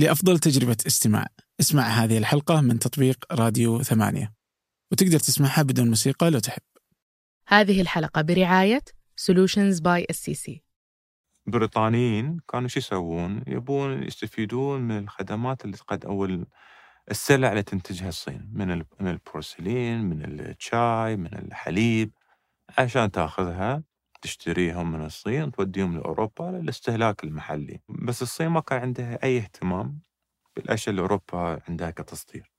لأفضل تجربة استماع. اسمع هذه الحلقة من تطبيق راديو ثمانية. وتقدر تسمعها بدون موسيقى لو تحب. هذه الحلقة برعاية Solutions by SCC بريطانيين كانوا شو يسوون؟ يبون يستفيدون من الخدمات اللي قد أو ال- السلع اللي تنتجها الصين. من ال- من البورسلين، من الشاي، من الحليب عشان تاخذها تشتريهم من الصين توديهم لأوروبا للاستهلاك المحلي، بس الصين ما كان عندها أي اهتمام بالأشياء اللي أوروبا عندها كتصدير.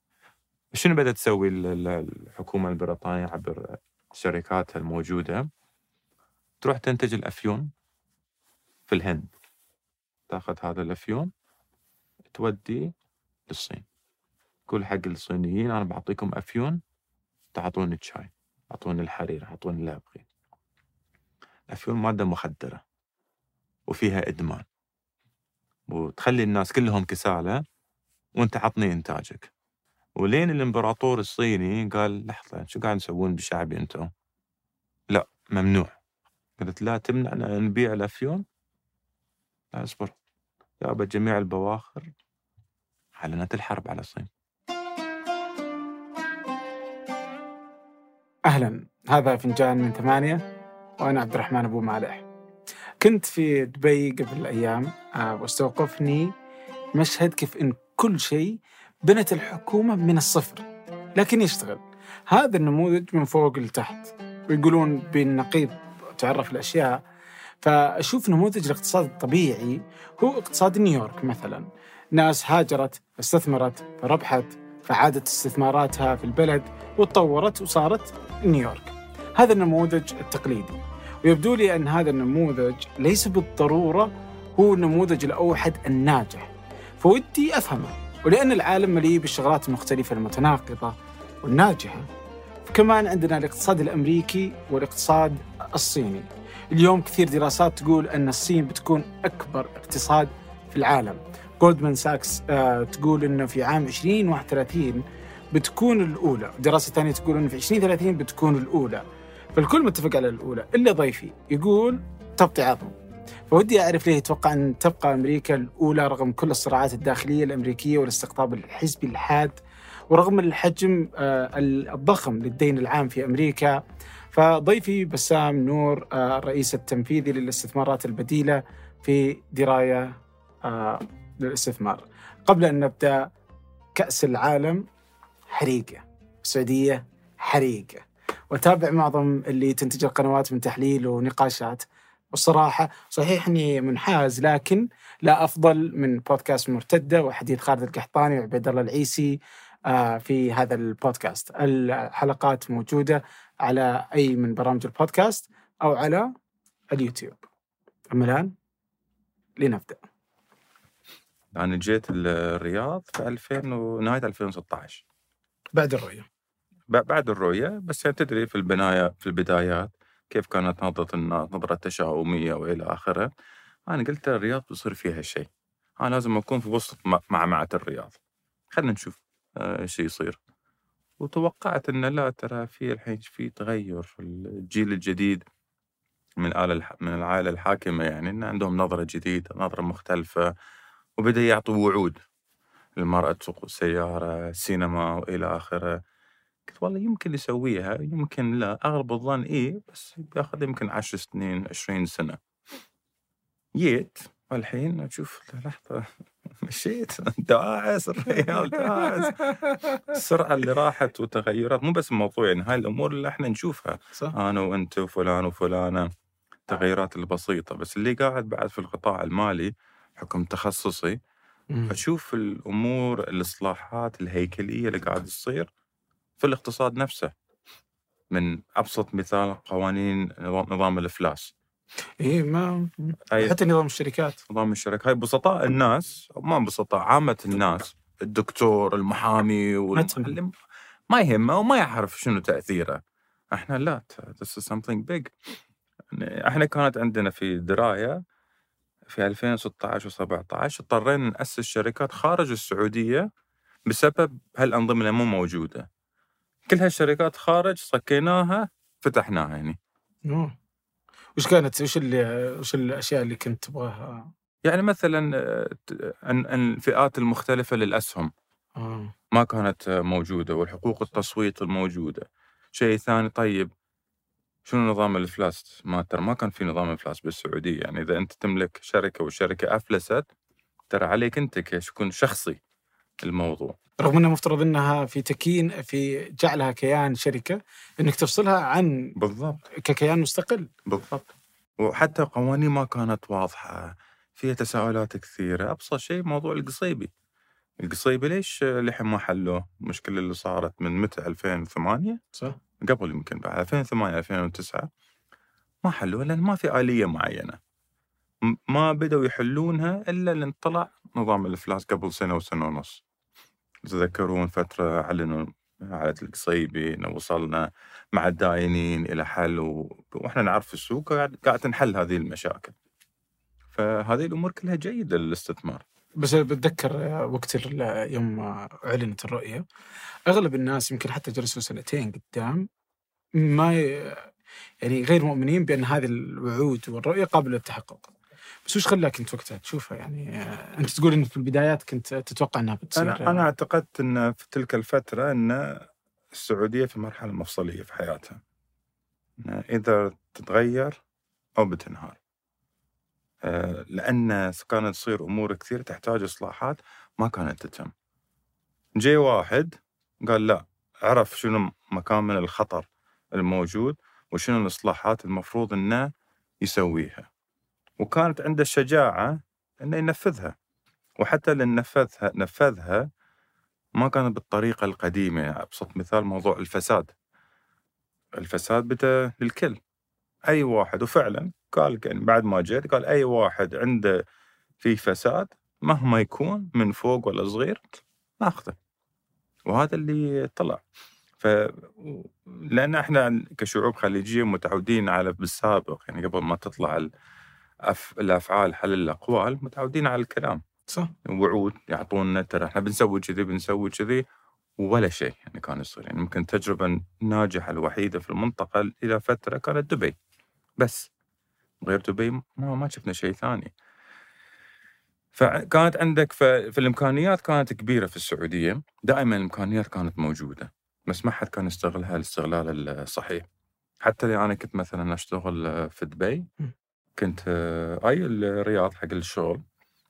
شنو بدأت تسوي ال- ال- الحكومة البريطانية عبر شركاتها الموجودة؟ تروح تنتج الأفيون في الهند تاخذ هذا الأفيون تودي للصين تقول حق الصينيين أنا بعطيكم أفيون تعطوني الشاي أعطوني الحرير أعطوني اللي الافيون مادة مخدرة وفيها إدمان. وتخلي الناس كلهم كسالى وانت عطني إنتاجك. ولين الإمبراطور الصيني قال لحظة شو قاعد تسوون بشعبي أنتم؟ لا ممنوع. قلت لا تمنعنا نبيع الافيون لا اصبر جابت جميع البواخر اعلنت الحرب على الصين. أهلا. هذا فنجان من ثمانية. وأنا عبد الرحمن أبو مالح. كنت في دبي قبل أيام آه، واستوقفني مشهد كيف إن كل شيء بنت الحكومة من الصفر لكن يشتغل. هذا النموذج من فوق لتحت ويقولون بالنقيض تعرف الأشياء. فأشوف نموذج الاقتصاد الطبيعي هو اقتصاد نيويورك مثلا. ناس هاجرت استثمرت فربحت فعادت استثماراتها في البلد وتطورت وصارت نيويورك. هذا النموذج التقليدي. ويبدو لي أن هذا النموذج ليس بالضرورة هو النموذج الأوحد الناجح. فودي أفهمه. ولأن العالم مليء بالشغلات المختلفة المتناقضة والناجحة فكمان عندنا الاقتصاد الأمريكي والاقتصاد الصيني. اليوم كثير دراسات تقول أن الصين بتكون أكبر اقتصاد في العالم. جولدمان ساكس آه، تقول أنه في عام 2031 بتكون الأولى. دراسة ثانية تقول أنه في 2030 بتكون الأولى. فالكل متفق على الأولى. إلا ضيفي يقول تبطي عظم فودي أعرف ليه يتوقع أن تبقى أمريكا الأولى رغم كل الصراعات الداخلية الأمريكية والاستقطاب الحزبي الحاد ورغم الحجم آه، الضخم للدين العام في أمريكا. فضيفي بسام نور آه، الرئيس التنفيذي للاستثمارات البديلة في دراية آه، للاستثمار. قبل أن نبدأ كأس العالم حريقة. السعودية حريقة. وتابع معظم اللي تنتج القنوات من تحليل ونقاشات. والصراحة صحيح أني منحاز لكن لا أفضل من بودكاست مرتدة وحديث خالد القحطاني وعبيد الله العيسي آه، في هذا البودكاست. الحلقات موجودة على أي من برامج البودكاست أو على اليوتيوب. أما الآن لنبدأ. أنا جيت الرياض في 2000 ونهايه 2016 بعد الرؤية. بعد الرؤية بس يعني تدري في البناية في البدايات كيف كانت نظره الناس نظرة تشاؤمية وإلى آخره أنا قلت الرياض بيصير فيها شيء. أنا لازم أكون في وسط م- معمعة الرياض. خلينا نشوف آه، إيش يصير. وتوقعت إن لا ترى في الحين في تغير في الجيل الجديد من الآلة من العائلة الحاكمة يعني إن عندهم نظرة جديدة نظرة مختلفة وبدأ يعطوا وعود. المرأة تسوق السيارة السينما وإلى آخره. قلت والله يمكن يسويها يمكن لا أغلب الظن إيه بس بياخذ يمكن عشر سنين عشرين سنة. جيت والحين أشوف لحظة مشيت. داعس الريال داعس. السرعة اللي راحت وتغيرات مو بس الموضوع يعني هاي الأمور اللي إحنا نشوفها. صح؟ أنا وأنت وفلان وفلانة التغيرات البسيطة. بس اللي قاعد بعد في القطاع المالي حكم تخصصي. أشوف الأمور الإصلاحات الهيكلية اللي قاعد تصير. في الاقتصاد نفسه. من أبسط مثال قوانين نظام الإفلاس. إيه ما حتى نظام الشركات. نظام الشركة. هاي بسطاء الناس ما بسطاء عامة الناس الدكتور المحامي. والمعلم ما يهمه وما يعرف شنو تأثيره. إحنا لا this is something big. إحنا كانت عندنا في دراية في 2016 و17 اضطرينا نأسس شركات خارج السعودية بسبب هالأنظمة اللي مو موجودة. كل هالشركات خارج صكيناها فتحناها يعني أوه. وش كانت وش اللي وش الأشياء اللي كنت تبغاها يعني مثلا آه، الفئات المختلفة للأسهم آه. ما كانت آه، موجودة والحقوق التصويت الموجودة شيء ثاني طيب شنو نظام الافلاس؟ ما ترى ما كان في نظام افلاس بالسعودية، يعني إذا أنت تملك شركة والشركة أفلست ترى عليك أنت كشخص شخصي الموضوع. رغم إنه مفترض إنها في تكين في جعلها كيان شركة إنك تفصلها عن بالضبط ككيان مستقل بالضبط. وحتى قوانين ما كانت واضحة، فيها تساؤلات كثيرة، أبسط شيء موضوع القصيبي. القصيبي ليش لحين ما حلوة؟ المشكلة اللي صارت من متى 2008 صح؟ قبل يمكن بعد 2008 2009 ما حلوها لأن ما في آلية معينة ما بدأوا يحلونها إلا لأن طلع نظام الإفلاس قبل سنة وسنة ونص تتذكرون فترة أعلنوا حالة القصيبي انه وصلنا مع الداينين إلى حل و... وإحنا نعرف السوق قاعد تنحل هذه المشاكل. فهذه الأمور كلها جيدة للاستثمار. بس بتذكر وقت ال- يوم أعلنت الرؤية أغلب الناس يمكن حتى جلسوا سنتين قدام ما ي- يعني غير مؤمنين بأن هذه الوعود والرؤية قابلة للتحقق. بس وش خلاك انت وقتها تشوفها يعني آه، انت تقول انك في البدايات كنت تتوقع إنها بتصير أنا اعتقدت إن في تلك الفترة إن السعودية في مرحلة مفصلية في حياتها. إذا تتغير أو بتنهار. آه، لأن كانت تصير أمور كثير تحتاج إصلاحات ما كانت تتم. جاي واحد قال لا عرف شنو مكان من الخطر الموجود وشنو الإصلاحات المفروض إنه يسويها. وكانت عنده الشجاعه إنه ينفذها. وحتى اللي نفذها نفذها ما كان بالطريقة القديمة أبسط مثال موضوع الفساد. الفساد بدا للكل. أي واحد وفعلا قال يعني بعد ما جيت قال أي واحد عنده فيه فساد مهما يكون من فوق ولا صغير ناخذه. وهذا اللي طلع. ف لأن إحنا كشعوب خليجية متعودين على بالسابق يعني قبل ما تطلع الأف... الأفعال حل الأقوال متعودين على الكلام. صح. وعود يعطونا ترى إحنا بنسوي كذي بنسوي كذي ولا شيء يعني كان يصير. يعني يمكن التجربه الناجحة الوحيدة في المنطقة إلى فترة كانت دبي. بس غير دبي ما, ما شفنا شيء ثاني. فكانت عندك ف- في الامكانيات كانت كبيرة في السعودية. دائما الإمكانيات كانت موجودة بس ما حد كان يستغلها الاستغلال الصحيح. حتى أنا كنت مثلا أشتغل في دبي. كنت آه، أي الرياض حق الشغل.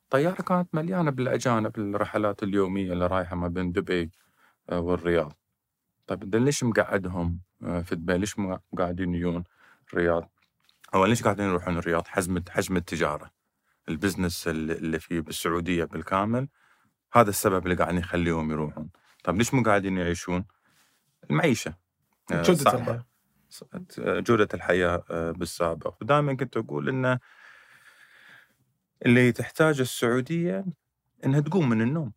الطياره كانت مليانة بالأجانب الرحلات اليومية اللي رايحة ما بين دبي آه، والرياض. طيب ليش مقعدهم؟ آه، في دبي ليش قاعدين يجون الرياض؟ أو ليش قاعدين يروحون الرياض؟ حجم حجم التجارة. البزنس اللي فيه بالسعودية بالكامل هذا السبب اللي قاعدين يخليهم يروحون. طيب ليش مو قاعدين يعيشون؟ المعيشة. آه، جودة. الحياة. جودة الحياة آه، بالسابق. ودائما كنت أقول إن اللي تحتاج السعودية إنها تقوم من النوم.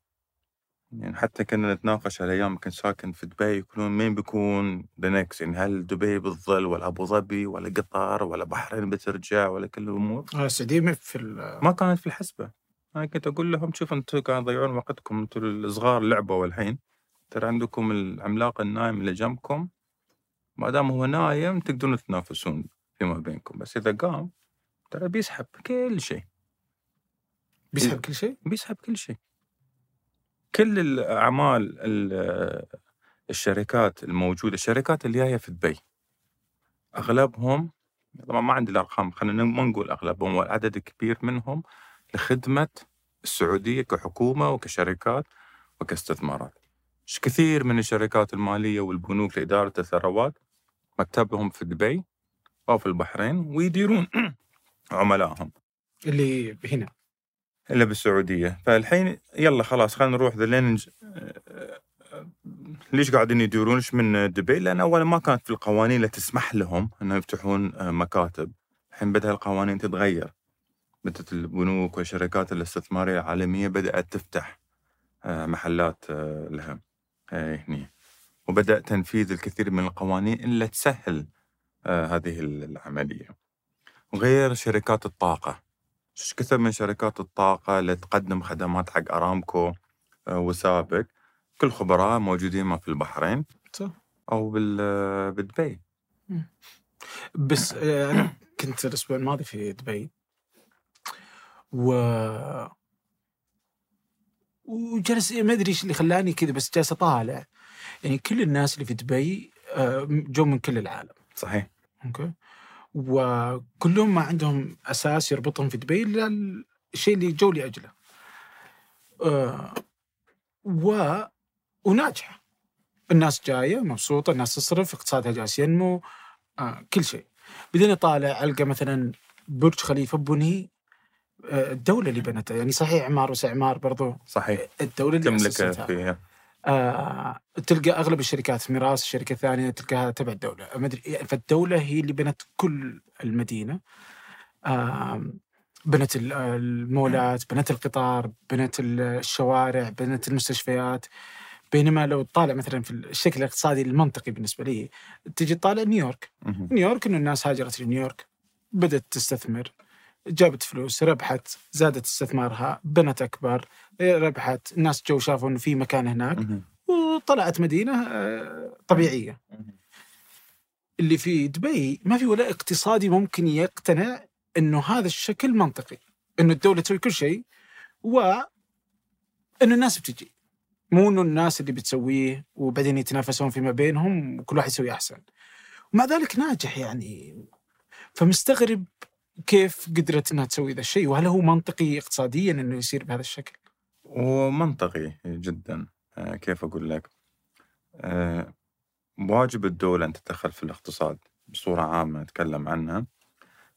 يعني حتى كنا نتناقش على أيام كنت ساكن في دبي يقولون مين بيكون the next يعني هل دبي بالظل ولا أبو ظبي ولا قطر ولا بحرين بترجع ولا كل الأمور؟ آه، السعودية في ما كانت في الحسبة. أنا كنت أقول لهم شوف أنتم قاعد تضيعون وقتكم أنتم الصغار لعبوا الحين. ترى عندكم العملاق النايم اللي جنبكم ما دام هو نايم تقدرون تتنافسون فيما بينكم بس إذا قام ترى بيسحب كل شيء. بيسحب كل شيء؟ بيسحب كل شيء. كل الأعمال ال- الشركات الموجودة الشركات اللي جاية في دبي أغلبهم طبعا ما عندي الأرقام خلينا ما نقول أغلبهم والعدد كبير منهم لخدمة السعودية كحكومة وكشركات وكاستثمارات. كثير من الشركات المالية والبنوك لإدارة الثروات مكتبهم في دبي أو في البحرين ويديرون عملائهم اللي هنا الا بالسعودية فالحين يلا خلاص خلينا نروح ذا لين نج- ليش قاعدين يديرون إيش من دبي؟ لأن اولا ما كانت في القوانين اللي تسمح لهم إنهم يفتحون آه، مكاتب. الحين بدأ القوانين تتغير. بدأت البنوك والشركات الاستثمارية العالمية بدأت تفتح آه، محلات آه، لها آه، هني. وبدأ تنفيذ الكثير من القوانين اللي تسهل آه، هذه العملية. وغير شركات الطاقة. إيش كثر من شركات الطاقة اللي تقدم خدمات حق أرامكو آه، وسابق كل خبراء موجودين ما في البحرين صح أو بدبي بس أنا كنت الأسبوع الماضي في دبي و وجلس ما أدري إيش اللي خلاني كذا بس جالس أطالع. يعني كل الناس اللي في دبي آه، جو من كل العالم. صحيح. أوكي؟ وكلهم ما عندهم أساس يربطهم في دبي إلا الشيء اللي جو لاجله آه، و وناجحة. الناس جاية مبسوطة الناس تصرف اقتصادها جالس ينمو آه، كل شيء. بعدين أطالع ألقى مثلا برج خليفة بني الدولة اللي بنتها يعني صحيح عمار وسعمار برضو صحيح. الدولة اللي تملك أسستها. فيها. آه تلقى أغلب الشركات ميراث الشركة الثانية تلقاها تبع الدولة. ما أدري فالدولة هي اللي بنت كل المدينة. آه بنت ال- المولات بنت القطار بنت الشوارع بنت المستشفيات. بينما لو تطالع مثلا في الشكل الاقتصادي المنطقي بالنسبة لي تجي تطالع نيويورك. نيويورك إنه الناس هاجرت لنيويورك بدأت تستثمر. جابت فلوس ربحت زادت استثمارها بنت أكبر ربحت الناس جو شافوا إنه في مكان هناك. وطلعت مدينة آه، طبيعية. مهم. اللي في دبي ما في ولا اقتصادي ممكن يقتنع إنه هذا الشكل منطقي إنه الدولة تسوي كل شيء و إنه الناس بتجي. مو إنه الناس اللي بتسويه وبعدين يتنافسون فيما بينهم وكل واحد يسوي أحسن. ومع ذلك ناجح يعني. فمستغرب كيف قدرت إنها تسوي ذا الشيء؟ وهل هو منطقي اقتصاديا إنه يصير بهذا الشكل؟ ومنطقي جدا آه، كيف أقول لك؟ آه، واجب الدولة أن تتدخل في الاقتصاد بصورة عامة نتكلم عنها.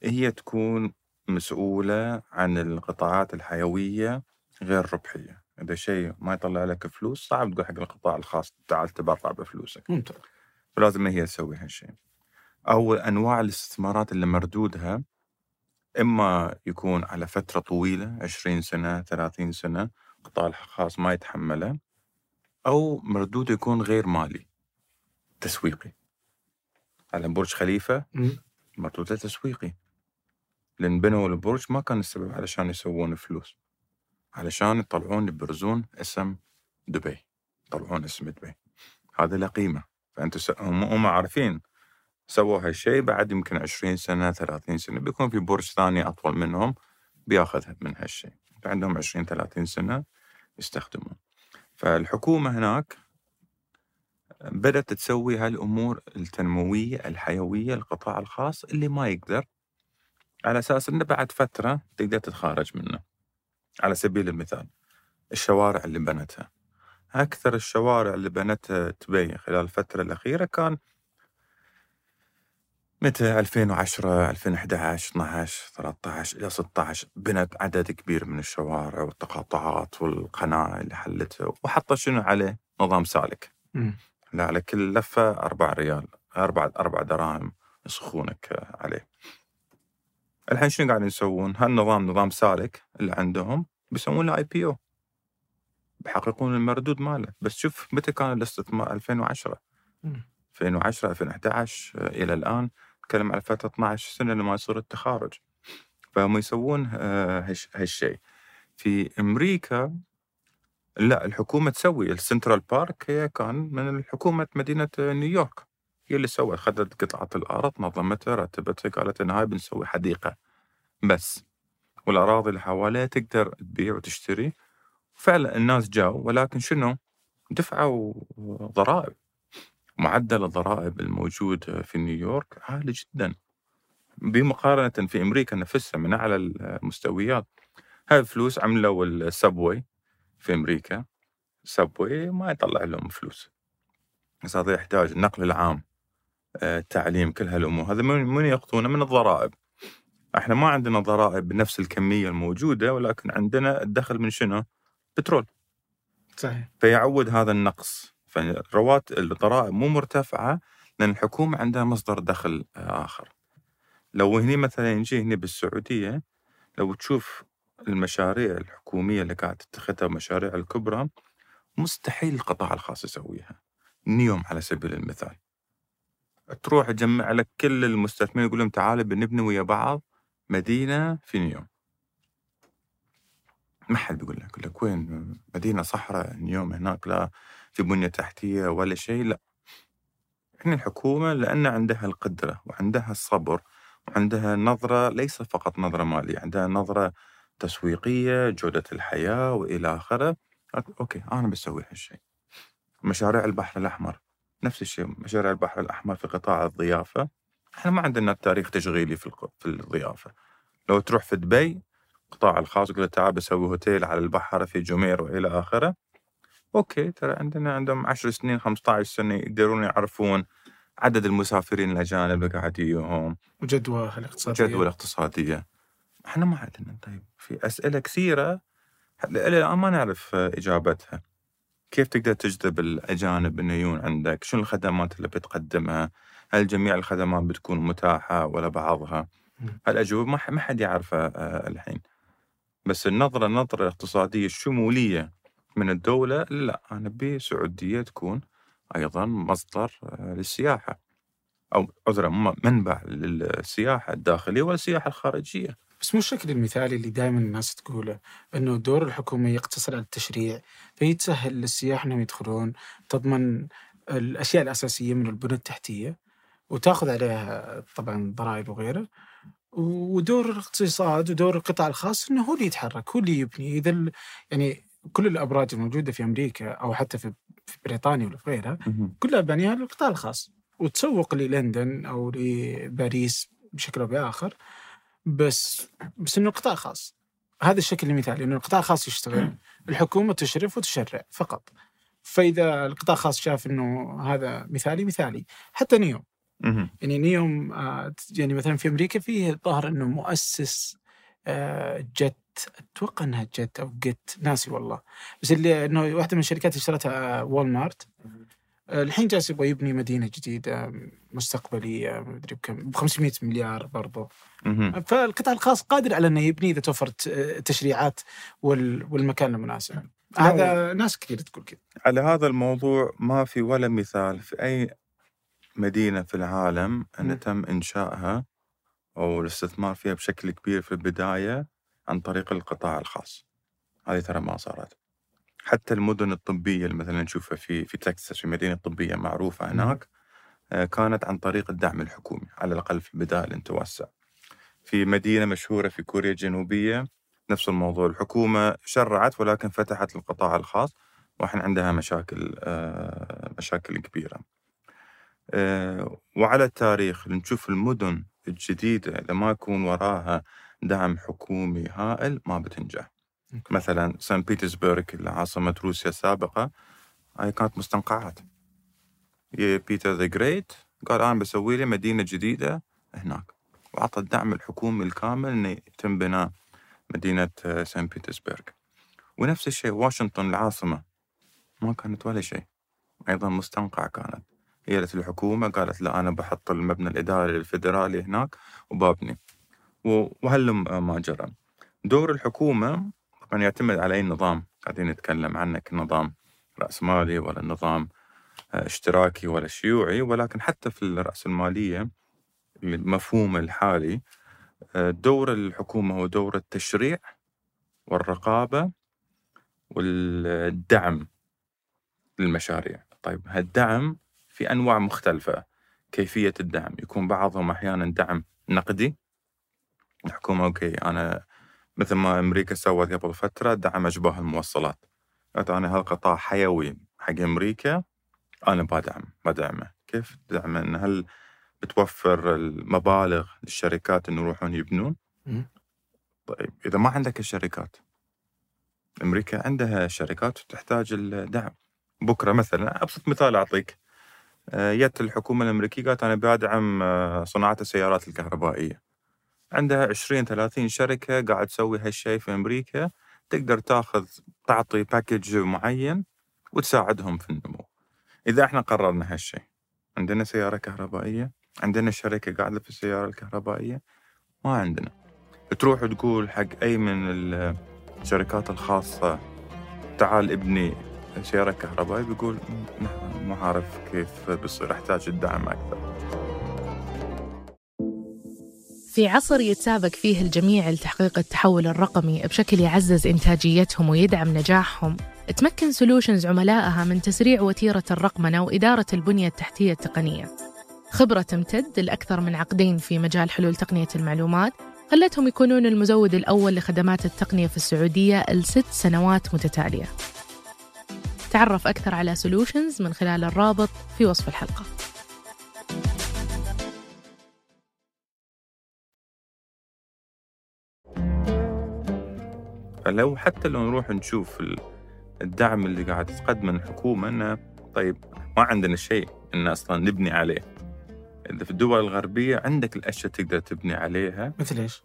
هي تكون مسؤولة عن القطاعات الحيوية غير ربحية. إذا شيء ما يطلع لك فلوس صعب تقول حق القطاع الخاص تعال تبرع بفلوسك. ممتاز. فلازم هي تسوي هالشيء. أو أنواع الاستثمارات اللي مردودها إما يكون على فترة طويلة 20 سنة 30 سنة القطاع الخاص ما يتحمله أو مردوده يكون غير مالي تسويقي. على برج خليفة مم. مردوده تسويقي. لأن بنوا البرج ما كان السبب علشان يسوون فلوس. علشان يطلعون يبرزون اسم دبي يطلعون اسم دبي. هذا له س... هم هم عارفين سووا هالشيء بعد يمكن 20 سنة 30 سنة بيكون في برج ثاني أطول منهم بياخذ من هالشيء فعندهم 20 30 سنة يستخدمون. فالحكومة هناك بدأت تسوي هالأمور التنموية الحيوية للقطاع الخاص اللي ما يقدر على أساس أنه بعد فترة تقدر تتخارج منه. على سبيل المثال الشوارع اللي بنتها. أكثر الشوارع اللي بنتها دبي خلال الفترة الأخيرة كان متى؟ 2010 2011 12 13 إلى 16 بنت عدد كبير من الشوارع والتقاطعات والقناة اللي حلتها. وحطت شنو عليه؟ نظام سالك. لا على كل لفة أربع ريال أربع أربع دراهم يسخونك عليه. الحين شنو قاعدين يسوون؟ هالنظام نظام سالك اللي عندهم بيسوون له اي بي أو بيحققون المردود ماله. بس شوف متى كان الاستثمار؟ 2010 مم. 2010 2011 آه، إلى الآن نتكلم على فترة 12 سنة لما يصير التخارج. فهم يسوون آه، هالش- هالشيء. في أمريكا لا الحكومة تسوي ال Central Park هي كان من حكومه مدينة نيويورك. هي اللي سوت خذت قطعة الأرض نظمتها رتبتها قالت ان هاي بنسوي حديقة. بس والأراضي اللي حواليها تقدر تبيع وتشتري. فعلا الناس جاوا ولكن شنو؟ دفعوا ضرائب معدل الضرائب الموجود في نيويورك عالي جدا. بمقارنة في أمريكا نفسها من أعلى المستويات. هاي الفلوس عملوا السبوي في أمريكا؟ سبوي ما يطلع لهم فلوس. بس هذا يحتاج النقل العام آه، التعليم كل هالأمور. هذا من من يقطونه من الضرائب. إحنا ما عندنا ضرائب بنفس الكمية الموجودة ولكن عندنا الدخل من شنو؟ بترول. صحيح. فيعود هذا النقص. فروات الضرائب مو مرتفعة لأن الحكومة عندها مصدر دخل آه، آخر. لو هني مثلا نجي هني بالسعودية لو تشوف المشاريع الحكومية اللي قاعد تتخذها المشاريع الكبرى مستحيل القطاع الخاص يسويها. نيوم على سبيل المثال. تروح تجمع لك كل المستثمرين يقول لهم تعالوا بنبني ويا بعض مدينة في نيوم ما حد بيقول لك يقول لك وين مدينة صحراء نيوم هناك؟ لا. في بنية تحتية ولا شيء لا. هنا الحكومة لأن عندها القدرة وعندها الصبر وعندها نظرة ليس فقط نظرة مالية عندها نظرة تسويقية جودة الحياة وإلى آخره. أوكي أنا بسوي هالشيء. مشاريع البحر الأحمر نفس الشيء. مشاريع البحر الأحمر في قطاع الضيافة. إحنا ما عندنا تاريخ تشغيلي في في الضيافة. لو تروح في دبي القطاع الخاص يقول تعال بسوي هوتيل على البحر في جمير وإلى آخره. أوكي ترى عندنا عندهم 10 سنين 15 سنة يقدرون يعرفون عدد المسافرين الاجانب اللي قاعد يجيهم وجدوى الاقتصادية جدوى الاقتصاديه إحنا ما عندنا طيب في أسئلة كثيرة إلى الآن ما نعرف إجابتها كيف تقدر تجذب الأجانب إنه يجون عندك؟ شنو الخدمات اللي بتقدمها؟ هل جميع الخدمات بتكون متاحة ولا بعضها؟ هالاجوبه ما ما حد يعرفها آه، الحين. بس النظرة النظرة الاقتصادية الشمولية من الدولة لا أنا ابي السعوديه تكون أيضا مصدر آه، للسياحة أو عذرا منبع للسياحة الداخلية والسياحة الخارجية. بس مو الشكل المثالي اللي دائما الناس تقوله إنه دور الحكومة يقتصر على التشريع فيتسهل للسياح إنهم يدخلون تضمن الأشياء الأساسية من البنى التحتية وتأخذ عليها طبعا ضرائب وغيره ودور الاقتصاد ودور القطاع الخاص إنه هو اللي يتحرك هو اللي يبني إذا يعني كل الأبراج الموجودة في أمريكا أو حتى في بريطانيا ولا في غيرها كلها بانيها للقطاع الخاص وتسوق للندن أو لباريس بشكل أو بآخر بس بس إنه قطاع خاص. هذا الشكل المثالي إنه القطاع الخاص يشتغل الحكومة تشرف وتشرع فقط. فإذا القطاع الخاص شاف إنه هذا مثالي مثالي. حتى نيوم. يعني نيوم آه، يعني مثلا في أمريكا فيه ظاهر إنه مؤسس آه، جت أتوقع إنها جت أو جت ناسي والله. بس اللي إنه واحدة من الشركات اللي اشترتها وول مارت الحين جالس يبغى يبني مدينة جديدة مستقبلية ما أدري بكم ب 500 مليار برضو. فالقطاع الخاص قادر على إنه يبني إذا توفرت التشريعات والمكان المناسب هذا ناس كثير تقول كذا. على هذا الموضوع ما في ولا مثال في أي مدينة في العالم ان تم إنشائها أو الاستثمار فيها بشكل كبير في البداية. عن طريق القطاع الخاص هذه ترى ما صارت حتى المدن الطبية اللي مثلا نشوفها في في تكساس في مدينة طبية معروفة هناك آه، كانت عن طريق الدعم الحكومي على الأقل في البدايه لن توسع. في مدينة مشهورة في كوريا الجنوبية نفس الموضوع الحكومة شرعت ولكن فتحت للقطاع الخاص وإحنا عندها مشاكل آه، مشاكل كبيرة. آه، وعلى التاريخ نشوف المدن الجديدة اللي ما يكون وراها دعم حكومي هائل ما بتنجح. مثلا سان بيترسبرغ اللي عاصمة روسيا السابقة هاي كانت مستنقعات. Peter the Great قال أنا بسوي لي مدينة جديدة هناك. وأعطى الدعم الحكومي الكامل إنه يتم بناء مدينة سان بيترسبرغ ونفس الشيء واشنطن العاصمة. ما كانت ولا شيء. أيضا مستنقع كانت. هي الحكومة قالت لا أنا بحط المبنى الإداري الفيدرالي هناك وبابني. وهلم ما جرى دور الحكومة طبعا يعتمد على أي نظام؟ قاعدين نتكلم عنه كنظام رأسمالي ولا نظام آه، اشتراكي ولا شيوعي ولكن حتى في الرأسمالية المفهوم الحالي آه، دور الحكومة هو دور التشريع والرقابة والدعم للمشاريع. طيب هالدعم في أنواع مختلفة. كيفية الدعم؟ يكون بعضهم أحيانا دعم نقدي الحكومة أوكي أنا مثل ما أمريكا سوت قبل فترة دعم أشباه الموصلات. قالت أنا هالقطاع حيوي حق أمريكا أنا بدعم بدعمه. كيف؟ تدعمه إن هل بتوفر المبالغ للشركات إنه يروحون يبنون؟ طيب إذا ما عندك الشركات أمريكا عندها شركات تحتاج الدعم. بكرة مثلا أبسط مثال أعطيك. جت آه، الحكومة الأمريكية قالت أنا بدعم آه، صناعة السيارات الكهربائية. عندها 20 30 شركة قاعد تسوي هالشيء في أمريكا تقدر تاخذ تعطي باكج معين وتساعدهم في النمو. إذا إحنا قررنا هالشيء عندنا سيارة كهربائية، عندنا شركة قاعدة في السيارة الكهربائية ما عندنا. تروح تقول حق أي من الشركات الخاصة تعال ابني سيارة كهربائية بيقول ما عارف كيف بيصير أحتاج الدعم أكثر. في عصر يتسابق فيه الجميع لتحقيق التحول الرقمي بشكل يعزز إنتاجيتهم ويدعم نجاحهم. تمكن سولوشنز عملائها من تسريع وتيرة الرقمنة وإدارة البنية التحتية التقنية. خبرة تمتد لأكثر من عقدين في مجال حلول تقنية المعلومات خلتهم يكونون المزود الأول لخدمات التقنية في السعودية لست سنوات متتالية. تعرف أكثر على سولوشنز من خلال الرابط في وصف الحلقة. فلو حتى لو نروح نشوف الدعم اللي قاعد تقدمه الحكومة أنه طيب ما عندنا شيء إن أصلا نبني عليه. إذا في الدول الغربية عندك الأشياء تقدر تبني عليها. مثل إيش؟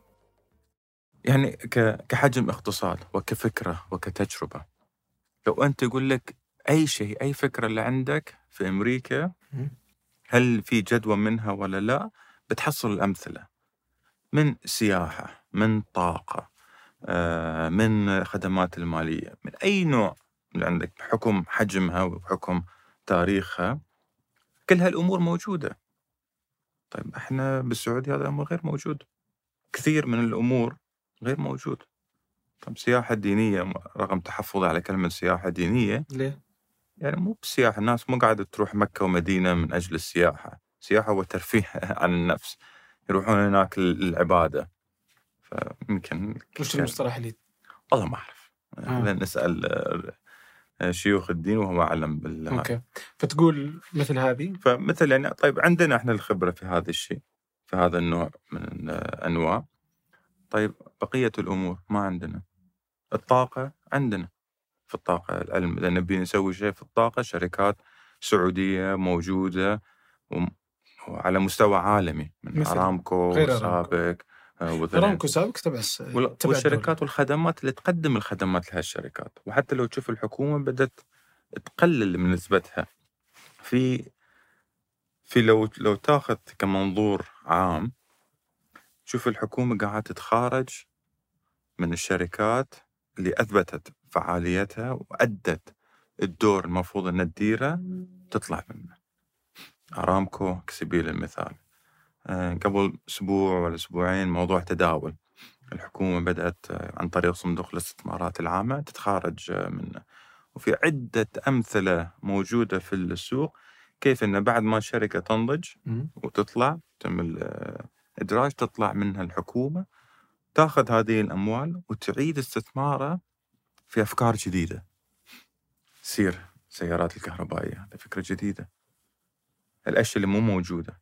يعني كحجم اقتصاد وكفكرة وكتجربة. لو أنت يقول لك أي شيء أي فكرة اللي عندك في أمريكا هل في جدوى منها ولا لا؟ بتحصل الأمثلة. من سياحة من طاقة من خدمات المالية من أي نوع اللي عندك بحكم حجمها وبحكم تاريخها. كل هالأمور موجودة. طيب إحنا بالسعودية هذا الأمر غير موجود. كثير من الأمور غير موجود. طيب سياحة دينية رغم تحفظي على كلمة سياحة دينية ليه؟ يعني مو بسياحة الناس مو قاعدة تروح مكة ومدينة من أجل السياحة. سياحة وترفيه عن النفس. يروحون هناك للعبادة. فيمكن وش المصطلح اللي والله ما أعرف. آه. نسأل آه، شيوخ الدين وهو أعلم بال أوكي. فتقول مثل هذه؟ فمثل يعني طيب عندنا إحنا الخبرة في هذا الشيء في هذا النوع من الأنواع. طيب بقية الأمور ما عندنا. الطاقة عندنا في الطاقة العلم. إذا نبي نسوي شيء في الطاقة شركات سعودية موجودة وعلى مستوى عالمي من أرامكو سابق آه، ارامكو سابق تبع والشركات والخدمات اللي تقدم الخدمات لهالشركات وحتى لو تشوف الحكومة بدأت تقلل من نسبتها. في في لو لو تاخذ كمنظور عام شوف الحكومة قاعدة تتخارج من الشركات اللي أثبتت فعاليتها وأدت الدور المفروض إنها تديره تطلع منه. أرامكو كسبيل المثال. آه، قبل أسبوع ولا أسبوعين موضوع تداول. الحكومة بدأت آه، عن طريق صندوق الاستثمارات العامة تتخارج آه، منه وفي عدة أمثلة موجودة في السوق كيف أن بعد ما الشركة تنضج وتطلع تم الإدراج تطلع منها الحكومة تأخذ هذه الأموال وتعيد استثمارها في أفكار جديدة. سير سيارات الكهربائية هذه فكرة جديدة. الأشياء اللي مو موجودة.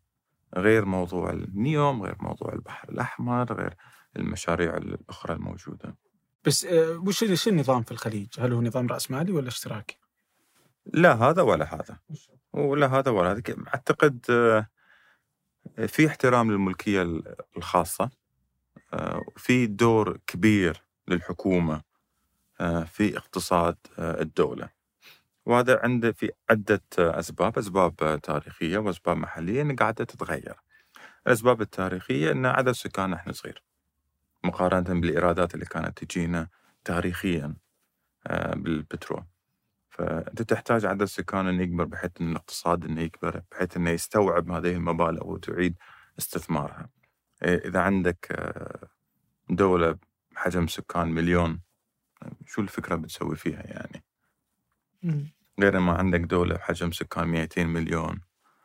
غير موضوع النيوم غير موضوع البحر الأحمر غير المشاريع الأخرى الموجودة بس آه، وش وش النظام في الخليج؟ هل هو نظام رأسمالي ولا اشتراكي؟ لا هذا ولا هذا ولا هذا ولا هذا أعتقد آه، في احترام للملكية الخاصة آه، في دور كبير للحكومة في اقتصاد الدولة وهذا عنده في عدة أسباب أسباب تاريخية وأسباب محلية أن قاعدة تتغير. الأسباب التاريخية أن عدد سكان إحنا صغير مقارنة بالإيرادات اللي كانت تجينا تاريخيا آه، بالبترول. فأنت تحتاج عدد سكان أن يكبر بحيث أن الاقتصاد أنه يكبر بحيث أنه يستوعب هذه المبالغ وتعيد استثمارها. إيه، إذا عندك آه، دولة بحجم سكان مليون شو الفكرة بتسوي فيها يعني؟ غير ما عندك دولة بحجم سكان 200 مليون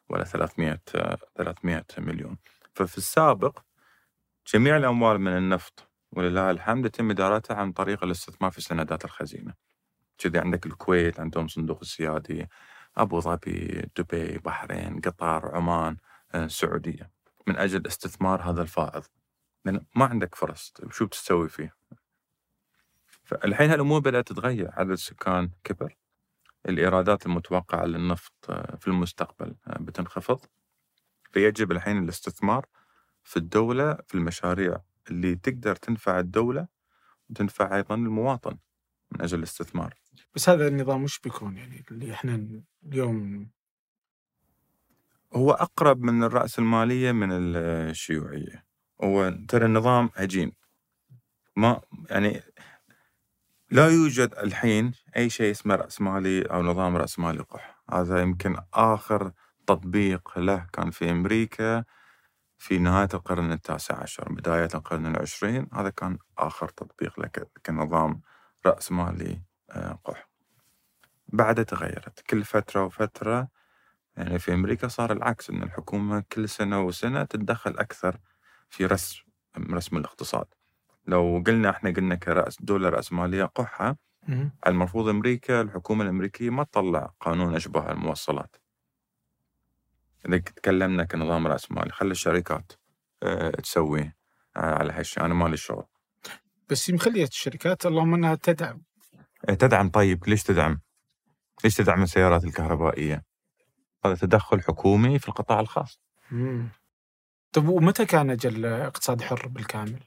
ولا 300 300 مليون. ففي السابق جميع الأموال من النفط ولله الحمد يتم إدارتها عن طريق الاستثمار في سندات الخزينة. كذي عندك الكويت عندهم صندوق السيادي أبو ظبي دبي بحرين قطر عمان السعودية. آه، من أجل استثمار هذا الفائض. لأن ما عندك فرص. طيب شو بتسوي فيه؟ فالحين هالأمور بدأت تتغير. عدد السكان كبر. الإيرادات المتوقعة للنفط آه، في المستقبل آه، بتنخفض. فيجب الحين الاستثمار في الدولة في المشاريع اللي تقدر تنفع الدولة وتنفع أيضا المواطن من أجل الاستثمار. بس هذا النظام وش بيكون؟ يعني اللي إحنا اليوم هو أقرب من الرأسمالية من الشيوعية. هو ترى النظام هجين ما يعني لا يوجد الحين أي شيء اسمه رأسمالي أو نظام رأسمالي قح هذا يمكن آخر تطبيق له كان في أمريكا في نهاية القرن التاسع عشر بداية القرن العشرين. هذا كان آخر تطبيق له كنظام رأسمالي آه، قح. بعدها تغيرت كل فترة وفترة يعني في أمريكا صار العكس أن الحكومة كل سنة وسنة تتدخل أكثر في رسم رسم الاقتصاد. لو قلنا إحنا قلنا كرأس دولة رأسمالية قحة. المفروض أمريكا الحكومة الأمريكية ما تطلع قانون أشبه الموصلات إذا تكلمنا كنظام رأسمالي خلي الشركات آه تسويه آه على هالشيء أنا مالي شغل بس مخلية الشركات اللهم إنها تدعم آه تدعم طيب ليش تدعم؟ ليش تدعم السيارات الكهربائية؟ هذا تدخل حكومي في القطاع الخاص مم. طب ومتى كان أجل اقتصاد حر بالكامل؟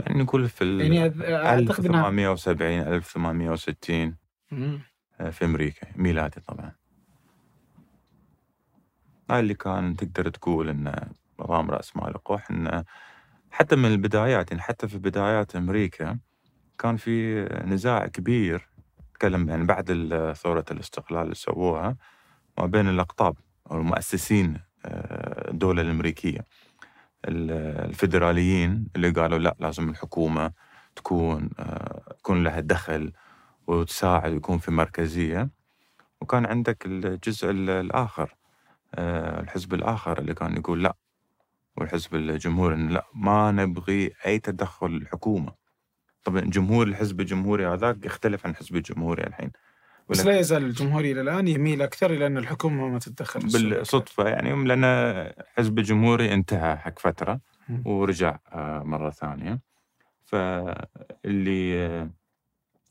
يعني نقول في ال يعني أعتقد إنها 1870 1860 مم. آه، في أمريكا ميلادي طبعا. هاي اللي كان تقدر تقول انه نظام رأس مال قح انه حتى من البدايات يعني حتى في بدايات أمريكا كان في نزاع كبير تكلم يعني بعد ثورة الاستقلال اللي سووها ما بين الأقطاب أو المؤسسين آه، الدولة الأمريكية. ال- الفيدراليين اللي قالوا لا لازم الحكومة تكون آه، يكون لها دخل وتساعد ويكون في مركزية. وكان عندك الجزء ال- الآخر آه، الحزب الآخر اللي كان يقول لا والحزب الجمهوري لا ما نبغي أي تدخل الحكومة. طبعا جمهور الحزب الجمهوري هذاك يختلف عن الحزب الجمهوري الحين. بس لا يزال الجمهوري إلى الآن يميل أكثر إلى أن الحكومة ما تتدخل. بالصدفة يعني لأن الحزب الجمهوري انتهى حق فترة مم. ورجع آه، مرة ثانية فاللي آه،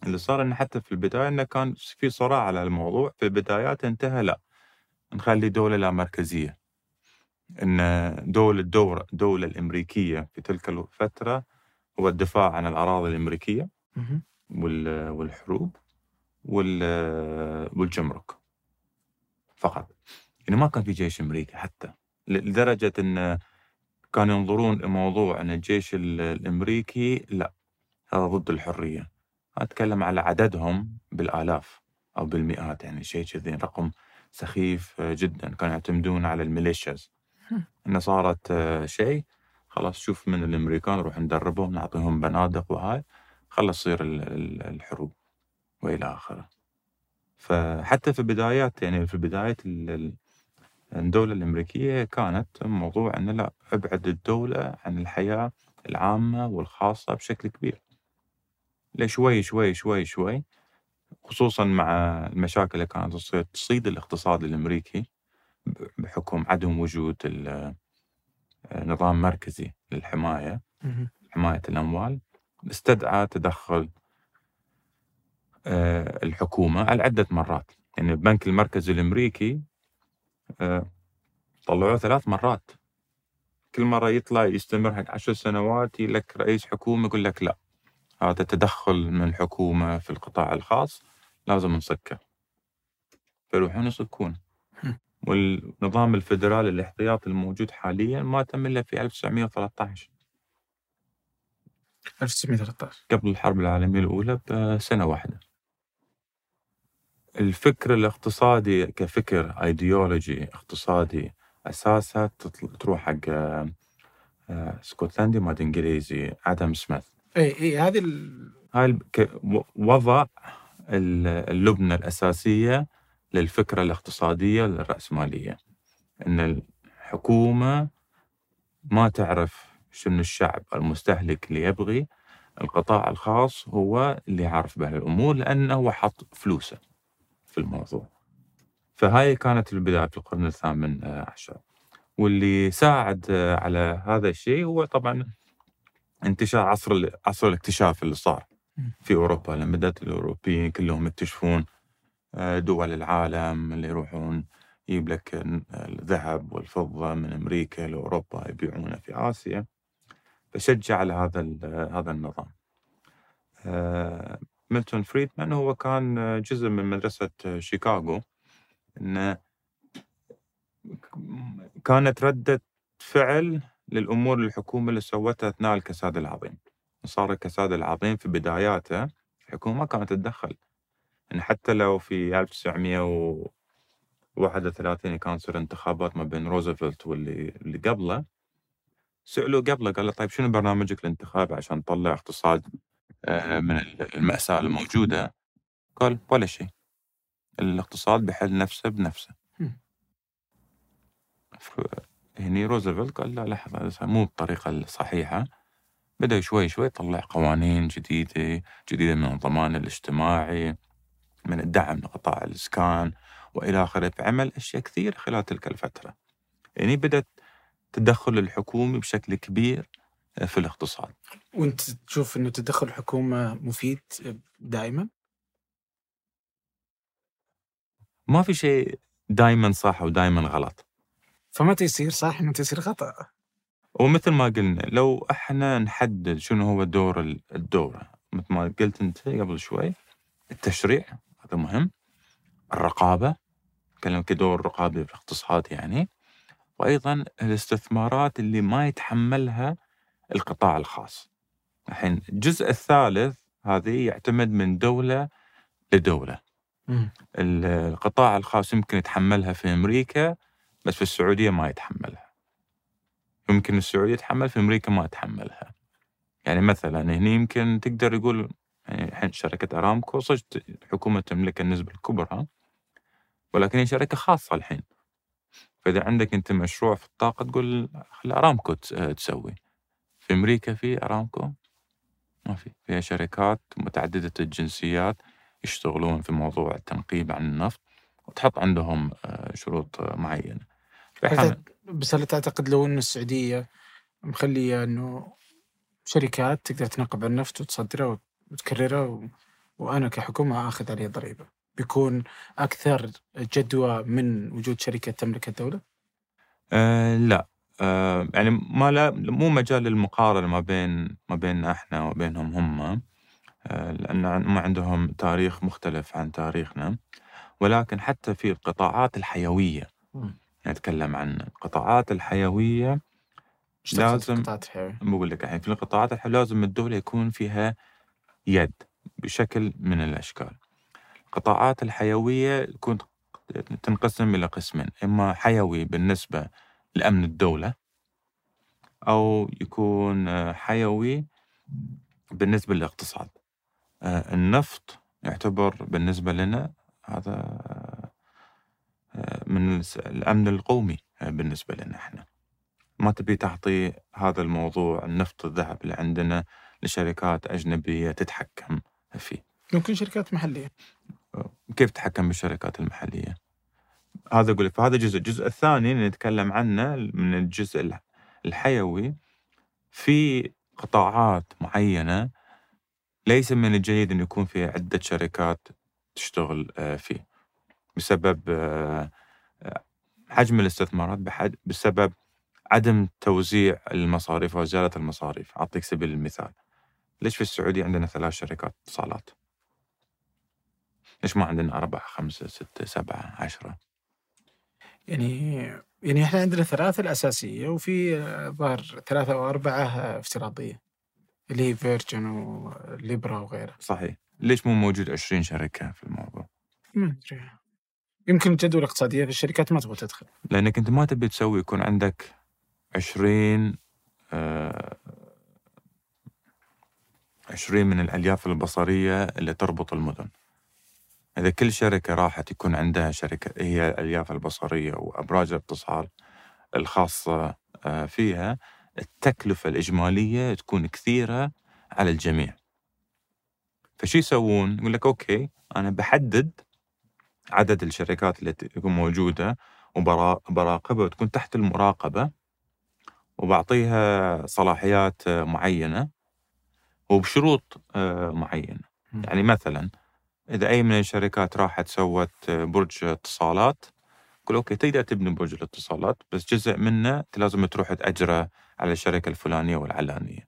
اللي صار إنه حتى في البداية إنه كان في صراع على الموضوع في البدايات انتهى لا نخلي دولة لا مركزية إن دولة الدورة الدولة الأمريكية في تلك الفترة هو الدفاع عن مهم. وال- والحروب وال- والجمرك فقط. يعني ما كان في جيش أمريكي حتى لدرجة إن كانوا ينظرون لموضوع إن الجيش ال- الأمريكي لا هذا ضد الحرية. أتكلم على عددهم بالآلاف أو بالمئات يعني شيء كذي رقم سخيف جدا. كانوا يعتمدون على الميليشياز. انه صارت شيء خلاص شوف من الأمريكان نروح ندربهم نعطيهم بنادق وهاي خلص تصير ال- ال- الحروب. وإلى آخره. فحتى في بدايات يعني في ال- الدولة الأمريكية كانت موضوع أنه لا أبعد الدولة عن الحياة العامة والخاصة بشكل كبير. شوي شوي شوي شوي خصوصا مع المشاكل اللي كانت تصير تصيد الاقتصاد الأمريكي بحكم عدم وجود نظام مركزي للحماية. حماية الأموال استدعى تدخل الحكومة على عدة مرات. يعني البنك المركزي الأمريكي آه، طلعوه ثلاث مرات. كل مرة يطلع يستمر حق عشر سنوات لك رئيس حكومة يقول لك لا هذا تدخل من الحكومة في القطاع الخاص لازم نصكه. فيروحون يصكون. والنظام الفدرالي الاحتياطي الموجود حاليا ما تم إلا في 1913 1913 قبل الحرب العالمية الأولى بسنة واحدة. الفكر الاقتصادي كفكر ايديولوجي اقتصادي أساسها تطل- تروح حق آه، آه، اسكتلندي ما أدري إنجليزي آدم سميث. اي اي هذه ال... هاي وضع ال- اللبنة الأساسية للفكرة الاقتصادية للرأسمالية أن الحكومة ما تعرف شنو الشعب المستهلك اللي يبغي القطاع الخاص هو اللي يعرف بهالأمور لأنه هو حط فلوسه. في الموضوع. فهاي كانت البداية في القرن الثامن آه، عشر. واللي ساعد آه، على هذا الشيء هو طبعا انتشار عصر عصر الاكتشاف اللي صار في أوروبا. لما بدأت الأوروبيين كلهم يكتشفون آه، دول العالم اللي يروحون يجيب لك الذهب والفضة من أمريكا لأوروبا يبيعونه في آسيا. فشجع على هذا ال- هذا النظام. ميلتون فريدمان هو كان جزء من مدرسة شيكاغو انه كانت ردة فعل للأمور اللي الحكومة اللي سوتها أثناء الكساد العظيم. صار الكساد العظيم في بداياته الحكومة ما كانت تتدخل. يعني حتى لو في 1931 كان تصير انتخابات ما بين روزفلت واللي اللي قبله سألوا قبله قال له طيب شنو برنامجك الانتخابي عشان تطلع اقتصاد من المأساة الموجودة؟ قال ولا شيء. الاقتصاد بحل نفسه بنفسه. هني روزفلت قال لا لحظة مو بالطريقة الصحيحة بدأ شوي شوي يطلع قوانين جديدة جديدة من الضمان الاجتماعي من الدعم لقطاع الإسكان وإلى آخره فعمل أشياء كثير خلال تلك الفترة يعني بدأت تدخل الحكومي بشكل كبير في الاقتصاد وانت تشوف انه تدخل الحكومة مفيد دائما؟ ما في شيء دائما صح ودائما غلط فمتى يصير صح متى يصير خطأ؟ ومثل ما قلنا لو إحنا نحدد شنو هو دور ال- الدولة مثل ما قلت أنت قبل شوي التشريع هذا مهم الرقابة نتكلم كدور رقابي في الاقتصاد يعني وأيضا الاستثمارات اللي ما يتحملها القطاع الخاص الحين الجزء الثالث هذه يعتمد من دولة لدولة ال- القطاع الخاص يمكن يتحملها في أمريكا بس في السعودية ما يتحملها. يمكن السعودية تتحمل في أمريكا ما تحملها. يعني مثلا هنا يمكن تقدر يقول يعني الحين شركة أرامكو صدق الحكومة تملك النسبة الكبرى ولكن هي شركة خاصة الحين. فإذا عندك أنت مشروع في الطاقة تقول خلي أرامكو تس- تسوي. في أمريكا في أرامكو ما في فيها شركات متعددة الجنسيات يشتغلون في موضوع التنقيب عن النفط وتحط عندهم آه، شروط آه،. فإحنا- بس هل تعتقد لو ان السعودية مخلية إنه شركات تقدر تنقب عن النفط وتصدره وتكرره و... وأنا كحكومة أخذ عليه ضريبة بيكون أكثر جدوى من وجود شركة تملك الدولة؟ آه لا آه يعني ما لا مو مجال للمقارنه ما بين ما بيننا إحنا وبينهم هم آه لأن هم عندهم تاريخ مختلف عن تاريخنا ولكن حتى في القطاعات الحيوية. نتكلم عن القطاعات تقصد لازم-؟ بقول لك الحين في القطاعات الحيوية لازم الدولة يكون فيها يد بشكل من الأشكال القطاعات الحيوية يكون تنقسم إلى قسمين إما حيوي بالنسبة لأمن الدولة أو يكون آه، حيوي بالنسبة للاقتصاد. آه، النفط يعتبر بالنسبة لنا هذا آه، من الأمن القومي بالنسبة لنا إحنا. ما تبي تعطي هذا الموضوع النفط الذهب اللي عندنا لشركات أجنبية تتحكم فيه؟ ممكن شركات محلية. كيف تتحكم بالشركات المحلية؟ هذا أقول لك فهذا جزء. الجزء الثاني اللي نتكلم عنه من الجزء الح- الحيوي في قطاعات معينة ليس من الجيد أن يكون في عدة شركات تشتغل آه، فيه. بسبب آه، آه، حجم الاستثمارات بسبب عدم توزيع المصاريف وزيادة المصاريف. أعطيك سبيل المثال. ليش في السعودية عندنا ثلاث شركات اتصالات؟ ليش ما عندنا أربعة خمسة ستة سبعة عشرة؟ يعني يعني إحنا عندنا ثلاثة الأساسية وفي آه، ظهر ثلاثة أو أربعة آه، افتراضية اللي هي فيرجن وليبرا وغيرها. صحيح. ليش مو موجود 20 شركة في الموضوع؟ ما أدري. يمكن الجدوى الاقتصاديه في الشركات ما تبغى تدخل. لأنك أنت ما تبي تسوي يكون عندك 20 آه، 20 من الألياف البصرية اللي تربط المدن. إذا كل شركة راحت يكون عندها شركة هي الألياف البصرية وأبراج الاتصال الخاصة آه، فيها التكلفة الإجمالية تكون كثيرة على الجميع فشو يسوون؟ يقول لك أوكي أنا بحدد عدد الشركات اللي تكون موجودة وبراقبها وتكون تحت المراقبة وبعطيها صلاحيات آه، معينة وبشروط آه، معينة. يعني مثلا إذا أي من الشركات راحت سوت آه، برج اتصالات يقول أوكي تقدر تبني برج الاتصالات بس جزء منه لازم تروح تأجره على الشركة الفلانية والعلانية.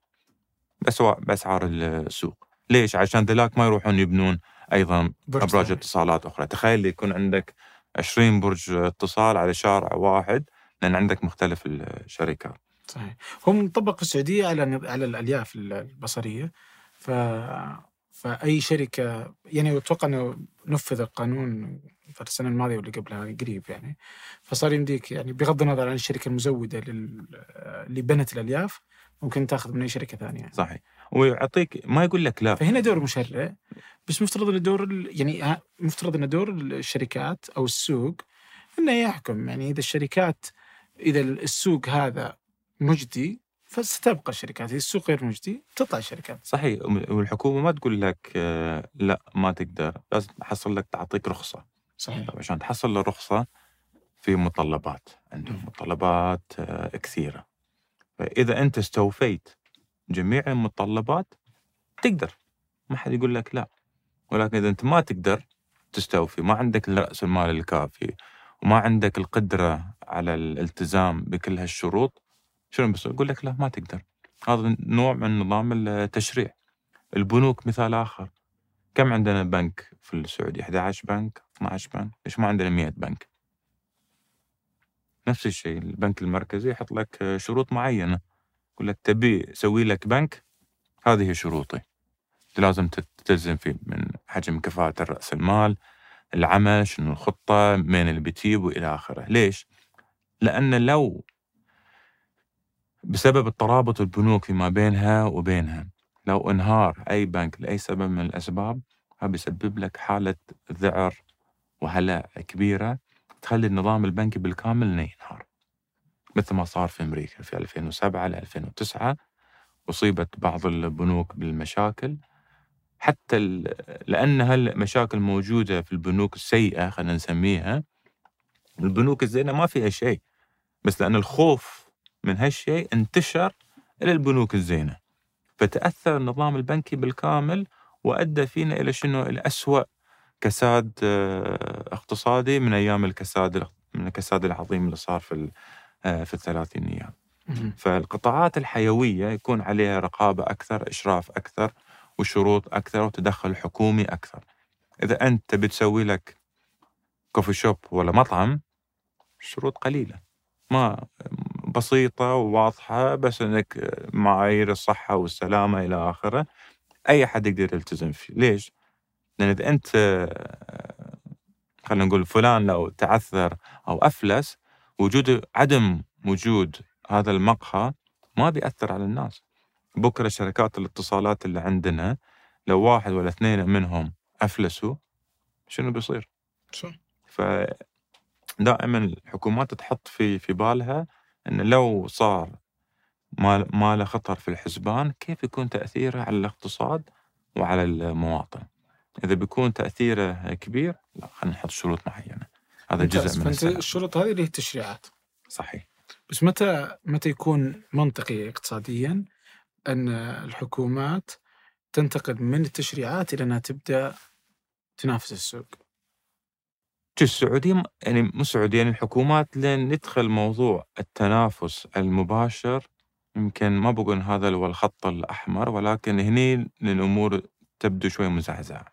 بس بأسعار السوق. ليش؟ عشان ذلاك ما يروحون يبنون أيضا برج أبراج ثاني. اتصالات أخرى. تخيل يكون عندك 20 برج اتصال على شارع واحد لأن عندك مختلف الشركات. صحيح. هو مطبق في السعودية على على الألياف البصرية. ف فأي شركة يعني أتوقع إنه نفذ القانون في السنة الماضية واللي قبلها قريب يعني. فصار يمديك يعني بغض النظر عن الشركة المزودة لل... اللي بنت الألياف ممكن تاخذ من أي شركة ثانية يعني. صحيح. ويعطيك ما يقول لك لا. فهنا دور مشرع بس مفترض ان دور ال- يعني مفترض ان دور الشركات أو السوق إنه يحكم. يعني إذا الشركات إذا السوق هذا مجدي فستبقى الشركات إذا السوق غير مجدي تطلع الشركات صحيح. والحكومة ما تقول لك آه، لا ما تقدر. لازم تحصل لك تعطيك رخصة. صحيح. طيب عشان تحصل الرخصه في متطلبات. عندهم. متطلبات آه، كثيرة. فإذا أنت استوفيت جميع المتطلبات تقدر. ما حد يقول لك لا. ولكن إذا أنت ما تقدر تستوفي ما عندك راس المال الكافي وما عندك القدرة على الالتزام بكل هالشروط شنو بيصير؟ يقول لك لا ما تقدر. هذا نوع من نظام التشريع. البنوك مثال آخر. كم عندنا بنك في السعودية؟ 11 بنك 12 بنك ليش ما عندنا 100 بنك؟ نفس الشيء البنك المركزي يحط لك شروط معينة. يقول لك تبي أسوي لك بنك هذه شروطي. لازم تلتزم فيه من حجم كفاءة رأس المال العمل شنو الخطة من اللي بتجيب وإلى آخره. ليش؟ لأن لو بسبب الترابط البنوك فيما بينها وبينها. لو انهار أي بنك لأي سبب من الأسباب هذا بيسبب لك حالة ذعر وهلع كبيرة تخلي النظام البنكي بالكامل إنه ينهار. مثل ما صار في أمريكا في 2007 ل 2009 أصيبت بعض البنوك بالمشاكل. حتى لأن هالمشاكل موجودة في البنوك السيئة خلينا نسميها. البنوك الزينة ما فيها شيء بس لأن الخوف من هالشيء انتشر إلى البنوك الزينة فتأثر النظام البنكي بالكامل وأدى فينا إلى شنو؟ أسوأ كساد آه، اقتصادي من أيام الكساد من الكساد العظيم اللي صار في آه، في الثلاثينيات. فالقطاعات الحيوية يكون عليها رقابة أكثر إشراف أكثر وشروط أكثر وتدخل حكومي أكثر إذا أنت تبي تسوي لك كوفي شوب ولا مطعم شروط قليلة ما بسيطة وواضحة بس أنك معايير الصحة والسلامة إلى آخره أي أحد يقدر يلتزم فيه ليش؟ لأن إذا أنت خلينا نقول فلان لو تعثر أو أفلس وجود عدم وجود هذا المقهى ما بيأثر على الناس بكرة شركات الاتصالات اللي عندنا لو واحد ولا اثنين منهم أفلسوا شنو بيصير؟ صح فدائما الحكومات تحط في في بالها أن لو صار ما ما له خطر في الحسبان كيف يكون تأثيره على الاقتصاد وعلى المواطن؟ إذا بيكون تأثيره كبير لا خلينا نحط شروط معينة. هذا. جزء من فأنت. الشروط هذه اللي هي التشريعات. صحيح. بس متى متى يكون منطقي اقتصاديا أن الحكومات تنتقل من التشريعات إلى أنها تبدأ تنافس السوق؟ شو السعودية يعني مو السعودية يعني الحكومات لين ندخل موضوع التنافس المباشر يمكن ما بقول هذا هو الخط الأحمر ولكن هني الأمور تبدو شوي مزعزعة.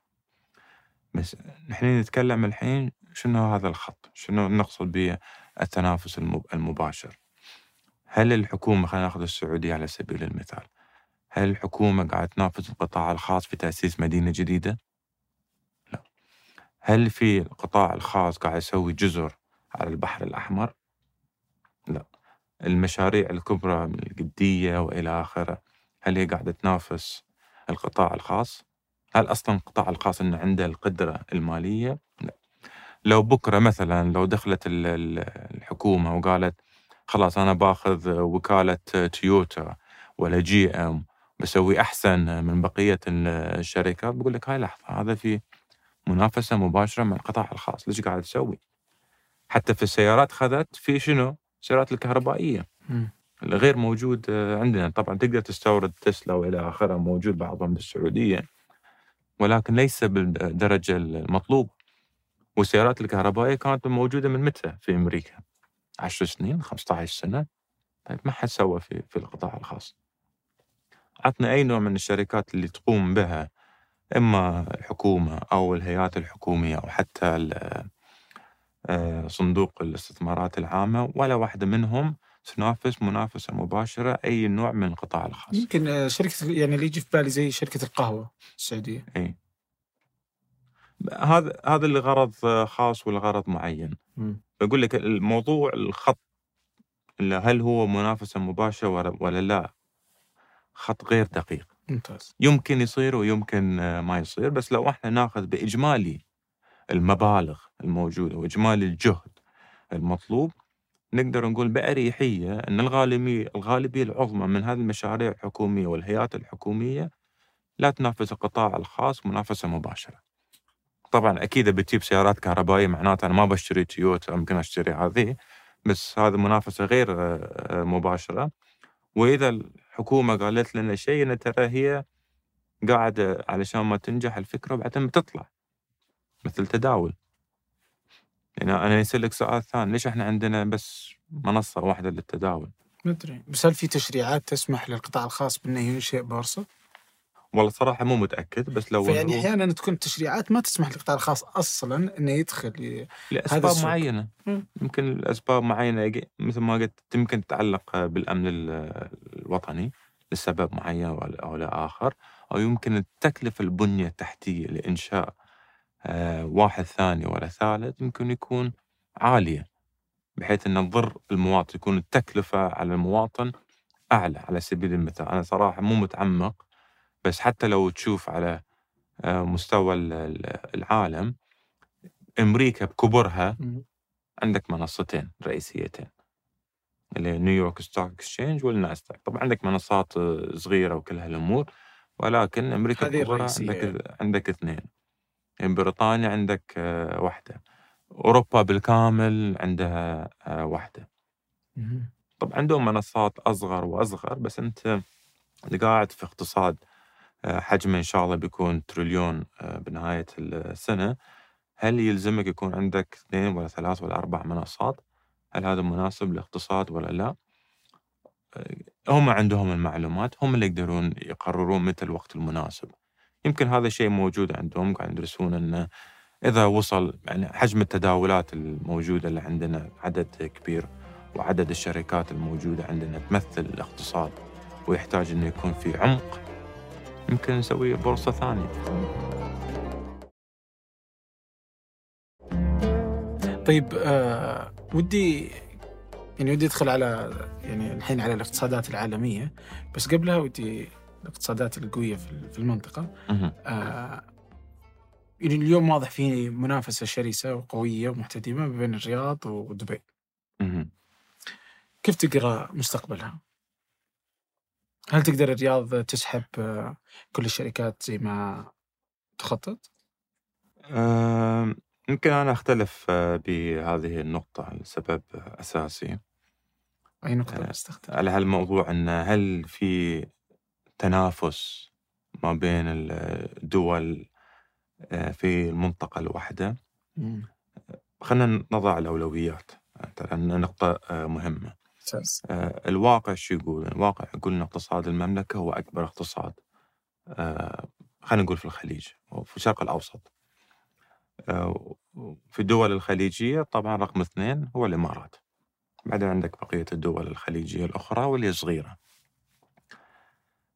بس نحن نتكلم الحين شنو هذا الخط؟ شنو نقصد به التنافس المب- المباشر؟ هل الحكومة خلينا ناخذ السعودية على سبيل المثال هل الحكومة قاعدة تنافس القطاع الخاص في تأسيس مدينة جديدة؟ هل في القطاع الخاص قاعد يسوي جزر على البحر الأحمر؟ لا المشاريع الكبرى من القدية وإلى آخره هل هي قاعدة تنافس القطاع الخاص؟ هل أصلا القطاع الخاص إنه عنده القدرة المالية؟ لا لو بكرة مثلا لو دخلت ال- ال- الحكومة وقالت خلاص أنا باخذ وكالة تويوتا ولا جي إم بسوي أحسن من بقية الشركات بقول لك هاي لحظة هذا في منافسة مباشرة مع القطاع الخاص. ليش قاعد تسوي؟ حتى في السيارات خذت في شنو؟ السيارات الكهربائية. مم. الغير موجود آه، عندنا. طبعا تقدر تستورد تسلا وإلى آخره موجود بعضهم بالسعودية. ولكن ليس بالدرجة المطلوب. والسيارات الكهربائية كانت موجودة من متى؟ في أمريكا. 10 سنين 15 سنة. طيب ما حد سوى في في القطاع الخاص. عطنا أي نوع من الشركات اللي تقوم بها إما الحكومة أو الهيئات الحكومية أو حتى آه، صندوق الاستثمارات العامة ولا واحدة منهم تنافس منافسة مباشرة أي نوع من القطاع الخاص. يمكن آه، شركة يعني اللي يجي في بالي زي شركة القهوة السعودية إي هذا هذا لغرض خاص ولغرض معين. بقول لك الموضوع الخط اللي هل هو منافسة مباشرة ولا- ولا لا؟ خط غير دقيق. ممتاز يمكن يصير ويمكن آه، ما يصير بس لو إحنا ناخذ بإجمالي المبالغ الموجودة وإجمالي الجهد المطلوب نقدر نقول بأريحية أن الغالبية الغالبية العظمى من هذه المشاريع الحكومية والهيئات الحكومية لا تنافس القطاع الخاص منافسة مباشرة. طبعا أكيد بتجيب سيارات كهربائية معناته أنا ما بشتري تويوتا ممكن أشتري هذه بس هذه منافسة غير آه، مباشرة وإذا الحكومة قالت لنا شيء ترى هي قاعدة علشان ما تنجح الفكرة وبعدين بتطلع مثل تداول يعني أنا يسألك سؤال ثاني ليش إحنا عندنا بس منصة واحدة للتداول؟ ما أدري بس هل في تشريعات تسمح للقطاع الخاص بأنه ينشئ بورصة؟ والله صراحة مو متأكد بس لو يعني أحيانا تكون تشريعات ما تسمح للقطاع الخاص أصلا أنه يدخل لأسباب معينة. يمكن الأسباب معينة مثل ما قلت يمكن تتعلق بالأمن الوطني لسبب معين أو لآخر أو يمكن التكلفة البنية التحتية لإنشاء آه، واحد ثاني ولا ثالث يمكن يكون عالية بحيث أن تضر المواطن يكون التكلفة على المواطن أعلى على سبيل المثال. أنا صراحة مو متعمق بس حتى لو تشوف على آه، مستوى العالم أمريكا بكبرها عندك منصتين رئيسيتين اللي New York Stock Exchange وال Nasdaq طبعا عندك منصات آه، صغيرة وكل هالأمور ولكن أمريكا بكبرها عندك عندك اثنين. يعني بريطانيا عندك آه، واحدة. أوروبا بالكامل عندها واحدة. طبعا عندهم منصات أصغر وأصغر بس أنت قاعد في اقتصاد حجمه إن شاء الله بيكون تريليون بنهاية السنة هل يلزمك يكون عندك اثنين ولا ثلاث ولا أربع منصات؟ هل هذا مناسب للاقتصاد ولا لا؟ هم عندهم المعلومات هم اللي يقدرون يقررون متى الوقت المناسب يمكن هذا الشيء موجود عندهم قاعد يدرسون إنه إذا وصل يعني حجم التداولات الموجودة اللي عندنا عدد كبير وعدد الشركات الموجودة عندنا تمثل الاقتصاد ويحتاج إنه يكون في عمق يمكن نسوي بورصة ثانية. طيب آه ودي يعني ودي أدخل على يعني الحين على الاقتصادات العالمية بس قبلها ودي الاقتصادات القوية في المنطقة آه يعني اليوم واضح في منافسة شرسة وقوية ومحتدمة بين الرياض ودبي كيف تقرأ مستقبلها؟ هل تقدر الرياض تسحب آه، كل الشركات زي ما تخطط؟ يمكن أنا أختلف آه، بهذه النقطة لسبب أساسي أي نقطة استخدم؟ على هالموضوع أن هل في تنافس ما بين الدول آه، في المنطقة الواحدة خلينا نضع الأولويات ترى نقطة آه، مهمة آه، الواقع شو يقول؟ الواقع يقول أن اقتصاد المملكة هو أكبر اقتصاد خلينا نقول في الخليج وفي الشرق الأوسط. في الدول الخليجية طبعا رقم اثنين هو الإمارات. بعدين عندك بقية الدول الخليجية الأخرى واللي صغيرة.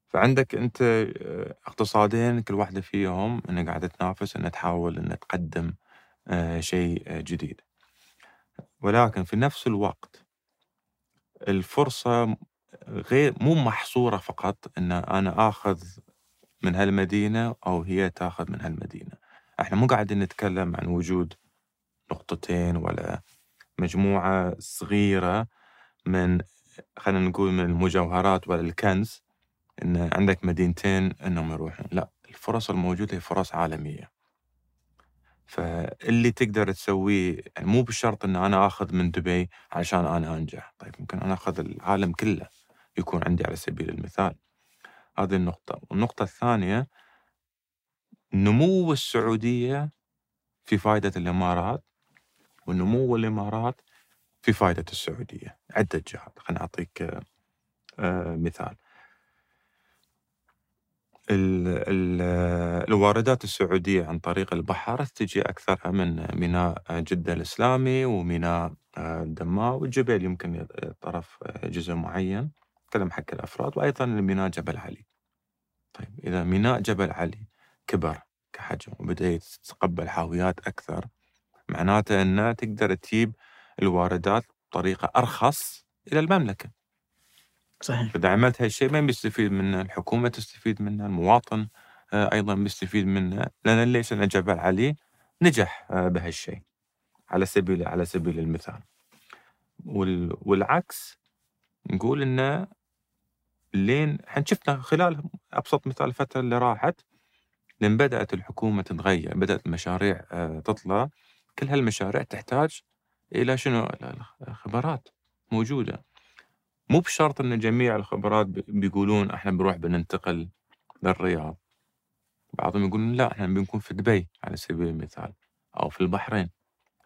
فعندك آه، اقتصادين كل واحدة فيهم أنها قاعدة تنافس أنها تحاول أنها تقدم آه، شيء آه، جديد. ولكن في نفس الوقت الفرصة غير مو محصورة فقط أن أنا آخذ من هالمدينة أو هي تاخذ من هالمدينة. إحنا مو قاعدين نتكلم عن وجود نقطتين ولا مجموعة صغيرة من خلينا نقول من المجوهرات ولا الكنز إن عندك مدينتين إنهم يروحون. لا الفرص الموجودة هي فرص عالمية. فاللي تقدر تسويه يعني مو بالشرط ان أنا آخذ من دبي عشان أنا أنجح. طيب ممكن أنا آخذ العالم كله يكون عندي على سبيل المثال. هذه النقطة. والنقطة الثانية نمو السعودية في فائده الإمارات ونمو الإمارات في فائده السعودية. عدة جهات. خليني أعطيك آه، مثال. الواردات السعودية عن طريق البحر تجي أكثرها من ميناء جدة الإسلامي وميناء الدماء والجبيل يمكن طرف جزء معين. كلام حق الأفراد وأيضا الميناء جبل علي. طيب إذا ميناء جبل علي كبر كحجم وبدأ يتقبل حاويات أكثر معناته أنه تقدر تجيب الواردات بطريقة أرخص إلى المملكة. صحيح إذا عملت هالشيء من بيستفيد منه؟ الحكومة تستفيد منه، المواطن آه، أيضا بيستفيد منه، لأن ليش؟ أن جبل علي نجح آه، بهالشيء على سبيل على سبيل المثال. وال... والعكس نقول انه لين إحنا شفنا خلال أبسط مثال الفترة اللي راحت لين بدأت الحكومة تتغير بدأت المشاريع آه، تطلع كل هالمشاريع تحتاج إلى شنو خبرات موجودة مو بشرط إن جميع الخبرات بيقولون إحنا بنروح بننتقل للرياض. بعضهم يقولون لا إحنا بنكون في دبي على سبيل المثال أو في البحرين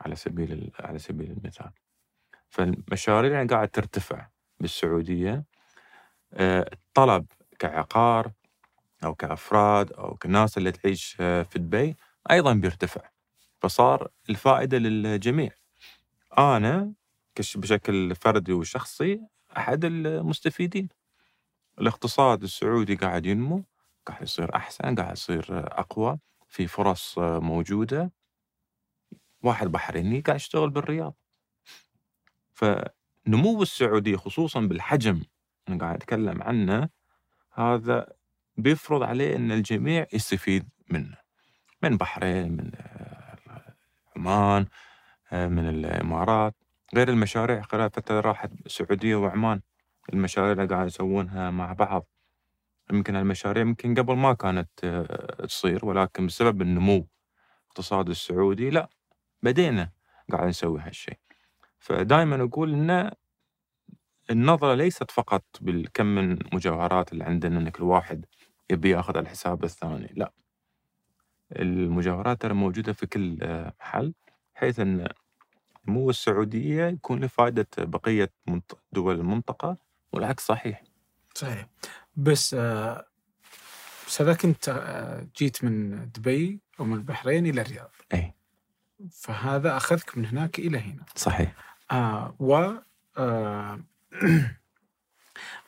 على سبيل على سبيل المثال. فالمشاريع قاعد ترتفع بالسعودية. آه، الطلب كعقار أو كأفراد أو كناس اللي تعيش آه، في دبي أيضا بيرتفع. فصار الفائدة للجميع. أنا بشكل فردي وشخصي أحد المستفيدين. الاقتصاد السعودي قاعد ينمو قاعد يصير أحسن قاعد يصير أقوى في فرص موجودة. واحد بحريني قاعد يشتغل بالرياض. فنمو السعودية خصوصا بالحجم أنا قاعد أتكلم عنه هذا بيفرض عليه إن الجميع يستفيد منه. من بحرين من عمان من الإمارات غير المشاريع خلال فترة راحت السعودية وعمان المشاريع اللي قاعد يسوونها مع بعض. يمكن المشاريع يمكن قبل ما كانت آه، تصير ولكن بسبب النمو الاقتصاد السعودي لا بدينا قاعد نسوي هالشيء. فدائما أقول إن النظرة ليست فقط بالكم من مجوهرات اللي عندنا ان كل واحد يبي يأخذ على الحساب الثاني لا. المجوهرات ترى موجودة في كل آه، محل بحيث إن نمو السعودية يكون لفائده بقية دول المنطقة؟ والعكس صحيح. صحيح. بس بس هذاك انت جيت من دبي أو من البحرين إلى الرياض. اي فهذا أخذك من هناك إلى هنا. صحيح. آه و آه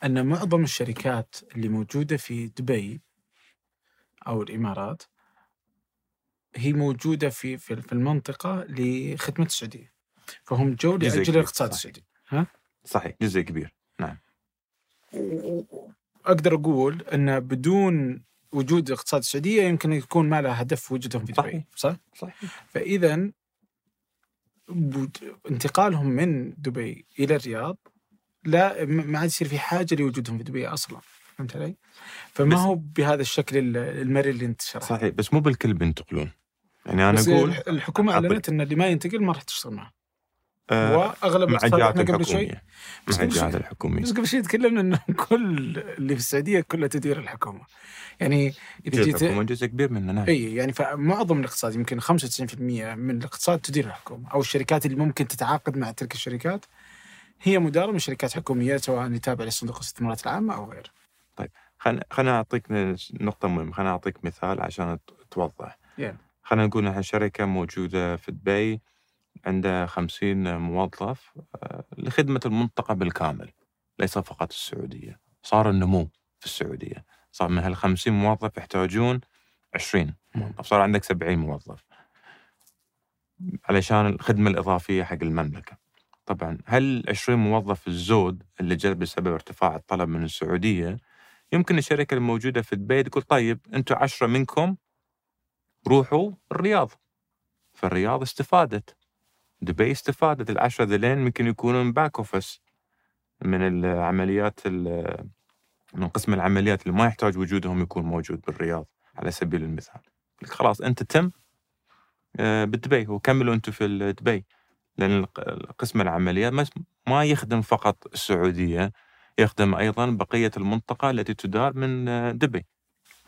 أن معظم الشركات اللي موجودة في دبي أو الإمارات هي موجودة في في المنطقة لخدمة السعودية. فهم جو لأجل الاقتصاد السعودي ها؟ صحيح. جزء كبير. نعم. أقدر أقول أن بدون وجود الاقتصاد السعودية يمكن يكون ما له هدف وجودهم في دبي. صح؟ صحيح. فاذا انتقالهم من دبي إلى الرياض لا ما عاد يصير في حاجة لوجودهم في دبي أصلا. فهمت علي؟ فما هو بهذا الشكل المرن اللي أنت شرحته. صحيح. بس مو بالكل بينتقلون. يعني أنا أقول الحكومة أعلنت أن اللي ما ينتقل ما راح تشتغل معه. واغلب مع الجهات الحكومية مع الجهات الحكومية بس قبل شوي تكلمنا إنه كل اللي في السعودية كلها تدير الحكومة يعني إذا جيت الحكومة جزء كبير منه نعم إي يعني فمعظم الاقتصاد يمكن 95% من الاقتصاد تدير الحكومة أو الشركات اللي ممكن تتعاقد مع تلك الشركات هي مدارة من شركات حكومية سواء تابعه لصندوق الاستثمارات العامة أو غيره. طيب خلينا خلينا أعطيك نقطة مهمة خلينا أعطيك مثال عشان توضح. yeah. خلينا نقول انها شركة موجودة في دبي عنده خمسين موظف آه، لخدمة المنطقة بالكامل ليس فقط السعودية. صار النمو في السعودية. صار من هالخمسين موظف يحتاجون عشرين موظف. صار عندك سبعين موظف. علشان الخدمة الإضافية حق المملكة. طبعا هل 20 موظف الزود اللي جاء بسبب ارتفاع الطلب من السعودية يمكن الشركة الموجودة في دبي تقول طيب أنتم عشرة منكم روحوا الرياض. فالرياض استفادت. دبي استفادت العشرة ذلين ممكن يكونون back office من العمليات من قسم العمليات اللي ما يحتاج وجودهم يكون موجود بالرياض على سبيل المثال. خلاص أنت تم آه، بدبي وكملوا أنتم في دبي لأن قسم العمليات ما يخدم فقط السعودية يخدم أيضا بقية المنطقة التي تدار من آه، دبي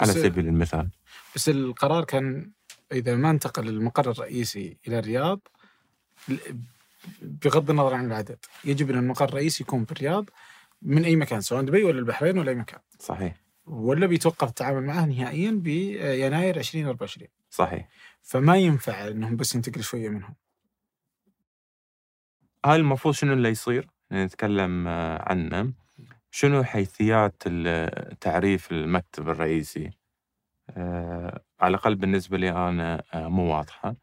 على سبيل المثال. بس القرار كان إذا ما انتقل المقر الرئيسي إلى الرياض بغض النظر عن العدد يجب إن المقر الرئيسي يكون في الرياض من أي مكان سواء دبي ولا البحرين ولا أي مكان. صحيح. ولا بيتوقف التعامل معه نهائيا بيناير 2024 صحيح. فما ينفع إنهم بس ينتقل شوية منهم. هاي المفروض شنو اللي يصير؟ نتكلم عنه. شنو حيثيات تعريف المكتب الرئيسي؟ آه، على الأقل بالنسبة لي أنا آه، مو واضحة.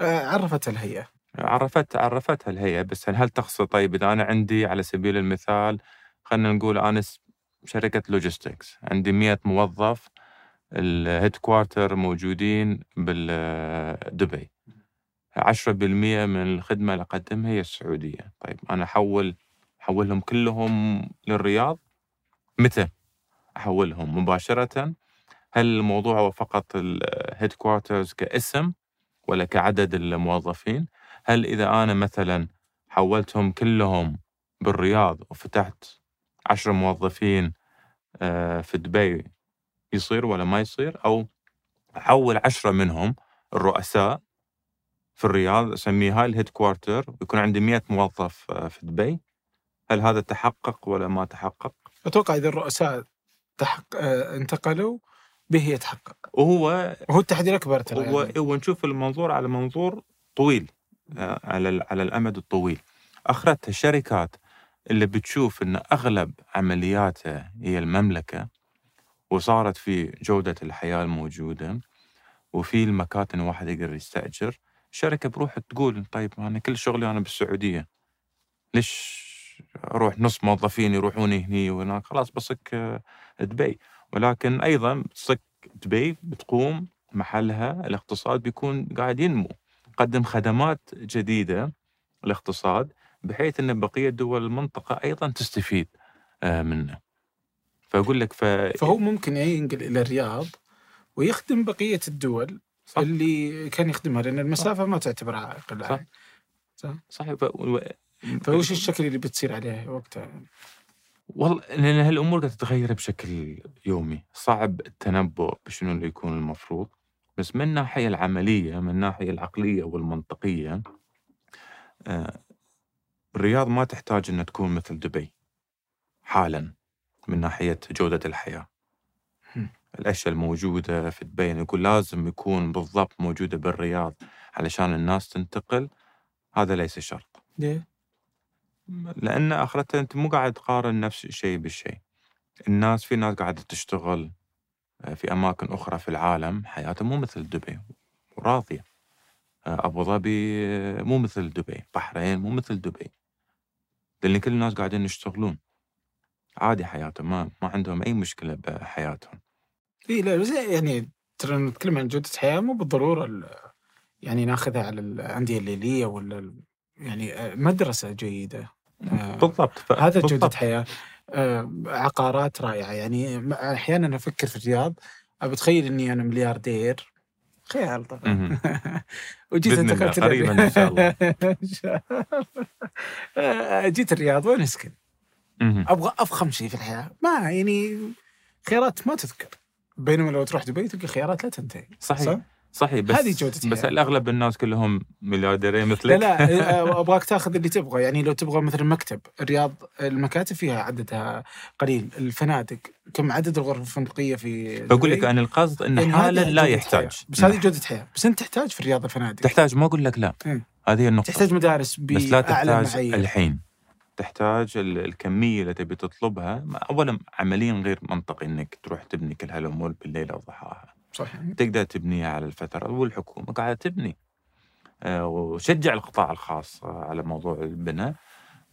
آه، عرفت الهيئة. عرفت عرفتها الهيئة بس هل تقصد طيب إذا أنا عندي على سبيل المثال خلينا نقول أنا شركة logistics عندي 100 موظف ال headquarter موجودين بالدبي. 10% من الخدمة اللي أقدمها هي السعودية. طيب أنا أحول أحولهم كلهم للرياض؟ متى أحولهم؟ مباشرة؟ هل الموضوع هو فقط ال headquarters كاسم ولا كعدد الموظفين؟ هل إذا أنا مثلا حولتهم كلهم بالرياض وفتحت عشر موظفين آه، في دبي يصير ولا ما يصير أو أحول عشرة منهم الرؤساء في الرياض أسميه هاي الهيد كوارتر ويكون عندي 100 موظف آه، في دبي هل هذا تحقق ولا ما تحقق؟ أتوقع إذا الرؤساء تحق... آه، انتقلوا به يتحقق وهو وهو التحدي الأكبر ترى هو يعني. هو نشوف المنظور على منظور طويل على ال- على الأمد الطويل. اخرتها الشركات اللي بتشوف إن أغلب عملياتها هي المملكة وصارت في جودة الحياة الموجودة وفي المكاتن واحد يقدر يستأجر. الشركة بروح تقول طيب أنا كل شغلي أنا بالسعودية. ليش أروح؟ نص موظفين يروحون هني وهناك خلاص بصك آه، دبي. ولكن أيضا صك دبي بتقوم محلها الاقتصاد بيكون قاعد ينمو. قدم خدمات جديدة الاقتصاد بحيث أن بقية دول المنطقة أيضا تستفيد آه، منه. فأقول لك ف... فهو ممكن ينقل إلى الرياض ويخدم بقية الدول صح. اللي كان يخدمها لأن المسافة ما تعتبر عائق الآن. صحيح ف... و- فوش الشكل اللي بتصير عليه وقتها؟ والله لأن هالأمور قاعدة تتغير بشكل يومي. صعب التنبؤ بشنو اللي يكون المفروض. بس من الناحيه العملية من الناحيه العقلية والمنطقية آه، الرياض ما تحتاج إنها تكون مثل دبي حالا من ناحية جودة الحياة هم. الأشياء الموجودة في دبي يقول لازم يكون بالضبط موجودة بالرياض علشان الناس تنتقل هذا ليس شرط ليه؟ لأن آخرتها أنت مو قاعد تقارن نفس الشيء بالشيء الناس في ناس قاعدة تشتغل في أماكن أخرى في العالم حياتها مو مثل دبي وراضيه آه، أبو ظبي آه، مو مثل دبي بحرين مو مثل دبي لأن كل الناس قاعدين يشتغلون. عادي حياتهم ما ما عندهم أي مشكلة بحياتهم. إي لا يعني ترى نتكلم عن جودة حياه مو بالضرورة ال- يعني ناخذها على الأندية الليلية ولا يعني آه، مدرسة جيدة. آه، بالضبط ف... هذا بالضبط. جودة حياة. آه، عقارات رائعة يعني أحيانا أفكر في الرياض بتخيل إني أنا ملياردير خيال طبعا. وجيت انتقلت قريباً إن شاء الله. آه، جيت الرياض وين أسكن؟ مهم. أبغى أفخم شيء في الحياة ما يعني خيارات ما تذكر بينما لو تروح دبي تلقى خيارات لا تنتهي صحيح صح؟ صحيح بس هذه جودة بس. الأغلب الناس كلهم مليارديرين لا مثلك لا آه، أبغاك تاخذ اللي تبغى. يعني لو تبغى مثلا مكتب الرياض المكاتب فيها عددها قليل الفنادق كم عدد الغرف الفندقية في بقول لك؟ أنا القصد انه يعني حالا لا يحتاج. حياة. بس هذه جودة حياة. بس أنت تحتاج في الرياض الفنادق. تحتاج ما أقول لك لا. إيه. هذه النقطة. تحتاج مدارس بس لا تحتاج الحين. تحتاج ال- الكمية اللي تبي تطلبها اولا عمليا غير منطقي إنك تروح تبني كل هالأمور بالليل أو ضحاها. صح تقدر تبنيها على الفترة والحكومة قاعدة تبني. آه، وشجع القطاع الخاص على موضوع البناء.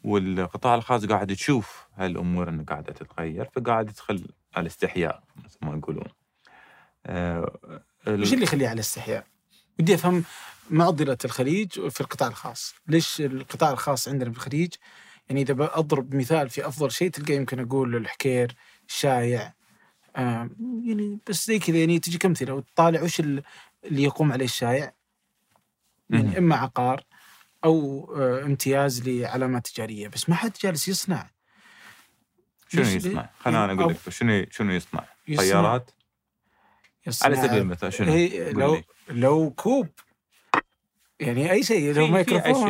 والقطاع الخاص قاعد تشوف هالأمور إنه قاعدة تتغير فقاعد يدخل على الاستحياء مثل ما يقولون. آه، وش اللي يخليه على استحياء؟ ودي أفهم معضلة الخليج في القطاع الخاص، ليش القطاع الخاص عندنا في الخليج؟ يعني إذا بضرب مثال في أفضل شيء تلقى يمكن أقول الحكير، الشايع آه يعني بس زي كذا يعني تجيك امثله وتطالع وش ال- اللي يقوم عليه الشايع مهم. يعني إما عقار أو آه امتياز لعلامات تجارية بس ما حد جالس يصنع شنو يصنع؟ خليني أنا أقول لك شنو شنو يصنع؟ طيارات يصنع على سبيل المثال شنو؟ هي لو. لو كوب يعني أي شيء لو في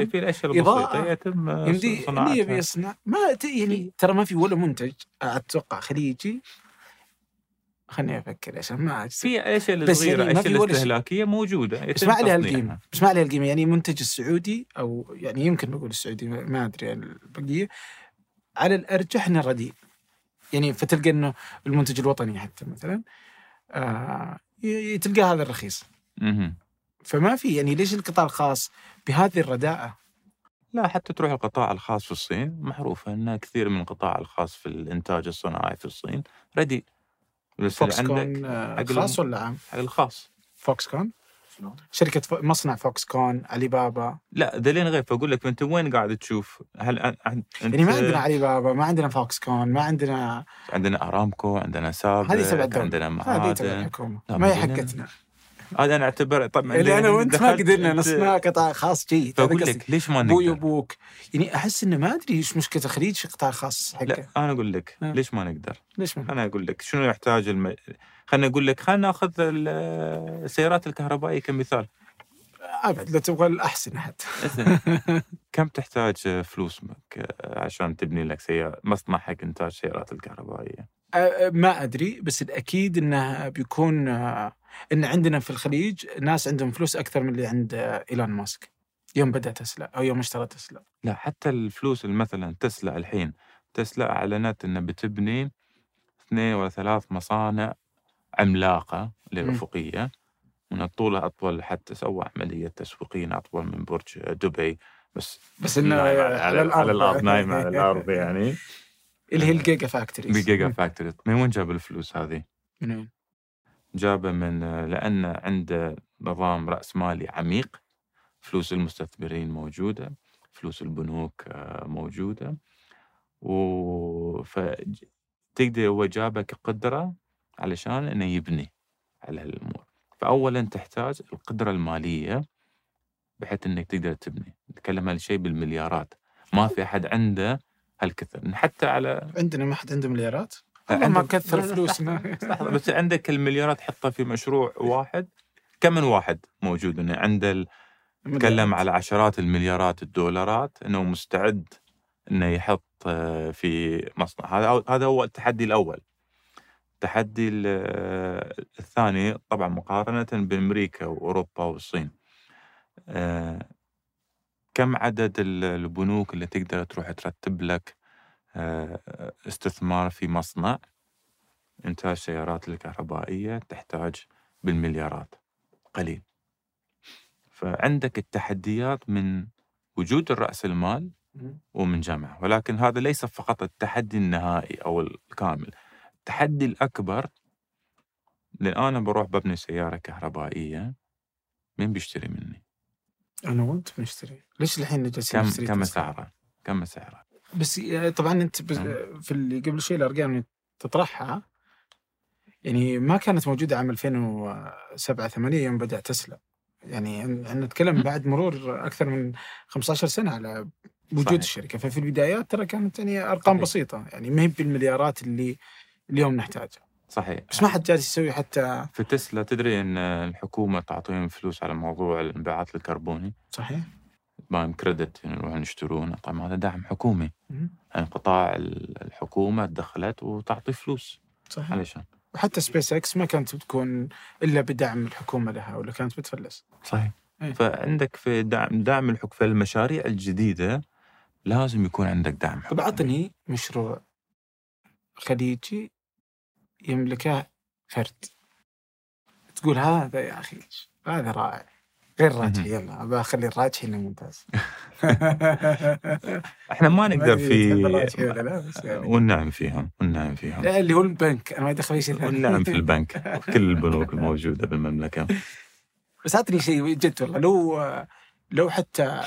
في الاشياء. البسيطه يتم يمدي اللي يبي يصنع ما. يعني ترى ما في ولا منتج أتوقع خليجي خليني أفكر عشان ما. في الاشياء بس الصغيرة؟ يعني الاشياء شيء. الاستهلاكية؟ موجودة. بس ما عليها. القيمه بس ما عليها القيمه يعني منتج السعودي أو يعني يمكن بقول السعودي ما أدري البقية. على الأرجح إنه رديء. يعني فتلقى إنه المنتج الوطني حتى مثلا آه تلقى هذا الرخيص. فما في يعني ليش القطاع الخاص بهذه الرداءة؟ لا حتى تروح القطاع الخاص في الصين معروفة إن كثير من القطاع الخاص في الإنتاج الصناعي في الصين رديء. Foxconn عندك آه خاص ولا عام؟ حق الخاص. Foxconn شركة ف- مصنع Foxconn علي بابا لا ذلين غير فاقول لك أنت وين قاعد تشوف؟ هل أن- أن- أنت يعني ما عندنا علي بابا ما عندنا Foxconn ما عندنا عندنا ارامكو عندنا سابق هذه تبع الدولة. عندنا هذه تبع معادن لا، ما هي حقتنا. هذا أنا اعتبر طبعا اللي أنا وأنت ما قدرنا نصنع قطاع خاص جيد هذا فأقول. لك ليش ما أبوي نقدر؟ وأبوك يعني أحس إنه ما أدري إيش مشكلة في قطاع خاص حقه لا أنا أقول لك ها. ليش ما نقدر؟ ليش ما أنا أقول لك شنو يحتاج الم... خلينا نقول لك خلينا نأخذ ال- السيارات الكهربائية كمثال ابد لو تبغى الأحسن حتى. كم تحتاج فلوس عشان تبني لك سيارة مصنع حق إنتاج سيارات الكهربائية؟ أه، أه، ما أدري بس الأكيد انه بيكون أه، إن عندنا في الخليج ناس عندهم فلوس أكثر من اللي عند إيلون ماسك يوم بدأ تسلا أو يوم اشترى تسلا. لا حتى الفلوس مثلا تسلا الحين تسلا أعلنت إنها بتبني اثنين ولا ثلاث مصانع عملاقة للأفقية. من طولها أطول حتى سوى عملية تسويقية أطول من برج دبي بس بس إنه على, على, الأرض. على الأرض نايم على الأرض يعني. اللي هي ال gigafactories بـ giga factory من وين جاب الفلوس هذه؟ من وين؟ جابه من لأن عنده نظام رأس مالي عميق فلوس المستثمرين موجودة فلوس البنوك آه، موجودة. و فتقدر هو جابه كقدرة علشان إنه يبني على هالأمور. فأولا تحتاج القدرة المالية بحيث إنك تقدر تبني. نتكلم عن شيء بالمليارات. ما في أحد عنده هالكثر. حتى على عندنا ما حد عنده مليارات؟ ما كثر فلوسنا. لحظة بس عندك المليارات حطها في مشروع واحد. كم من واحد موجود؟ إنه عنده ال- تكلم على عشرات المليارات الدولارات إنه مستعد إنه يحط آه، في مصنع. هذا هذا هو التحدي الأول. التحدي ال- آه، الثاني طبعا مقارنة بأمريكا وأوروبا والصين. آه، كم عدد ال- البنوك اللي تقدر تروح ترتب لك؟ استثمار في مصنع إنتاج سيارات الكهربائية تحتاج بالمليارات قليل فعندك التحديات من وجود الرأس المال ومن جامعة ولكن هذا ليس فقط التحدي النهائي أو الكامل التحدي الأكبر لأن أنا بروح ببني سيارة كهربائية مين بيشتري مني؟ أنا وأنت بنشتري ليش الحين جالسين كم نشتري كم؟ سعرها؟ كم سعرها؟ بس آه، طبعا أنت بس نعم. في اللي قبل شوي الأرقام اللي تطرحها يعني ما كانت موجودة عام 2007 8 يوم بدأ تسلا يعني إحنا نتكلم بعد مرور أكثر من 15 سنة على وجود صحيح. الشركة. ففي البدايات ترى كانت يعني أرقام صحيح. بسيطة. يعني ما هي بالمليارات اللي اليوم نحتاجها. صحيح. بس ما حد جالس يسوي حتى في تسلا تدري إن الحكومة تعطيهم فلوس على موضوع الانبعاث الكربوني؟ صحيح. بال credit يعني يروحون يشترون طبعا هذا دعم حكومي. يعني قطاع ال- الحكومة دخلت وتعطي فلوس. صحيح. علشان وحتى سبيس إكس ما كانت بتكون إلا بدعم الحكومة لها ولا كانت بتفلس. صحيح. إيه. فعندك في دعم دعم الحكومة في المشاريع الجديدة لازم يكون عندك دعم طب حكومي عطني مشروع خليجي يملكه فرد. تقول هذا يا أخي هذا رائع. غير راجحي يلا ابى اخلي الراجحي انه ممتاز. إحنا ما نقدر في الراجحي بس يعني. والنعم فيهم والنعم فيهم. لا، اللي هو البنك أنا ما يدخل في شيء ثاني والنعم في البنك كل البنوك الموجودة بالمملكة. بس اعطني شيء جد والله لو لو حتى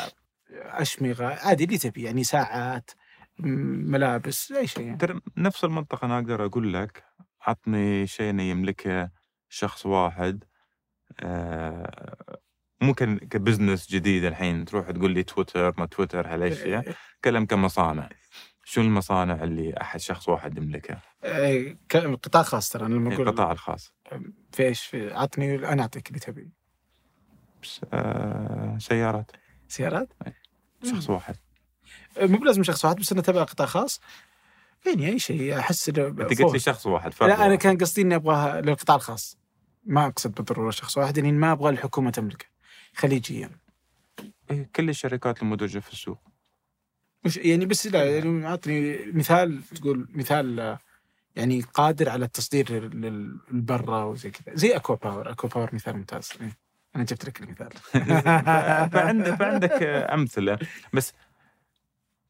أشمغة عادي اللي تبي يعني ساعات ملابس أي شيء يعني. ترى نفس المنطقة أنا أقدر أقول لك عطني شيء يملكه شخص واحد آه، ممكن كبزنس جديد الحين تروح تقول لي تويتر ما تويتر هالأشياء. تكلم كمصانع. شو المصانع اللي أحد شخص واحد يملكها؟ إيه، قطاع خاص ترى أنا لما أقول القطاع الخاص. في إيش؟ في عطني أنا أعطيك اللي تبي. بس آه، سيارات. سيارات؟ شخص واحد. مو بلازم شخص واحد بس أنا تبع قطاع خاص. يعني أي شيء أحس أنت قلت. لي شخص واحد فرد لا أنا. كان قصدي إني أبغاها للقطاع الخاص. ما أقصد بالضرورة شخص واحد يعني ما أبغى الحكومة تملكه. خليجيا إيه، كل الشركات المدرجة في السوق. مش يعني بس لا يعني أعطني مثال تقول مثال آه، يعني قادر على التصدير لل- للبرا وزي كذا. زي أكوا باور. أكوا باور مثال ممتاز. إيه. أنا جبت لك المثال. فعندك فعندك أمثلة. بس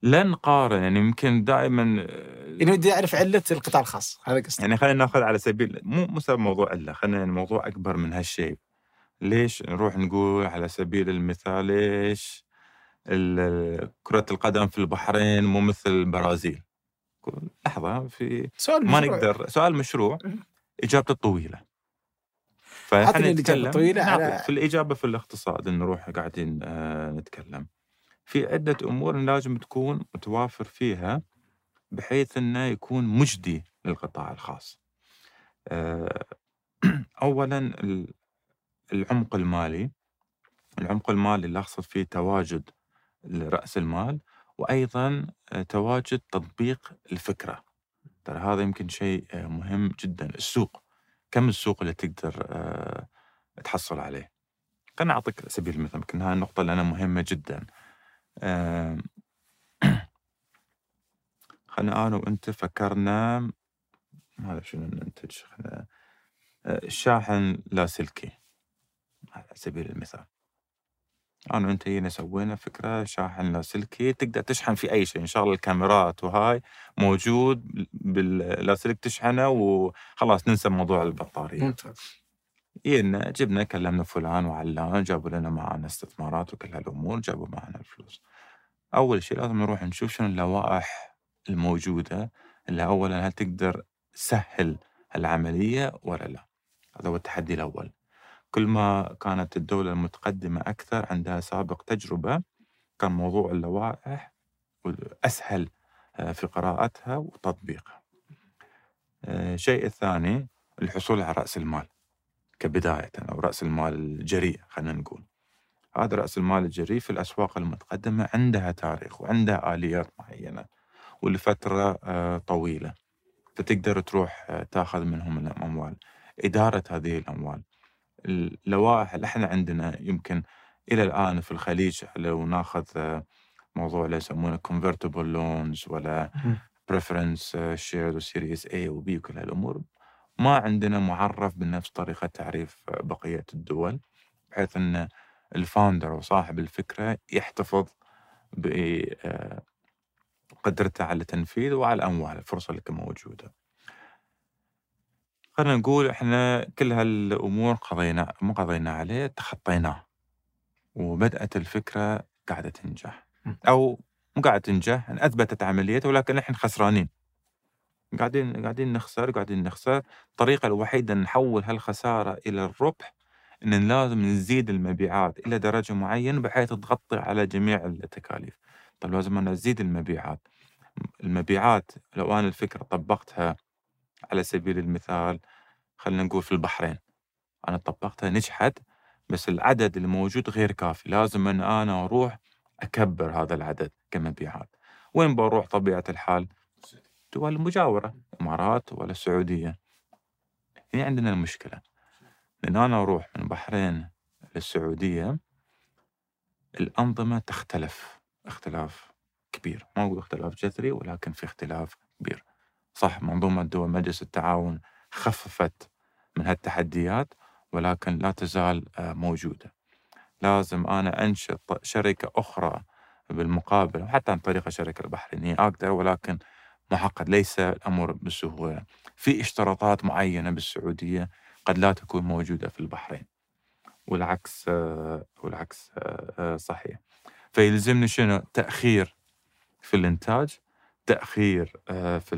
لا نقارن يعني يمكن دائما يعني بدي أعرف علة القطاع الخاص. هذا قصدي. يعني خلينا ناخذ على سبيل مو مو موضوع إلا خلينا يعني موضوع أكبر من هالشيء. ليش نروح نقول على سبيل المثال ليش كرة القدم في البحرين مو مثل البرازيل لحظة في سؤال ما مشروع. نقدر سؤال مشروع. إجابته طويلة فإحنا نتكلم الطويلة على- نعطي- في الإجابة في الاقتصاد نروح قاعدين آه، نتكلم في عدة أمور لازم تكون متوافر فيها بحيث أنه يكون مجدي للقطاع الخاص آه، أولا العمق المالي العمق المالي اللي أقصد فيه تواجد رأس المال وأيضا آه، تواجد تطبيق الفكرة. ترى هذا يمكن شيء آه، مهم جدا. السوق كم السوق اللي تقدر آه، تحصل عليه؟ خليني أعطيك سبيل المثال يمكن هاي النقطة لأنها مهمة جدا. خلينا أنا وأنت فكرنا هذا شنو ننتج خلينا آه، الشاحن لاسلكي على سبيل المثال. أنا وانت جينا سوينا فكرة شاحن لاسلكي تقدر تشحن في أي شيء إن شاء الله الكاميرات وهاي موجود باللاسلك تشحنه وخلاص ننسى موضوع البطارية. ممتاز. جينا جبنا كلمنا فلان وعلان جابوا لنا معنا استثمارات وكل هالأمور جابوا معنا الفلوس. أول شيء لازم نروح نشوف شنو اللوائح الموجودة اللي اولا هل تقدر تسهل العملية ولا لا. هذا هو التحدي الأول. كل ما كانت الدولة المتقدمة أكثر عندها سابق تجربة كان موضوع اللوائح أسهل آه، في قراءتها وتطبيقها. آه، الشيء الثاني الحصول على رأس المال كبداية أو رأس المال الجريء خلينا نقول. هذا رأس المال الجريء في الأسواق المتقدمة عندها تاريخ وعندها آليات معينة ولفترة آه، طويلة فتقدر تروح آه، تاخذ منهم الأموال إدارة هذه الأموال. اللوائح اللي إحنا عندنا يمكن إلى الآن في الخليج لو ناخذ آه، موضوع اللي يسمونه convertible loans ولا preference shares و series A و B وكل هالأمور ما عندنا معرف بنفس طريقة تعريف آه، بقية الدول بحيث إن ال founder أو صاحب الفكرة يحتفظ بقدرته على التنفيذ وعلى الأموال الفرصة اللي موجودة. خلينا نقول إحنا كل هالأمور قضينا مو قضينا عليه تخطيناه. وبدأت الفكرة قاعدة تنجح. أو مو قاعدة تنجح يعني أثبتت عمليتها ولكن إحنا خسرانين. قاعدين قاعدين نخسر قاعدين نخسر. الطريقة الوحيدة إن نحول هالخسارة إلى الربح إن لازم نزيد المبيعات إلى درجة معينة بحيث تغطي على جميع التكاليف. طيب لازم أنا أزيد المبيعات. المبيعات لو أنا الفكرة طبقتها على سبيل المثال خلينا نقول في البحرين. أنا طبقتها نجحت بس العدد الموجود غير كافي. لازم أن أنا أروح أكبر هذا العدد كمبيعات. وين بروح طبيعة الحال؟ دول المجاورة الإمارات ولا السعودية. هنا عندنا المشكلة. لأن أنا أروح من البحرين للسعودية الأنظمة تختلف اختلاف كبير. ما أقول اختلاف جذري ولكن في اختلاف كبير. صح منظومة دول مجلس التعاون خففت من هالتحديات ولكن لا تزال آه، موجودة. لازم أنا أنشط شركة أخرى بالمقابل حتى عن طريق الشركة البحرينية أقدر ولكن معقد ليس الأمر بالسهولة في اشتراطات معينة بالسعودية قد لا تكون موجودة في البحرين. والعكس آه، والعكس آه، صحيح. فيلزمني شنو؟ تأخير في الإنتاج تأخير آه، في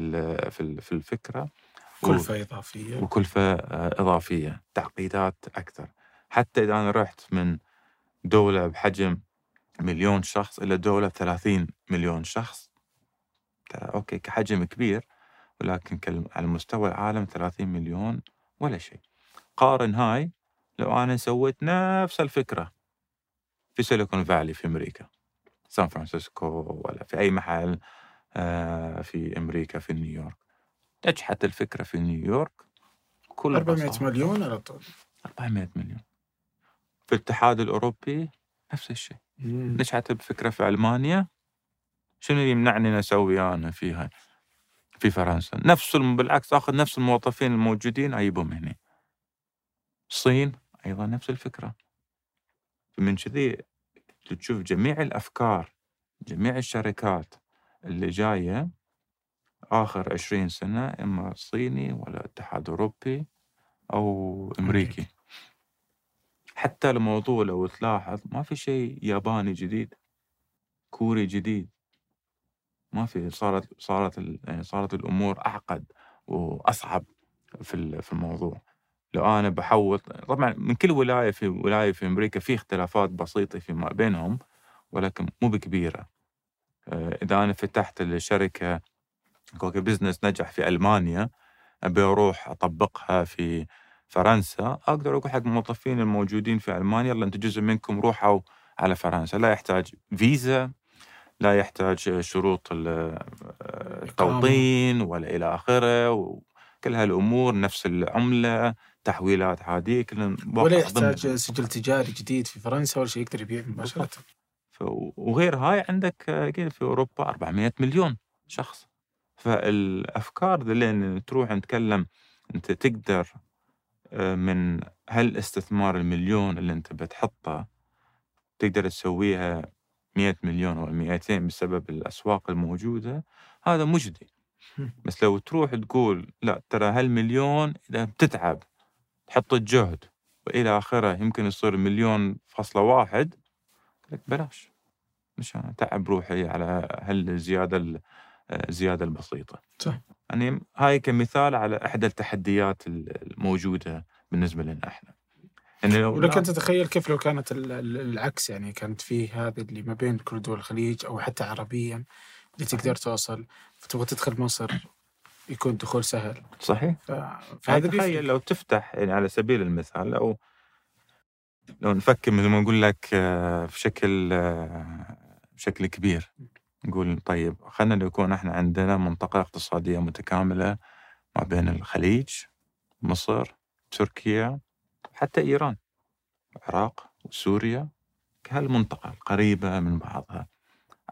في في الفكرة كلفة إضافية. وكلفة آه، إضافية تعقيدات أكثر. حتى إذا أنا رحت من دولة بحجم مليون شخص إلى دولة 30 مليون شخص ترى okay كحجم كبير ولكن على مستوى العالم 30 مليون ولا شيء. قارن هاي لو أنا سويت نفس الفكرة في سيليكون فالي في أمريكا سان فرانسيسكو ولا في أي محل في أمريكا في نيويورك. نجحت الفكرة في نيويورك. كل 400 بساطة. مليون على طول. 400 مليون. في الاتحاد الأوروبي نفس الشيء. مم. نجحت بفكرة في ألمانيا. شنو يمنعني أن أسوي أنا فيها؟ في فرنسا. نفس الم... بالعكس أخذ نفس الموظفين الموجودين أجيبهم هنا الصين أيضا نفس الفكرة. فمن كذي تشوف جميع الأفكار جميع الشركات اللي جاية آخر عشرين سنة إما صيني ولا اتحاد أوروبي أو أمريكي. حتى الموضوع لو تلاحظ ما في شيء ياباني جديد كوري جديد. ما في صارت صارت يعني صارت الأمور أعقد وأصعب في في الموضوع. لو أنا بحوط طبعا من كل ولاية في ولاية في أمريكا في اختلافات بسيطة فيما بينهم ولكن مو بكبيرة. إذا أنا فتحت الشركة okay business نجح في ألمانيا أبي أروح أطبقها في فرنسا أقدر أقول حق الموظفين الموجودين في ألمانيا يلا أنتم جزء منكم روحوا على فرنسا. لا يحتاج فيزا لا يحتاج شروط التوطين ولا إلى آخره وكل هالأمور نفس العملة تحويلات هذه كلها ولا يحتاج سجل تجاري جديد في فرنسا ولا شيء يقدر يبيع مباشرة. وغير هاي عندك أكيد في أوروبا 400 مليون شخص. فالأفكار اللي تروح نتكلم أنت تقدر آه، من هالاستثمار المليون اللي أنت بتحطه تقدر تسويها 100 مليون أو 200 بسبب الأسواق الموجودة هذا مجدي. بس لو تروح تقول لا ترى هالمليون إذا بتتعب تحط الجهد وإلى آخره يمكن يصير مليون فاصلة واحد لك بلاش. مش تعب روحي على هالزياده الزيادة البسيطة. صح. يعني هاي كمثال على إحدى التحديات الموجودة بالنسبة لنا إحنا. يعني لو ولك أنت تتخيل كيف لو كانت العكس يعني كانت فيه هذه اللي ما بين كل دول الخليج أو حتى عربيا اللي تقدر توصل فتبغى تدخل مصر يكون دخول سهل. صحيح. ف... فهذا تخيل لو تفتح يعني على سبيل المثال لو لو نفكر مثل ما نقول لك آه، بشكل آه، بشكل كبير. نقول طيب خلينا يكون إحنا عندنا منطقة اقتصادية متكاملة ما بين الخليج مصر تركيا حتى إيران العراق وسوريا كهالمنطقة القريبة من بعضها.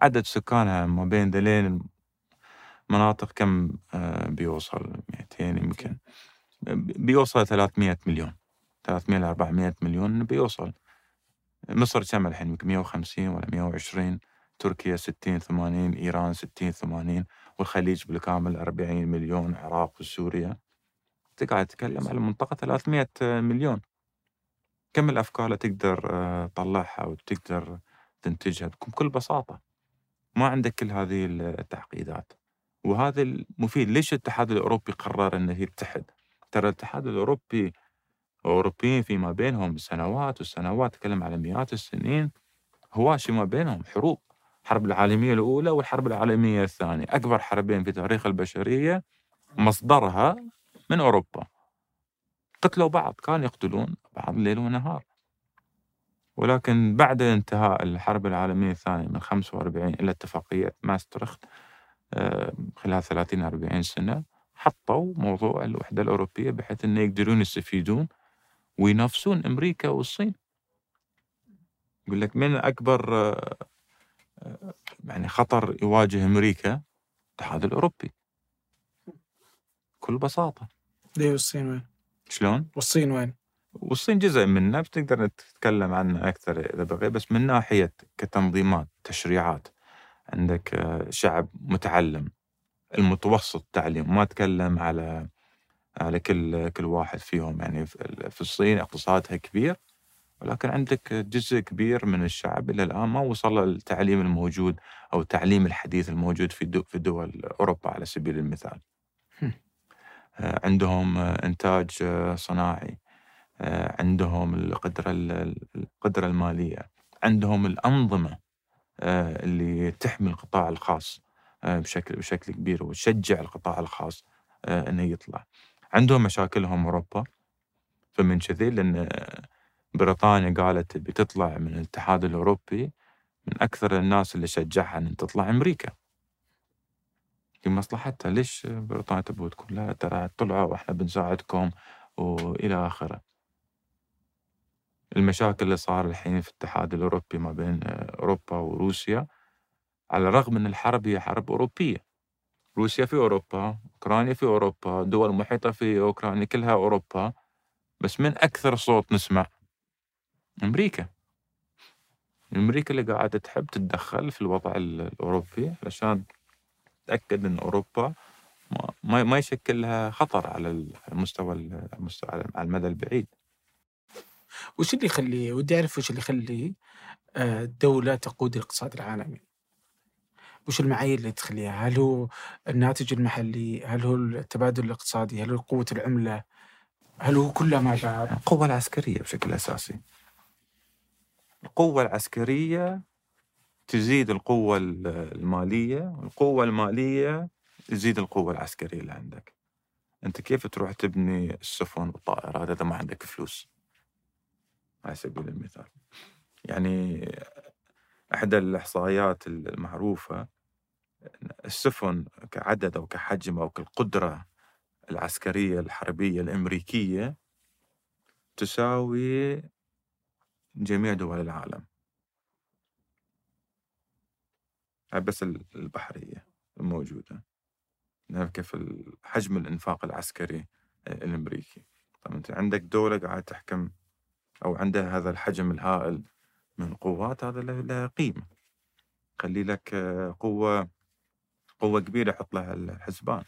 عدد سكانها ما بين ذلين المناطق كم آه، بيوصل؟ 200 يمكن. بيوصل 300 مليون. 300 ل 400 مليون بيوصل. مصر كم الحين؟ يمكن 150 ولا 120 تركيا 60 80 إيران 60 80 والخليج بالكامل 40 مليون العراق وسوريا. تقعد تتكلم على منطقة 300 مليون. كم الأفكار اللي تقدر آه، تطلعها وتقدر تنتجها بكل بساطة ما عندك كل هذه التعقيدات. وهذا المفيد. ليش الاتحاد الأوروبي قرر إنه يتحد؟ ترى الاتحاد الأوروبي اوروبيين فيما بينهم سنوات وسنوات تكلم على مئات السنين هواشي ما بينهم حروب. الحرب العالمية الأولى والحرب العالمية الثانية. أكبر حربين في تاريخ البشرية مصدرها من أوروبا. قتلوا بعض كانوا يقتلون بعض ليل ونهار. ولكن بعد انتهاء الحرب العالمية الثانية من 45 إلى اتفاقية ماسترخت آه، خلال 30 40 سنة حطوا موضوع الوحدة الأوروبية بحيث أنه يقدرون يستفيدون وينافسون أمريكا والصين. يقول لك من أكبر آه، يعني خطر يواجه أمريكا الاتحاد الأوروبي بكل بساطة ليه والصين وين؟ شلون؟ والصين وين؟ والصين جزء منها بتقدر نتكلم عنه أكثر إذا بغي بس من ناحية كتنظيمات تشريعات عندك آه، شعب متعلم المتوسط تعليم ما أتكلم على على كل كل واحد فيهم يعني في الصين اقتصادها كبير ولكن عندك جزء كبير من الشعب إلى الآن ما وصل للتعليم الموجود أو التعليم الحديث الموجود في في دول أوروبا على سبيل المثال. آه، عندهم إنتاج صناعي، آه، عندهم القدرة القدرة المالية، عندهم الأنظمة آه، اللي تحمي القطاع الخاص بشكل بشكل كبير وتشجع القطاع الخاص إنه يطلع. عندهم مشاكلهم أوروبا فمن كذي لأن بريطانيا قالت تبي تطلع من الاتحاد الأوروبي من أكثر الناس اللي شجعها أن تطلع أمريكا. لمصلحتها ليش بريطانيا تبغى تقول لا ترى طلعوا وإحنا بنساعدكم وإلى آخره. المشاكل اللي صار الحين في الاتحاد الأوروبي ما بين أوروبا وروسيا على الرغم أن الحرب هي حرب أوروبية. روسيا في أوروبا أوكرانيا في أوروبا دول محيطة في أوكرانيا كلها أوروبا. بس من أكثر صوت نسمع أمريكا. أمريكا اللي قاعدة تحب تتدخل في الوضع الأوروبي علشان تأكد أن أوروبا ما ما يشكل لها خطر على المستوى على المدى البعيد. وش اللي يخلي ودي أعرف وش اللي يخلي آه، الدولة تقود الاقتصاد العالمي؟ وش المعايير اللي تخليها؟ هل هو الناتج المحلي؟ هل هو التبادل الاقتصادي؟ هل هو قوة العملة؟ هل هو كلها مع بعض القوة العسكرية بشكل أساسي. القوة العسكرية تزيد القوة ال- المالية والقوة المالية تزيد القوة العسكرية اللي عندك. أنت كيف تروح تبني السفن والطائرات إذا ما عندك فلوس؟ على سبيل المثال. يعني إحدى الإحصائيات المعروفة السفن كعدد أو كحجم أو كالقدرة العسكرية الحربية الأمريكية تساوي جميع دول العالم. بس ال- البحرية الموجودة. نعرف كيف حجم الإنفاق العسكري الأمريكي. طبعا أنت عندك دولة قاعدة تحكم أو عندها هذا الحجم الهائل من القوات هذا له قيمة خلي لك آه، قوة قوة كبيرة حط لها الحسبان.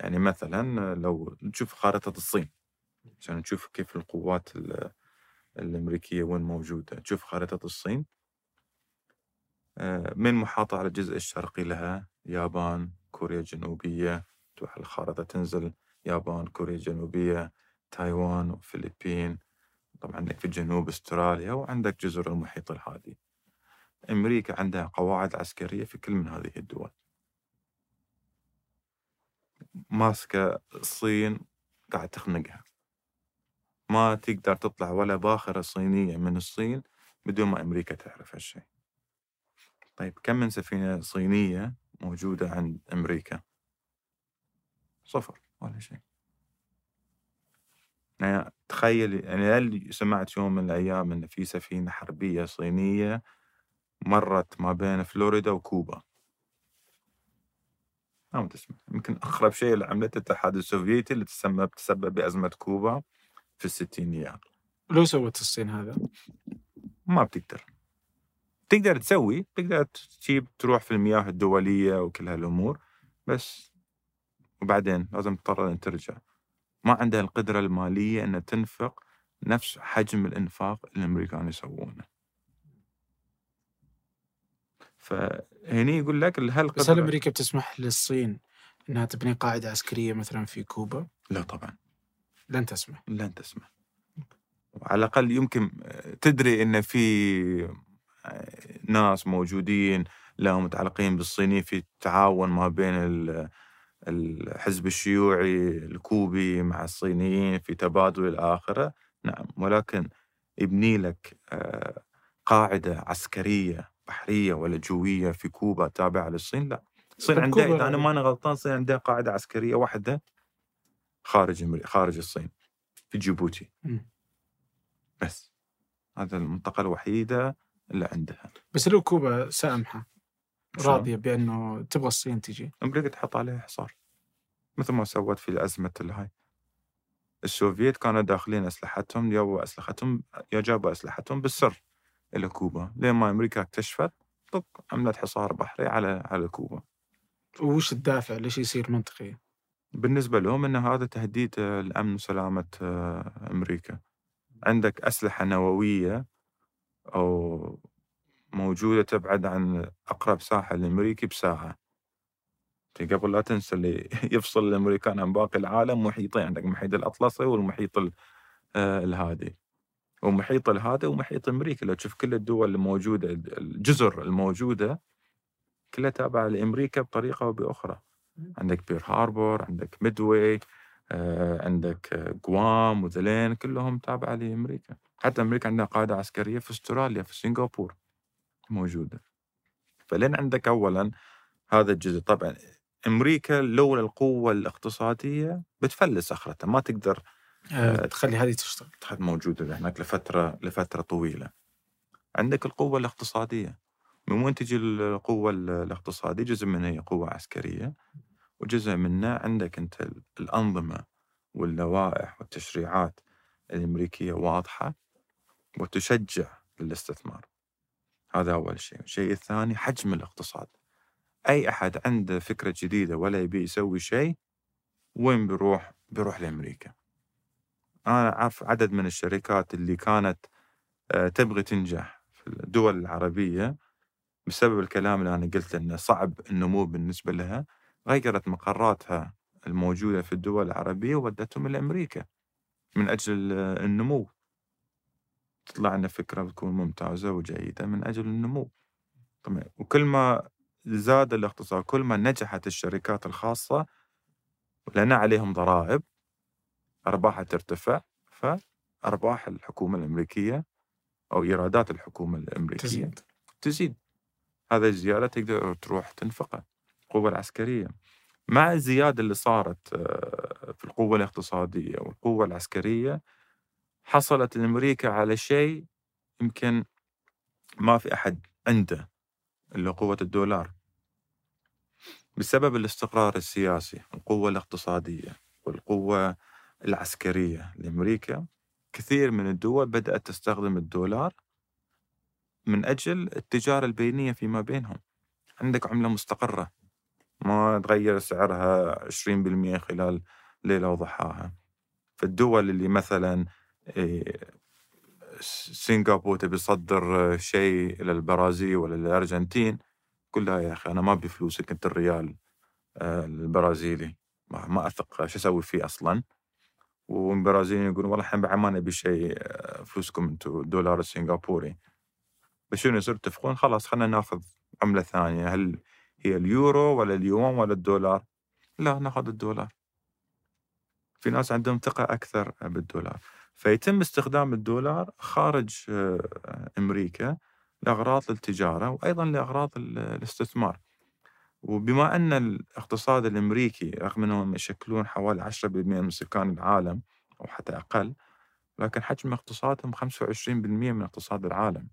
يعني مثلا لو نشوف خارطة الصين عشان نشوف كيف القوات ال- الأمريكية وين موجودة؟ تشوف خارطة الصين؟ آه، من محاطة على الجزء الشرقي لها؟ يابان كوريا الجنوبية. تروح الخارطة تنزل يابان كوريا الجنوبية تايوان والفلبين طبعا عندك في الجنوب أستراليا وعندك جزر المحيط الهادي أمريكا عندها قواعد عسكرية في كل من هذه الدول. ماسكة الصين قاعد تخنقها. ما تقدر تطلع ولا باخرة صينية من الصين بدون ما أمريكا تعرف هالشيء طيب كم من سفينة صينية موجودة عند أمريكا؟ صفر ولا شيء. يعني تخيل يعني هل سمعت يوم من الأيام أن في سفينة حربية صينية مرت ما بين فلوريدا وكوبا؟ ما تسمع يمكن أقرب شيء اللي عملته الاتحاد السوفيتي اللي تسمى تسبب بأزمة كوبا. في الستينيات لو سوت الصين هذا؟ ما بتقدر. تقدر تسوي تقدر تجيب تروح في المياه الدولية وكل هالأمور بس وبعدين لازم تضطر أن ترجع. ما عندها القدرة المالية أن تنفق نفس حجم الإنفاق اللي الأمريكان يسوونه. فهني يقول لك هل بس هل أمريكا بتسمح للصين أنها تبني قاعدة عسكرية مثلا في كوبا؟ لا طبعا. لن تسمح لن تسمع. وعلى الأقل يمكن آه، تدري أن في آه، ناس موجودين لهم متعلقين بالصينيين في تعاون ما بين ال- الحزب الشيوعي الكوبي مع الصينيين في تبادل الآخرة. نعم ولكن يبني لك آه، قاعدة عسكرية بحرية ولا جوية في كوبا تابعة للصين؟ لا. الصين طب عندها إذا أنا ما أنا غلطان الصين عندها قاعدة عسكرية واحدة خارج خارج الصين في جيبوتي. بس. هذا المنطقة الوحيدة اللي عندها. بس لو كوبا سامحة؟ راضية بأنه تبغى الصين تجي. أمريكا تحط عليها حصار. مثل ما سوت في أزمة الهاي السوفييت كانوا داخلين أسلحتهم يا أسلحتهم يا جابوا أسلحتهم بالسر. إلى كوبا لين ما أمريكا اكتشفت طق عملت حصار بحري على على كوبا وش الدافع؟ ليش يصير منطقي؟ بالنسبة لهم أن هذا تهديد آه، لأمن وسلامة آه، أمريكا. عندك أسلحة نووية أو موجودة تبعد عن أقرب ساحل أمريكي بساعة في قبل لا تنسى اللي يفصل الأمريكان عن باقي العالم محيطين عندك المحيط الأطلسي والمحيط ال- آه، الهادي. ومحيط الهادي ومحيط أمريكا لو تشوف كل الدول الموجودة الجزر الموجودة كلها تابعة لأمريكا بطريقة أو بأخرى. عندك بيرل هاربور عندك ميدوي آه، عندك آه، جوام وهذلين كلهم تابعة لأمريكا. حتى أمريكا عندها قاعدة عسكرية في أستراليا في سنغافورة موجودة. فلين عندك أولا هذا الجزء؟ طبعا أمريكا لولا القوة الاقتصادية بتفلس آخرتها ما تقدر آه تخلي هذه تشتغل. موجودة هناك لفترة لفترة طويلة. عندك القوة الاقتصادية. من وين تجي القوة ال- الاقتصادية؟ جزء منها هي قوة عسكرية وجزء منها عندك أنت ال- الأنظمة واللوائح والتشريعات الأمريكية واضحة وتشجع للاستثمار. هذا أول شيء. الشيء الثاني حجم الاقتصاد. أي أحد عنده فكرة جديدة ولا يبي يسوي شيء وين بيروح؟ بيروح لأمريكا. أنا أعرف عدد من الشركات اللي كانت آه، تبغي تنجح في الدول العربية بسبب الكلام اللي أنا قلته إنه صعب النمو بالنسبة لها غيرت مقراتها الموجودة في الدول العربية وودتهم إلى أمريكا من أجل آه، النمو. تطلع لنا فكرة بتكون ممتازة وجيدة من أجل النمو. طبعا وكل ما زاد الاقتصاد كل ما نجحت الشركات الخاصة لأن عليهم ضرائب أرباحها ترتفع فأرباح الحكومة الأمريكية أو إيرادات الحكومة الأمريكية تزيد. تزيد. هذا الزياده تقدر تروح تنفقه القوه العسكرية. مع الزيادة اللي صارت آه، في القوة الاقتصادية والقوة العسكرية حصلت أمريكا على شيء يمكن ما في أحد عنده اللي قوة الدولار. بسبب الاستقرار السياسي القوه الاقتصادية والقوة العسكرية لأمريكا كثير من الدول بدأت تستخدم الدولار من أجل التجارة البينية فيما بينهم. عندك عملة مستقرة ما تغير سعرها 20% خلال ليلة وضحاها. فالدول اللي مثلا إيه، سنغافورة تبي تصدر شيء إلى البرازيل ولا الأرجنتين قل لها يا أخي أنا ما أبي فلوسك أنت الريال آه، البرازيلي. ما أثق شو أسوي فيه أصلا؟ والبرازيليين يقولون والله إحنا بعد ما نبي شيء آه، فلوسكم أنتم الدولار السنغافوري. بس شنو يصير يتفقون خلاص خلينا ناخذ عملة ثانية. هل هي اليورو ولا اليوان ولا الدولار؟ لا ناخذ الدولار. في ناس عندهم ثقة أكثر بالدولار. فيتم استخدام الدولار خارج آه، أمريكا لأغراض التجارة وأيضا لأغراض ال- الاستثمار. وبما أن الاقتصاد الأمريكي رغم أنهم يشكلون حوالي 10% من سكان العالم أو حتى أقل لكن حجم اقتصادهم 25% من اقتصاد العالم.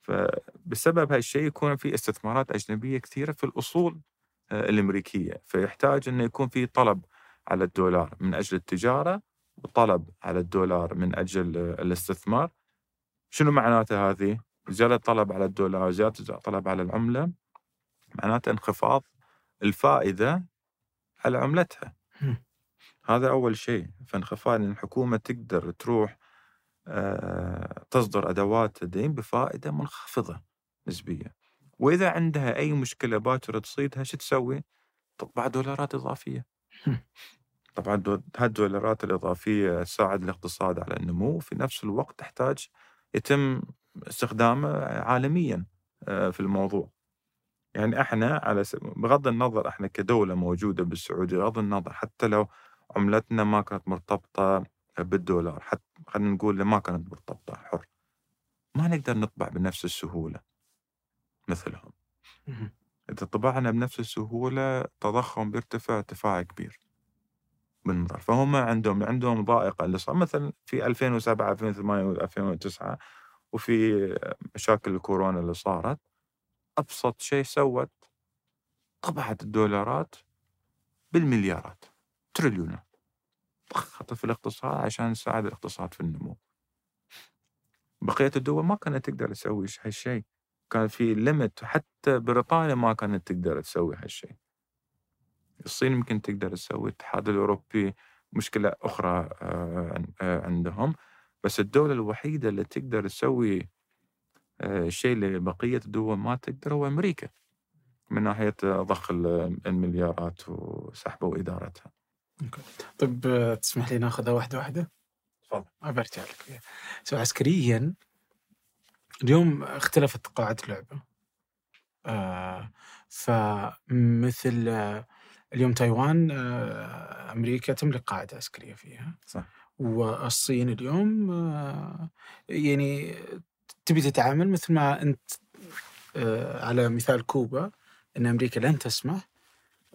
فبسبب هالشيء يكون في استثمارات أجنبية كثيرة في الأصول آه، الأمريكية. فيحتاج أنه يكون في طلب على الدولار من أجل التجارة وطلب على الدولار من أجل آه، الاستثمار. شنو معناته هذه؟ زيادة طلب على الدولار زيادة طلب على العملة. معناته انخفاض الفائدة على عملتها. هذا أول شيء. فانخفاض الحكومة تقدر تروح تصدر أدوات دين بفائدة منخفضة نسبيا وإذا عندها أي مشكلة باكرة تصيدها شو تسوي؟ تطبع دولارات إضافية. طبعا دو- هالدولارات الإضافية تساعد الاقتصاد على النمو وفي نفس الوقت تحتاج يتم استخدامه عالميا آه، في الموضوع يعني إحنا على س... بغض النظر إحنا كدولة موجودة بالسعودية بغض النظر حتى لو عملتنا ما كانت مرتبطة بالدولار حتى خلينا نقول ما كانت مرتبطة حر. ما نقدر نطبع بنفس السهولة مثلهم. إذا طبعنا بنفس السهولة تضخم بيرتفع ارتفاع كبير بالنظر فهم عندهم عندهم ضائقة اللي صار مثلا في 2007 2008 2009 وفي مشاكل الكورونا اللي صارت أبسط شيء سوت طبعت الدولارات بالمليارات تريليونات. ضخت في الاقتصاد عشان تساعد الاقتصاد في النمو. بقية الدول ما كانت تقدر تسوي هالشيء كان في ليمت حتى بريطانيا ما كانت تقدر تسوي هالشيء الصين يمكن تقدر تسوي الاتحاد الأوروبي مشكلة أخرى آه، آه، عندهم. بس الدولة الوحيدة اللي تقدر تسوي آه، الشيء اللي بقية الدول ما تقدر هو أمريكا من ناحية آه، ضخ ال- المليارات وسحبها وإدارتها. طيب تسمح لي ناخذها واحدة واحدة؟ تفضل. برجع لك. سو عسكريا اليوم اختلفت قواعد اللعبة آه فمثل آه اليوم تايوان آه أمريكا تملك قاعدة عسكرية فيها صح. والصين اليوم آه يعني تبي تتعامل مثل ما أنت آه على مثال كوبا أن أمريكا لن تسمح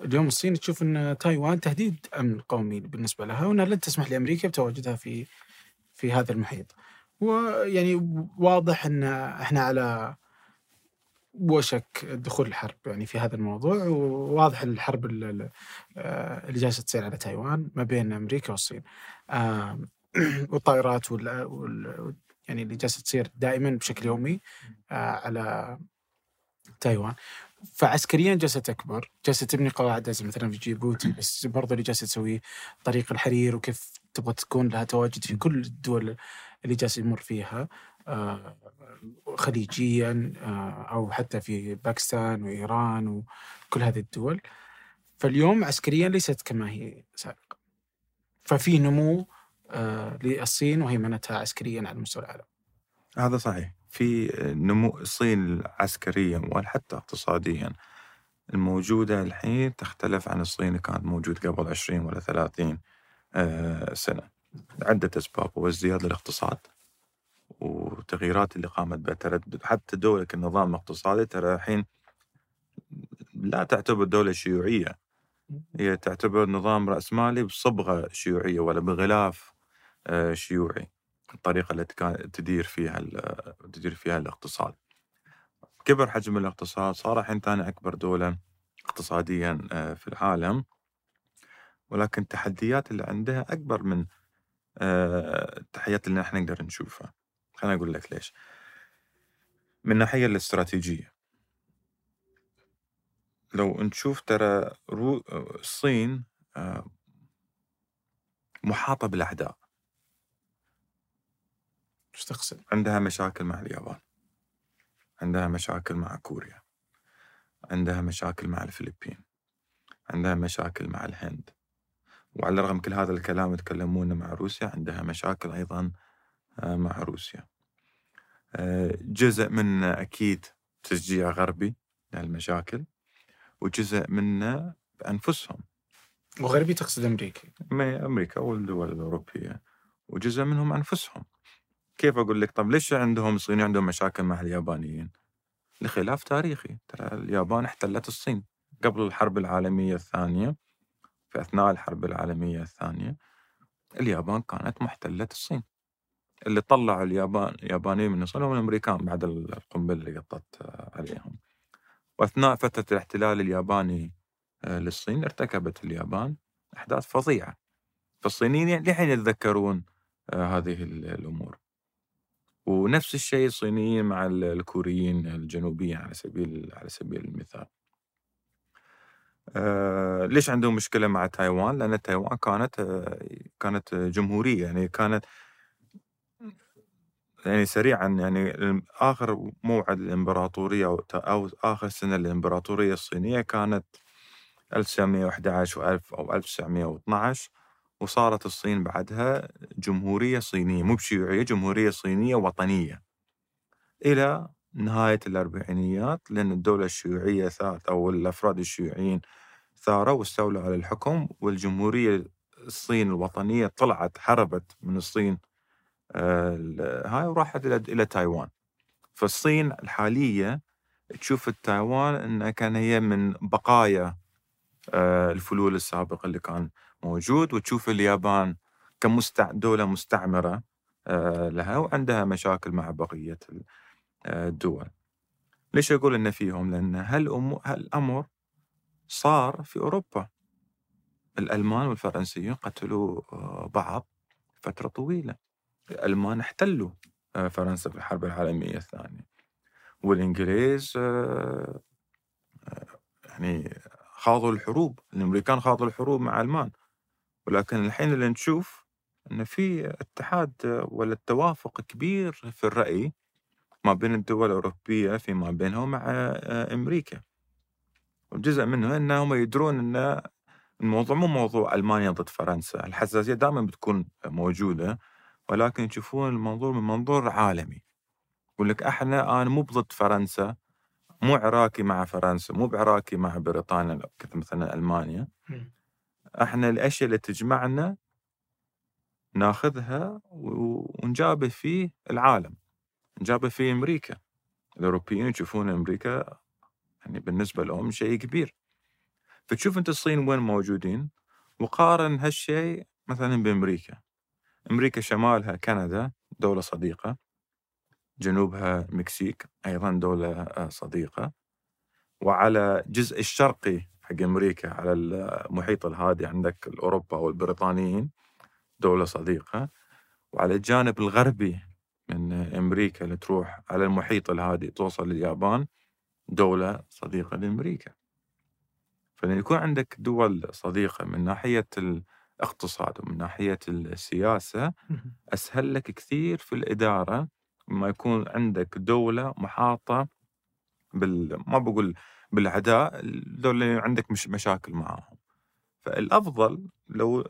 اليوم الصين تشوف أن تايوان تهديد أمن قومي بالنسبة لها وأنها لن تسمح لأمريكا بتواجدها في في هذا المحيط. ويعني واضح أن إحنا على وشك دخول الحرب يعني في هذا الموضوع وواضح الحرب ال- ال- آه، اللي جالسة تصير على تايوان ما بين أمريكا والصين. والطائرات وال وال- يعني اللي جالسة تصير دائما بشكل يومي آه، على تايوان. فعسكريا جالسة تكبر جالسة تبني قواعد مثلا في جيبوتي بس برضه اللي جالسة تسويه طريق الحرير وكيف تبغى تكون لها تواجد في كل الدول اللي جالس يمر فيها آه، خليجيا آه، أو حتى في باكستان وإيران وكل هذه الدول. فاليوم عسكريا ليست كما هي سابقا. ففي نمو آه، للصين وهيمنتها عسكريا على مستوى العالم. هذا صحيح. في نمو الصين عسكريا وحتى اقتصاديا. الموجودة الحين تختلف عن الصين اللي كانت موجود قبل 20 ولا 30 سنة. عدة أسباب وازدياد الاقتصاد وتغييرات اللي قامت بها تردد حتى دولة النظام الاقتصادي ترى الحين لا تعتبر دولة شيوعية. هي تعتبر نظام رأسمالي بصبغة شيوعية ولا بغلاف آه، شيوعي. الطريقة التي كانت تدير فيها تدير فيها الاقتصاد. كبر حجم الاقتصاد صار الحين ثاني أكبر دولة اقتصاديا آه، في العالم. ولكن التحديات اللي عندها أكبر من آه، التحديات اللي إحنا نقدر نشوفها. خليني أقول لك ليش. من الناحية الاستراتيجية. لو نشوف ترى رو... الصين آه، محاطة بالأعداء. إيش تقصد؟ عندها مشاكل مع اليابان. عندها مشاكل مع كوريا. عندها مشاكل مع الفلبين. عندها مشاكل مع الهند. وعلى الرغم كل هذا الكلام يتكلمون مع روسيا عندها مشاكل أيضا آه، مع روسيا. آه، جزء منه أكيد تشجيع غربي لهالمشاكل وجزء منه بأنفسهم. وغربي تقصد أمريكا أمريكا والدول الأوروبية. وجزء منهم أنفسهم. كيف أقول لك؟ طب ليش عندهم الصين عندهم مشاكل مع اليابانيين؟ لخلاف تاريخي. ترى اليابان احتلت الصين قبل الحرب العالمية الثانية. في أثناء الحرب العالمية الثانية اليابان كانت محتلة الصين. اللي طلعوا اليابان اليابانيين من الصين هم الأمريكان بعد القنبلة اللي قطت عليهم. وأثناء فترة الاحتلال الياباني آه، للصين ارتكبت اليابان أحداث فظيعة. فالصينيين لحين يتذكرون آه، هذه الأمور. ونفس الشيء الصينيين مع الكوريين الجنوبيين على سبيل على سبيل المثال. آه ليش عندهم مشكلة مع تايوان؟ لأن تايوان كانت آه كانت جمهورية يعني كانت يعني سريعا يعني آخر موعد الإمبراطورية أو, أو آخر سنة للامبراطوريه الصينية كانت 1911 و1000 أو 1912 وصارت الصين بعدها جمهورية صينية مو بشيوعية جمهورية صينية وطنية. إلى نهاية الأربعينيات لأن الدولة الشيوعية ثارت أو الأفراد الشيوعيين ثاروا واستولوا على الحكم والجمهورية الصين الوطنية طلعت هربت من الصين آه، هاي وراحت إلى إلى تايوان. فالصين الحالية تشوف التايوان أنها كان هي من بقايا آه، الفلول السابق اللي كان موجود وتشوف اليابان كمستع دولة مستعمرة آه، لها وعندها مشاكل مع بقية آه، الدول. ليش أقول إن فيهم؟ لأن هالأمر صار في أوروبا؟ الألمان والفرنسيين قتلوا آه، بعض فترة طويلة. الألمان احتلوا فرنسا في الحرب العالمية الثانية. والإنجليز يعني خاضوا الحروب. الأمريكان خاضوا الحروب مع الألمان. ولكن الحين اللي نشوف أن في اتحاد ولا التوافق كبير في الرأي ما بين الدول الأوروبية فيما بينهم مع أمريكا. وجزء منه أنهم يدرون أن الموضوع مو موضوع ألمانيا ضد فرنسا. الحساسية دائما بتكون موجودة ولكن يشوفون المنظور من منظور عالمي. يقول لك إحنا أنا مو ضد فرنسا مو عراقي مع فرنسا مو بعراقي مع بريطانيا مثلا ألمانيا. إحنا الاشياء اللي تجمعنا ناخذها ونجابه في العالم. نجابه في أمريكا. الأوروبيين يشوفون أمريكا يعني بالنسبة لهم شيء كبير. فتشوف أنت الصين وين موجودين وقارن هالشيء مثلا بأمريكا. أمريكا شمالها كندا دولة صديقة. جنوبها المكسيك أيضا دولة صديقة. وعلى الجزء الشرقي حق أمريكا على المحيط الهادي عندك اوروبا والبريطانيين دولة صديقة. وعلى الجانب الغربي من أمريكا اللي تروح على المحيط الهادي توصل لليابان دولة صديقة لأمريكا. فلما يكون عندك دول صديقة من ناحية اقتصاد ومن ناحية السياسة أسهل لك كثير في الإدارة. لما يكون عندك دولة محاطة بال ما بقول بالأعداء الدولة اللي عندك مش مشاكل معاهم. فالأفضل لو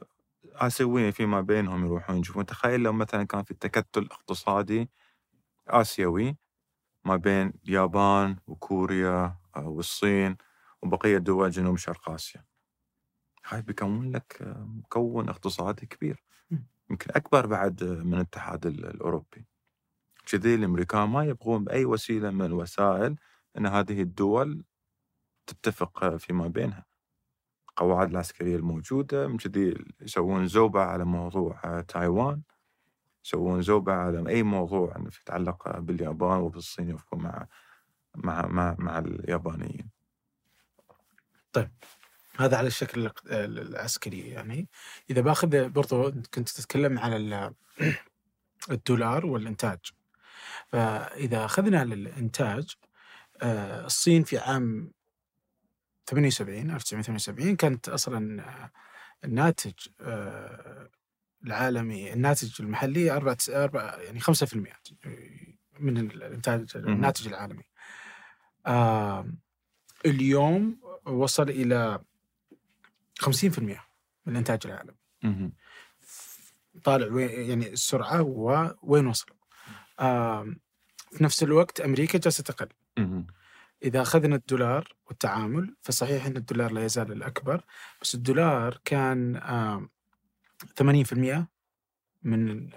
آسيويين فيما بينهم يروحون يشوفون تخيل لو مثلا كان في تكتل اقتصادي آسيوي ما بين اليابان وكوريا والصين وبقية دول جنوب شرق آسيا. هاي بيكون لك مكون اقتصادي كبير. يمكن أكبر بعد من الاتحاد الأوروبي. كذي الأمريكان ما يبغون بأي وسيلة من الوسائل أن هذه الدول تتفق فيما بينها. القواعد العسكرية الموجودة من كذي يسوون زوبة على موضوع تايوان يسوون زوبة على أي موضوع يتعلق باليابان وبالصين يوفقون مع مع مع مع اليابانيين. طيب هذا على الشكل العسكري يعني. إذا بأخذ برضو كنت تتكلم على الدولار والإنتاج. فإذا أخذنا الانتاج آه، الصين في عام 78 1978 كانت أصلا الناتج آه، العالمي الناتج المحلي أربعة أربعة يعني 5% من الإنتاج الناتج العالمي. آه اليوم وصل إلى 50% من الإنتاج العالمي. طالع وين يعني السرعة وين وصل. آه في نفس الوقت أمريكا جالسة تقل. إذا أخذنا الدولار والتعامل فصحيح أن الدولار لا يزال الأكبر بس الدولار كان آه 80% من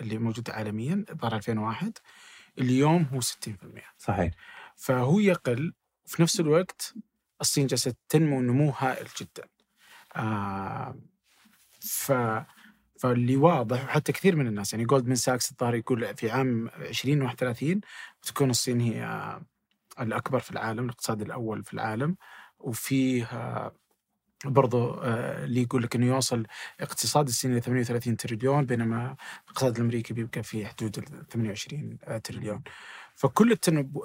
اللي موجود عالميا ظهر 2001 اليوم هو 60% صحيح. فهو يقل في نفس الوقت الصين جالسة تنمو نمو هائل جدا. آه ف فاللي واضح حتى كثير من الناس يعني جولدمان ساكس الظاهر يقول في عام 2031 بتكون الصين هي الأكبر في العالم الاقتصاد الأول في العالم وفيه برضو آه، اللي يقول لك إنه يوصل اقتصاد الصين إلى 38 تريليون بينما الاقتصاد الأمريكي بيبقى في حدود ال 28 آه، تريليون. فكل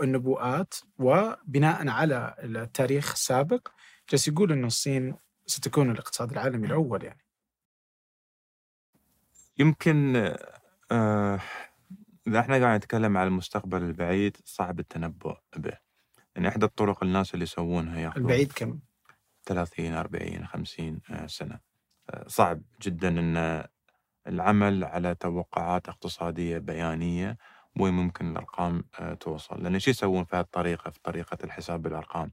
النبوءات وبناء على التاريخ السابق جالس يقول إنه الصين ستكون الاقتصاد العالمي الأول يعني. يمكن آه إذا إحنا قاعد نتكلم على المستقبل البعيد صعب التنبؤ به. يعني إحدى الطرق الناس اللي يسوونها ياخذون البعيد كم؟ 30 40 50 سنة آه، صعب جدا أن العمل على توقعات اقتصادية بيانية وين ممكن الأرقام آه، توصل لأن شو يسوون في هالطريقة في طريقة الحساب بالأرقام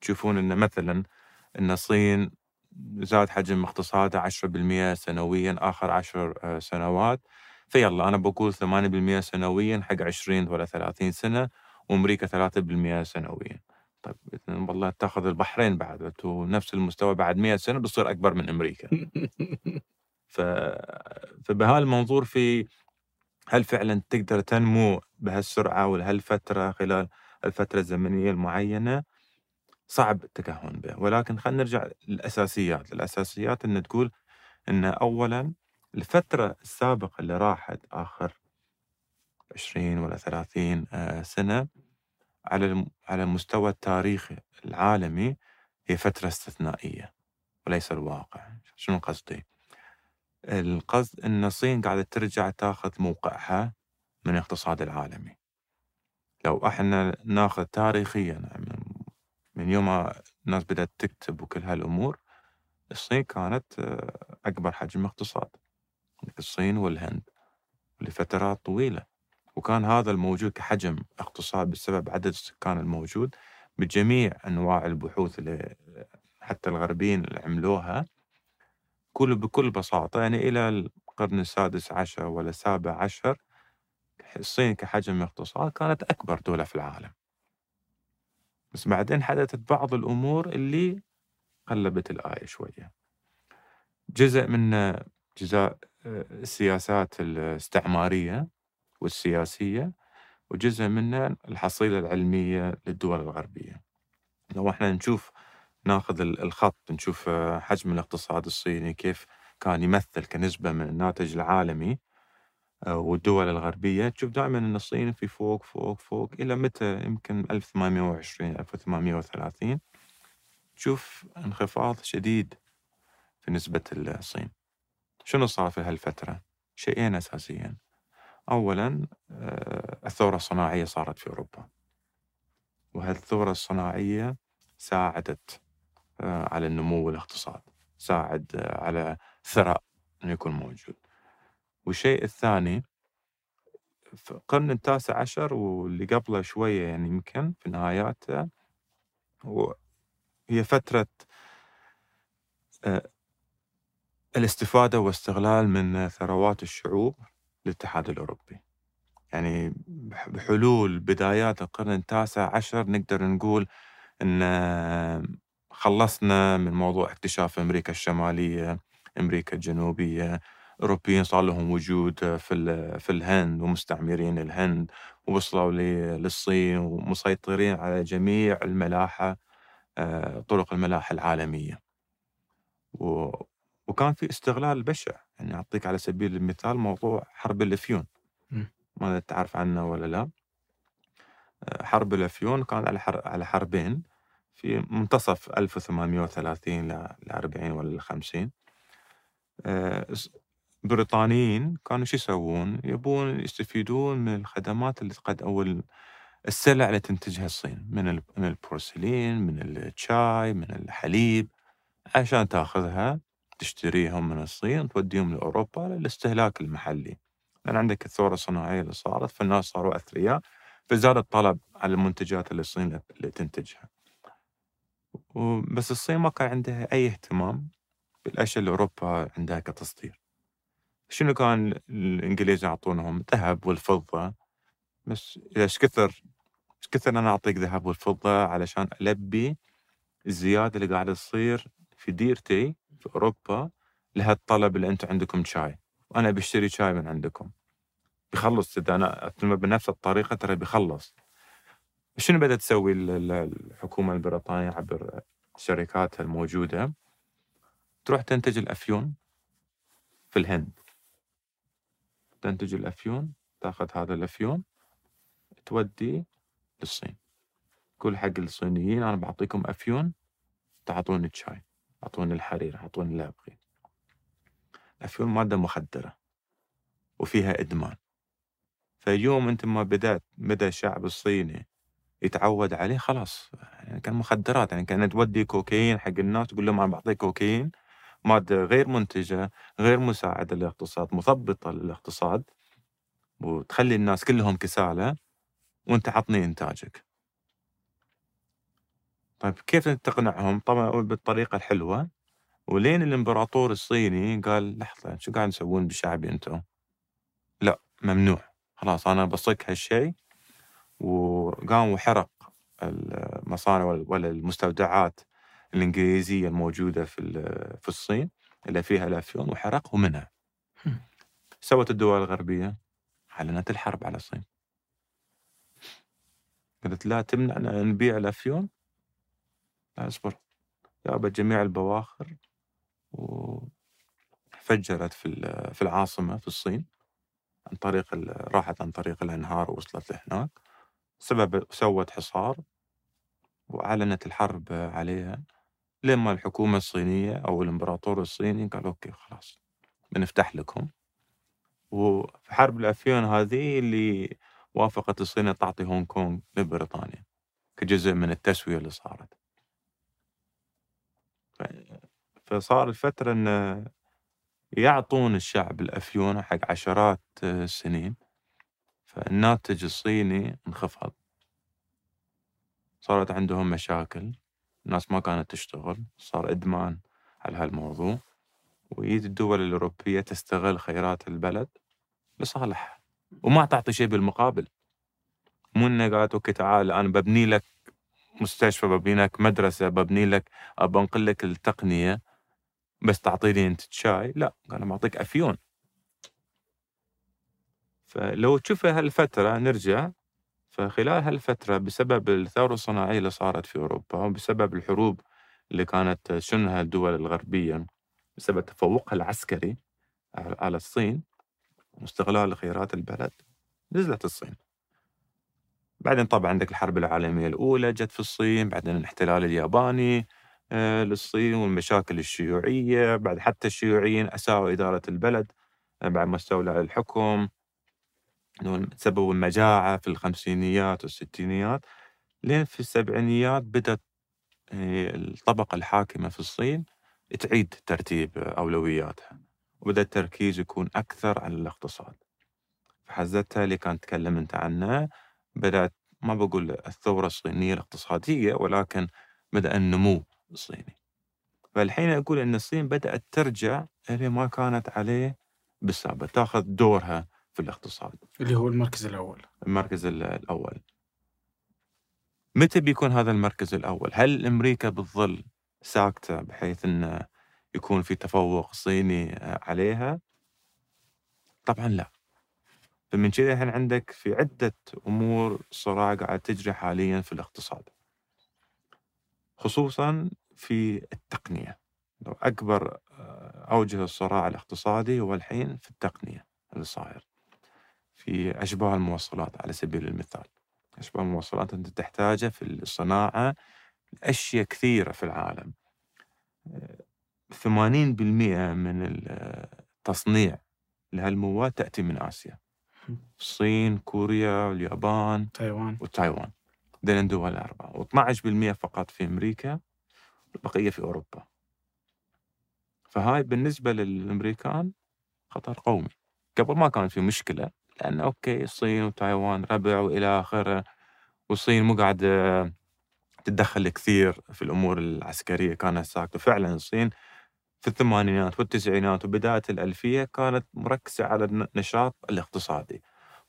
تشوفون أن مثلا أن الصين زاد حجم اقتصاده 10% سنويا آخر عشر آه، سنوات فيلا أنا بقول 8% سنويا حق 20 ولا 30 سنة وأمريكا 3% سنويا. طيب والله تأخذ البحرين بعد نفس المستوى بعد 100 سنة بتصير أكبر من أمريكا. ف... فبهالمنظور في هل فعلا تقدر تنمو بهالسرعة ولهالفتره خلال الفترة الزمنية المعينة؟ صعب التكهن به ولكن خلينا نرجع للأساسيات. الأساسيات إن تقول إن اولا الفترة السابقة اللي راحت آخر 20 ولا 30 آه، سنة على على المستوى التاريخي العالمي هي فترة استثنائية وليس الواقع. شنو قصدي؟ القصد أن الصين قاعدة ترجع تاخذ موقعها من الاقتصاد العالمي. لو إحنا ناخذ تاريخيا من يوم الناس بدأت تكتب وكل هالأمور الصين كانت آه، أكبر حجم اقتصاد. الصين والهند لفترات طويلة. وكان هذا الموجود كحجم اقتصاد بسبب عدد السكان الموجود بجميع أنواع البحوث اللي حتى الغربيين اللي عملوها. كل بكل بساطة يعني إلى القرن السادس عشر ولا السابع عشر الصين كحجم اقتصاد كانت أكبر دولة في العالم. بس بعدين حدثت بعض الأمور اللي قلبت الآية شوية. جزء من جزاء آه، السياسات الاستعمارية والسياسية وجزء منها الحصيلة العلمية للدول الغربية. لو إحنا نشوف ناخذ الخط نشوف آه، حجم الاقتصاد الصيني كيف كان يمثل كنسبة من الناتج العالمي آه، والدول الغربية تشوف دائما أن الصين في فوق فوق فوق إلى متى؟ يمكن 1820 1830 تشوف انخفاض شديد في نسبة الصين. شنو صار في هالفترة؟ شيئين أساسيين. أولا آه، الثورة الصناعية صارت في أوروبا. وهالثورة الصناعية ساعدت آه، على النمو والاقتصاد ساعد آه، على ثراء أنه يكون موجود. والشيء الثاني في القرن التاسع عشر واللي قبله شوية يعني يمكن في نهاياته هي فترة الاستفادة واستغلال من ثروات الشعوب الاتحاد الأوروبي. يعني بحلول بدايات القرن التاسع عشر نقدر نقول أن خلصنا من موضوع اكتشاف أمريكا الشمالية أمريكا الجنوبية. أوروبيين صار لهم وجود في في الهند ومستعمرين الهند ووصلوا للصين ومسيطرين على جميع الملاحة آه، طرق الملاحة العالمية. وكان في استغلال بشع يعني أعطيك على سبيل المثال موضوع حرب الأفيون. ما تعرف عنه ولا لا. آه، حرب الأفيون كان على على حربين في منتصف 1830 ل 40 ولا 50 بريطانيين كانوا شو يسوون؟ يبون يستفيدون من الخدمات اللي قد أو السلع اللي تنتجها الصين. من من البورسلين، من الشاي، من الحليب عشان تأخذها. تشتريهم من الصين توديهم لأوروبا للاستهلاك المحلي. لأن عندك الثورة الصناعية اللي صارت فالناس صاروا أثرياء فزاد الطلب على المنتجات اللي الصين اللي تنتجها. بس الصين ما كان عندها أي اهتمام بالأشياء اللي أوروبا عندها كتصدير. شنو كان الإنجليز يعطونهم؟ الذهب والفضة بس إيش كثر إيش كثر أنا أعطيك ذهب والفضة علشان ألبي الزيادة اللي قاعدة تصير في ديرتي في أوروبا لهالطلب اللي أنتم عندكم شاي. وأنا بشتري شاي من عندكم. بيخلص إذا أنا بنفس الطريقة ترى بيخلص. شنو بدأت تسوي الحكومة البريطانية عبر شركاتها الموجودة؟ تروح تنتج الأفيون في الهند. تنتج الأفيون تاخذ هذا الأفيون تودي للصين. كل حق الصينيين أنا بعطيكم أفيون تعطوني الشاي. أعطوني الحرير أعطوني اللي أبغي الأفيون مادة مخدرة وفيها إدمان. فيوم أنت ما بدأت بدأ الشعب الصيني يتعود عليه خلاص. يعني كان مخدرات يعني كانت تودي كوكايين حق الناس تقول لهم أنا بعطيك كوكايين مادة غير منتجة غير مساعدة للاقتصاد مثبطة للاقتصاد وتخلي الناس كلهم كسالى وأنت عطني إنتاجك. طيب كيف تقنعهم؟ طبعا بالطريقة الحلوة. ولين الإمبراطور الصيني قال لحظة شو قاعد تسوون بشعبي أنتم لا ممنوع. خلاص أنا بصك هالشيء. وقام وحرق المصانع ولا المستودعات الإنجليزية الموجودة في في الصين اللي فيها الأفيون وحرقه منها. سوت الدول الغربية أعلنت الحرب على الصين. قالت لا تمنعنا نبيع الأفيون؟ أصبر. جابت جميع البواخر وفجرت في في العاصمة في الصين عن طريق راحت عن طريق الأنهار ووصلت لهناك. سبب سوت حصار وأعلنت الحرب عليها لما الحكومة الصينية أو الإمبراطور الصيني قال okay خلاص بنفتح لكم. وفي حرب الأفيون هذه اللي وافقت الصين تعطي هونغ كونغ لبريطانيا كجزء من التسوية اللي صارت. فصار الفترة أن يعطون الشعب الأفيون حق عشرات السنين فالناتج الصيني انخفض. صارت عندهم مشاكل الناس ما كانت تشتغل صار إدمان على هالموضوع ويجي الدول الأوروبية تستغل خيرات البلد لصالحها وما تعطي شيء بالمقابل. مو إنه قالت أوكي تعال أنا ببني لك مستشفى ببني لك مدرسة ببني لك بنقل لك التقنية بس تعطيني أنت شاي لا أنا بعطيك أفيون. فلو تشوف هالفترة نرجع. فخلال هالفترة بسبب الثورة الصناعية اللي صارت في أوروبا وبسبب الحروب اللي كانت تشنها الدول الغربية بسبب تفوقها العسكري على الصين واستغلال خيرات البلد نزلت الصين. بعدين طبعا عندك الحرب العالمية الأولى جت في الصين بعدين الاحتلال الياباني للصين والمشاكل الشيوعية بعد حتى الشيوعيين أساءوا إدارة البلد آه، بعد ما استولى على الحكم سببوا المجاعة في الخمسينيات والستينيات. لين في السبعينيات بدأت آه، الطبقة الحاكمة في الصين تعيد ترتيب أولوياتها وبدأ التركيز يكون أكثر على الاقتصاد. فحزتها اللي كان تكلم أنت عنها بدأت ما بقول الثورة الصينية الاقتصادية ولكن بدأ النمو الصيني فالحين أقول أن الصين بدأت ترجع إلى ما كانت عليه بالسابق. تأخذ دورها في الاقتصاد. اللي هو المركز الأول. المركز الأول. متى بيكون هذا المركز الأول؟ هل أمريكا بتظل ساكتة بحيث أنه يكون في تفوق صيني عليها؟ طبعا لا. فمن كذا الحين عندك في عدة أمور صراع قاعد تجري حاليا في الاقتصاد. خصوصا في التقنية. أكبر آه، أوجه الصراع الاقتصادي هو الحين في التقنية اللي صاير في أشباه الموصلات على سبيل المثال. أشباه الموصلات أنت تحتاجها في الصناعة أشياء كثيرة في العالم. 80% من التصنيع لهالمواد تأتي من آسيا. الصين كوريا واليابان تايوان. وتايوان. ذين الدول الأربعة و12% فقط في أمريكا والبقية في أوروبا. فهاي بالنسبة للأمريكان خطر قومي. قبل ما كان في مشكلة لأن أوكي الصين وتايوان ربع وإلى آخره والصين مو قاعدة تتدخل كثير في الأمور العسكرية. كانت ساكتة. فعلا الصين في الثمانينات والتسعينات وبداية الألفية كانت مركزة على النشاط الاقتصادي.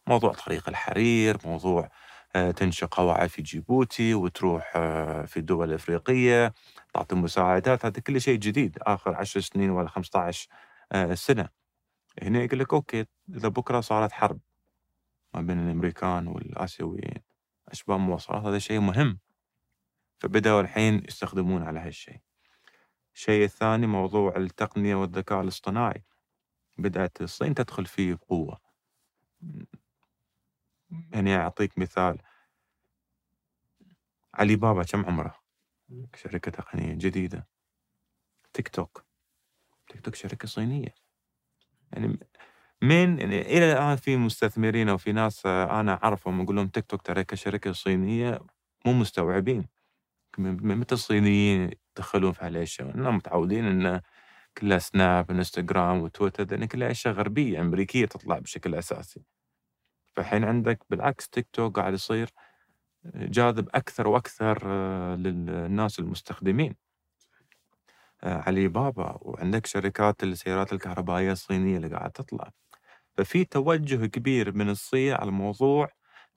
موضوع طريق الحرير موضوع آه، تنشئ قواعد في جيبوتي وتروح آه، في الدول الأفريقية تعطي مساعدات هذا كل شيء جديد آخر 10 سنين ولا 15 آه، سنة. هنا يقول لك أوكي إذا بكرة صارت حرب ما بين الأمريكان والآسيويين اشباه مواصلات هذا شيء مهم. فبدأوا الحين يستخدمون على هالشيء. الشيء الثاني موضوع التقنية والذكاء الاصطناعي. بدأت الصين تدخل فيه بقوه يعني أعطيك مثال. علي بابا كم عمره؟ شركة تقنية جديدة. تيك توك. تيك توك شركة صينية. يعني من يعني إلى الآن في مستثمرين أو في ناس أنا أعرفهم أقول لهم تيك توك ترى كشركة صينية مو مستوعبين. متى الصينيين يدخلون في هالأشياء؟ إنهم متعودين إنه كلها سناب إنستغرام وتويتر لأن كلها أشياء غربية أمريكية تطلع بشكل أساسي. فالحين عندك بالعكس تيك توك قاعد يصير جاذب أكثر وأكثر آه، للناس المستخدمين. آه، علي بابا وعندك شركات السيارات الكهربائية الصينية اللي قاعد تطلع. ففي توجه كبير من الصين على موضوع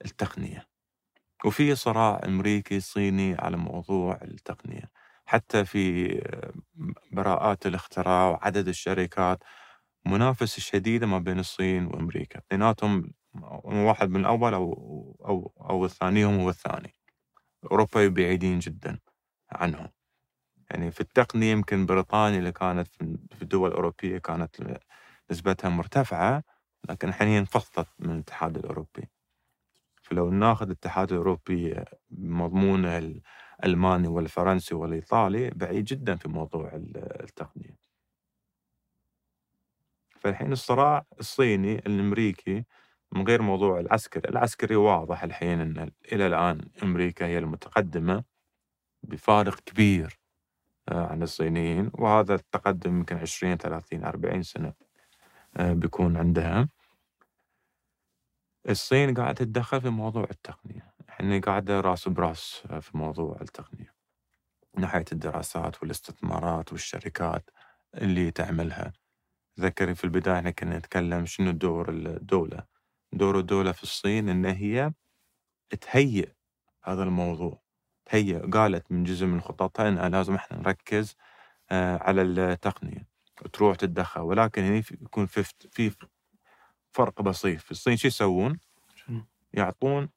التقنية وفي صراع أمريكي صيني على موضوع التقنية. حتى في آه، براءات الاختراع وعدد الشركات منافسة شديدة ما بين الصين وأمريكا. اثنيناتهم واحد من الأول أو أو أو الثانيهم هو الثاني أوروبا بعيدين جدا عنهم. يعني في التقنية يمكن بريطانيا اللي كانت في الدول الأوروبية كانت نسبتها مرتفعة لكن الحين انفصلت من الاتحاد الأوروبي. فلو ناخذ الاتحاد الأوروبي بمضمونه الألماني والفرنسي والإيطالي بعيد جدا في موضوع التقنية. فالحين الصراع الصيني الأمريكي من غير موضوع العسكري العسكري واضح الحين أن إلى الآن أمريكا هي المتقدمة بفارق كبير آه، عن الصينيين وهذا التقدم يمكن 20 30 40 سنة آه، بيكون عندها. الصين قاعدة تتدخل في موضوع التقنية. إحنا قاعدة راس براس آه، في موضوع التقنية من ناحية الدراسات والاستثمارات والشركات اللي تعملها. ذكري في البداية إحنا كنا نتكلم شنو دور الدولة دور الدولة في الصين إن هي تهيئ هذا الموضوع تهيئ قالت من جزء من خططها إن لازم إحنا نركز آه، على التقنية تروح تتدخل. ولكن هنا يكون في في فرق بسيط. في الصين شو يسوون؟ يعطون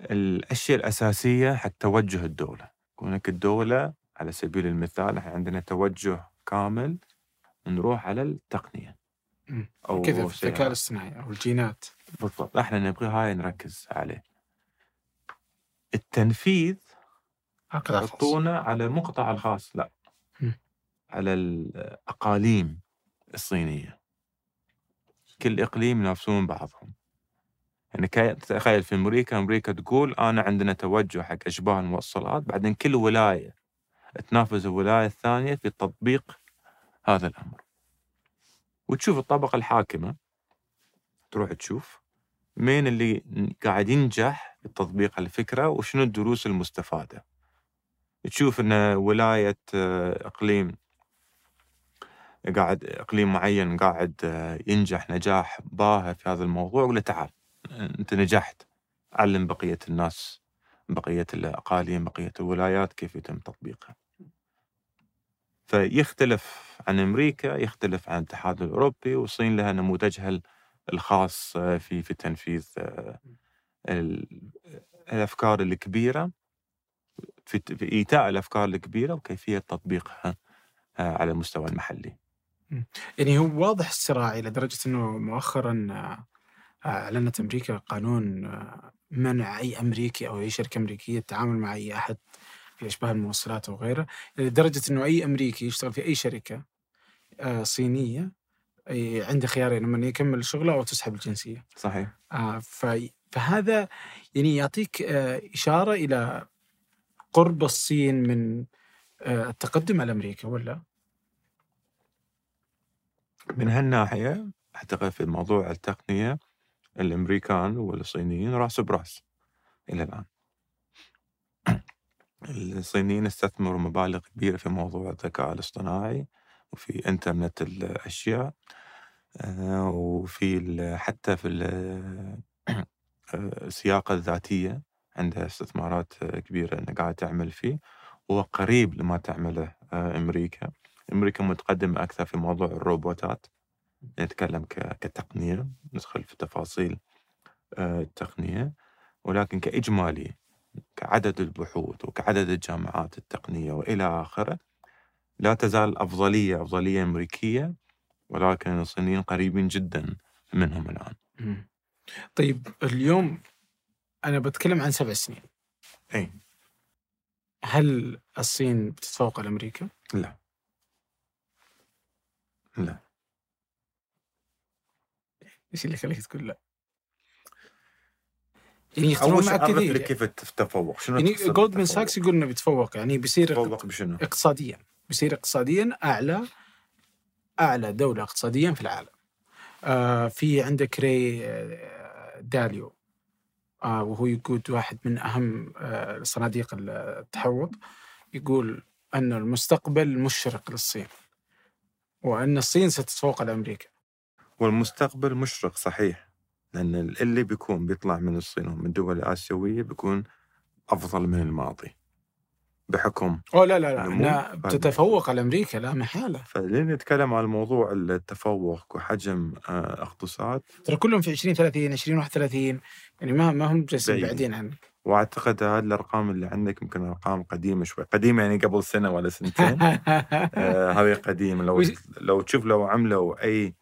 الأشياء الأساسية حق توجه الدولة. كونك الدولة على سبيل المثال إحنا عندنا توجه كامل نروح على التقنية أو كذا الذكاء الاصطناعي أو الجينات؟ بالضبط. إحنا نبغي هاي نركز عليه. التنفيذ. يحطونه على قطاع الخاص لا. مم. على الأقاليم الصينية. كل إقليم ينافسون بعضهم. يعني تخيل في أمريكا أمريكا تقول أنا عندنا توجه حق أشباه الموصلات بعدين كل ولاية تنافس الولاية الثانية في تطبيق هذا الأمر. وتشوف الطبقة الحاكمة تروح تشوف مين اللي قاعد ينجح بتطبيق الفكرة وشنو الدروس المستفادة. تشوف إن ولاية آه، إقليم قاعد إقليم معين قاعد آه، ينجح نجاح باهر في هذا الموضوع له تعال أنت نجحت علم بقية الناس بقية الأقاليم بقية الولايات كيف يتم تطبيقها. فيختلف عن أمريكا يختلف عن الاتحاد الأوروبي والصين لها نموذجها الخاص آه، في في تنفيذ آه، ال- الأفكار الكبيرة في في إيتاء الأفكار الكبيرة وكيفية تطبيقها آه، على المستوى المحلي. يعني هو واضح الصراع إلى درجة إنه مؤخرا أعلنت أمريكا قانون منع أي أمريكي أو أي شركة أمريكية التعامل مع أي أحد في أشباه الموصلات أو غيره لدرجه إنه أي أمريكي يشتغل في أي شركة صينية عنده خيارين أما انه يكمل شغله أو تسحب الجنسية. صحيح. آه، ف- فهذا يعني يعطيك آه، إشارة إلى قرب الصين من آه، التقدم على أمريكا ولا؟ من هالناحية أعتقد في موضوع التقنية الأمريكان والصينيين راس برأس إلى الآن. الصينيين استثمروا مبالغ كبيرة في موضوع الذكاء الاصطناعي وفي إنترنت الأشياء آه، وفي حتى في ال- آه، السياقه الذاتية عندها استثمارات كبيرة انها قاعدة تعمل فيه وقريب لما تعمله آه، أمريكا. أمريكا متقدمة أكثر في موضوع الروبوتات نتكلم كتقنية ندخل في تفاصيل التقنية ولكن كإجمالي كعدد البحوث وكعدد الجامعات التقنية وإلى آخره لا تزال الافضليه أفضلية أمريكية ولكن الصينيين قريبين جدا منهم الآن. مم. طيب اليوم أنا بتكلم عن سبع سنين إي هل الصين بتتفوق على أمريكا؟ لا لا إيش اللي يخليك تقول لا؟ يعني أول يختلفون شيء معك عرف كثير لي كيف التفوق شنو يعني جولدمان؟ ساكس يقول إنه بيتفوق يعني بيصير تفوق بشنو؟ اقتصاديا بيصير اقتصاديا أعلى أعلى دولة اقتصاديا في العالم. آه في عندك ري آه، داليو آه وهو يقود واحد من أهم صناديق التحوط يقول أن المستقبل مشرق للصين وأن الصين ستتفوق على أمريكا. والمستقبل مشرق صحيح لأن اللي بيكون بيطلع من الصين ومن الدول الآسيوية بيكون أفضل من الماضي بحكم اوه لا لا لا بتتفوق على أمريكا لا محالة. فلين نتكلم عن موضوع التفوق وحجم آه، اقتصاد. ترى كلهم في 20 30 20 31 يعني ما ما هم جالسين بعيد. بعدين عنك. وأعتقد هذه الأرقام اللي عندك يمكن أرقام قديمة شوي. قديمة يعني قبل سنة ولا سنتين. آه هذه قديمة. لو لو تشوف لو عملوا أي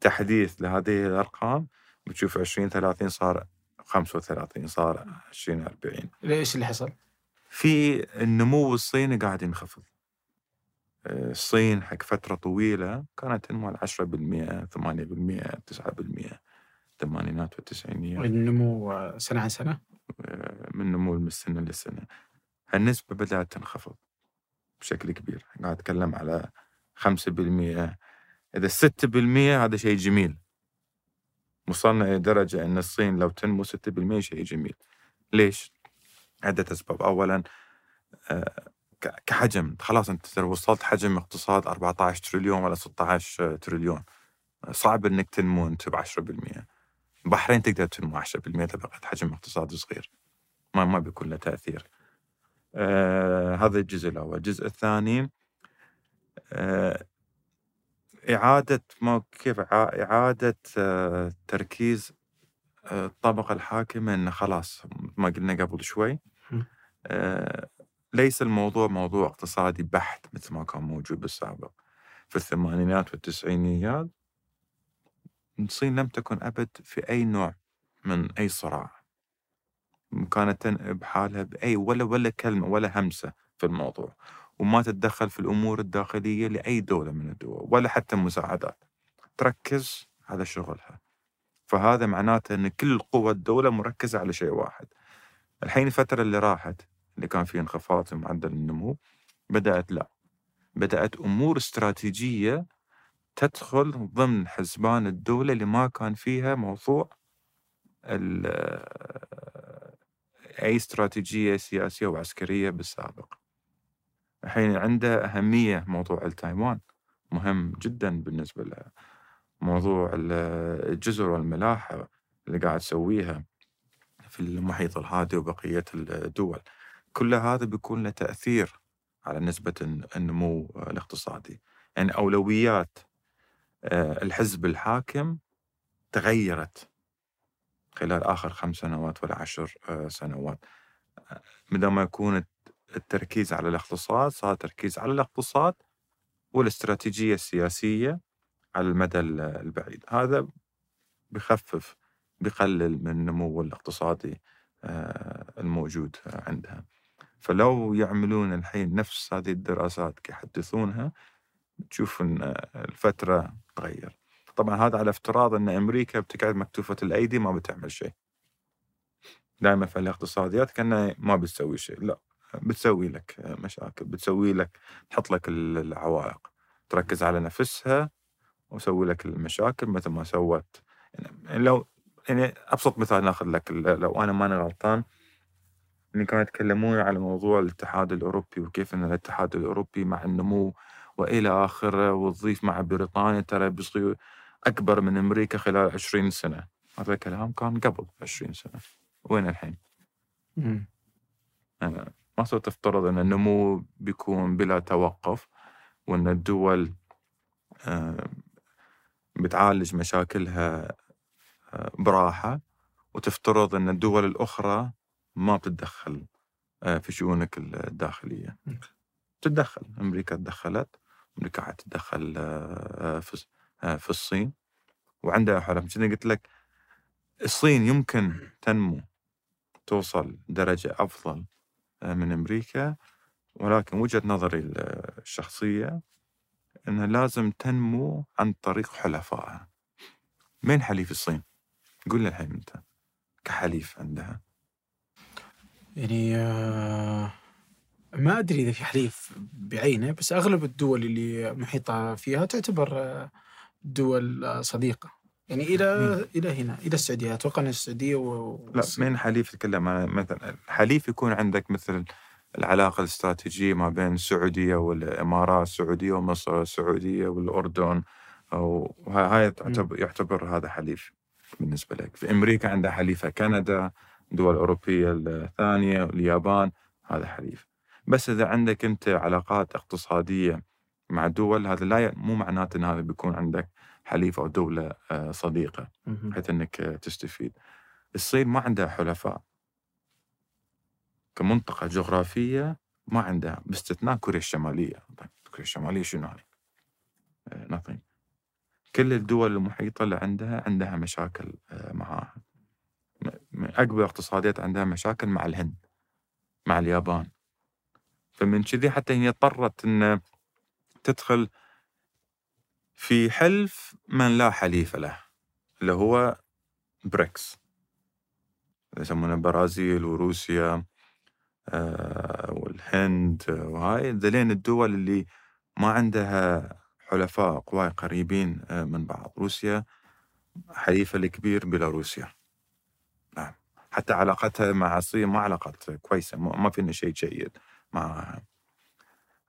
تحديث لهذه الأرقام بتشوف 20 30 صار 35 صار 20 40 ليش اللي حصل؟ في النمو الصيني قاعد ينخفض. آه، الصين حق فترة طويلة كانت تنمو على 10% 8% 9% الثمانينات والتسعينيات. النمو سنة عن سنة؟ آه، من نمو من سنة لسنة. هالنسبة بدأت تنخفض بشكل كبير. قاعد أتكلم على 5% إذا 6% هذا شيء جميل. وصلنا إلى درجة أن الصين لو تنمو 6% شيء جميل. ليش؟ عدة أسباب. أولا آه، كحجم. خلاص أنت وصلت حجم اقتصاد 14 تريليون ولا 16 تريليون. صعب أنك تنمو أنت ب 10% البحرين تقدر تنمو 10% إذا بقت حجم اقتصاد صغير. ما ما بيكون له تأثير. آه هذا الجزء الأول. الجزء الثاني آه إعادة ما كيف؟ إعادة آه تركيز آه، الطبقة الحاكمة إنه خلاص ما قلنا قبل شوي. آه ليس الموضوع موضوع اقتصادي بحت مثل ما كان موجود بالسابق. في الثمانينات والتسعينيات الصين لم تكن أبد في أي نوع من أي صراع. كانت بحالها بأي ولا ولا كلمة ولا همسة في الموضوع. وما تتدخل في الأمور الداخلية لأي دولة من الدول ولا حتى مساعدات. تركز على شغلها. فهذا معناته أن كل قوى الدولة مركزة على شيء واحد. الحين الفترة اللي راحت اللي كان فيه انخفاض في معدل النمو بدأت لا. بدأت أمور استراتيجية تدخل ضمن حسبان الدولة اللي ما كان فيها موضوع أي استراتيجية سياسية وعسكرية بالسابق. الحين عنده أهمية موضوع التايوان مهم جدا بالنسبة له. موضوع الجزر والملاحة اللي قاعد تسويها في المحيط الهادي وبقية الدول. كل هذا بيكون له تأثير على نسبة النمو الاقتصادي. يعني أولويات آه، الحزب الحاكم تغيرت خلال آخر خمس سنوات ولا عشر آه، سنوات. بدل ما يكون التركيز على الاقتصاد صار تركيز على الاقتصاد والاستراتيجية السياسية على المدى البعيد. هذا بخفف بقلل من النمو الاقتصادي آه، الموجود عندها. فلو يعملون الحين نفس هذه الدراسات يحدثونها تشوف إن الفترة تغير. طبعا هذا على افتراض إن أمريكا بتقعد مكتوفة الأيدي ما بتعمل شيء. دائما في الاقتصاديات كأنها ما بتسوي شيء. لا بتسوي لك مشاكل بتسوي لك تحط لك العوائق تركز على نفسها وسوي لك المشاكل مثل ما سوت يعني لو يعني أبسط مثال ناخذ لك لو أنا ماني غلطان اللي كانوا يتكلمون على موضوع الاتحاد الأوروبي وكيف إن الاتحاد الأوروبي مع النمو وإلى آخره وتضيف مع بريطانيا ترى بيصير أكبر من أمريكا خلال 20 سنة. هذا الكلام كان قبل 20 سنة. وين الحين؟ يعني ما صرت تفترض إن النمو بيكون بلا توقف وإن الدول آه، بتعالج مشاكلها آه، براحة وتفترض أن الدول الأخرى ما بتتدخل آه، في شؤونك الداخلية. تتدخل أمريكا تدخلت أمريكا حتتدخل في في الصين. وعندها حلف كذا قلت لك؟ الصين يمكن تنمو توصل درجة أفضل من أمريكا ولكن وجهة نظري الشخصية أنها لازم تنمو عن طريق حلفائها. مين حليف الصين؟ قول لي الحين أنت كحليف عندها. يعني آه ما أدري إذا في حليف بعينه بس أغلب الدول اللي محيطة فيها تعتبر آه، دول آه، صديقة. يعني إلى. إلى هنا إلى السعودية. أتوقع أن السعودية و... لا مين حليف تتكلم مثلا حليف يكون عندك مثل العلاقة الاستراتيجية ما بين السعودية والإمارات السعودية ومصر السعودية والأردن وهاي يعتبر هذا حليف بالنسبة لك. في أمريكا عندها حليفة كندا دول أوروبية الثانية اليابان هذا حليف. بس إذا عندك أنت علاقات اقتصادية مع دول هذا لا مو معناته أن هذا بيكون عندك حليف أو دولة آه، صديقة بحيث أنك تستفيد. الصين ما عندها حلفاء. كمنطقة جغرافية ما عندها باستثناء كوريا الشمالية. كوريا الشمالية شنو هاي؟ nothing. كل الدول المحيطة اللي عندها عندها مشاكل آه، معاها أكبر اقتصاديات عندها مشاكل مع الهند مع اليابان. فمن كذي حتى هي اضطرت أن تدخل في حلف من لا حليف له اللي هو بريكس. يسمونه برازيل وروسيا. آه، والهند وهاي ذلين الدول اللي ما عندها حلفاء قوى قريبين آه، من بعض. روسيا حليفها الكبير بيلاروسيا. نعم. حتى علاقتها مع الصين ما علاقات كويسة ما فينا شيء جيد مع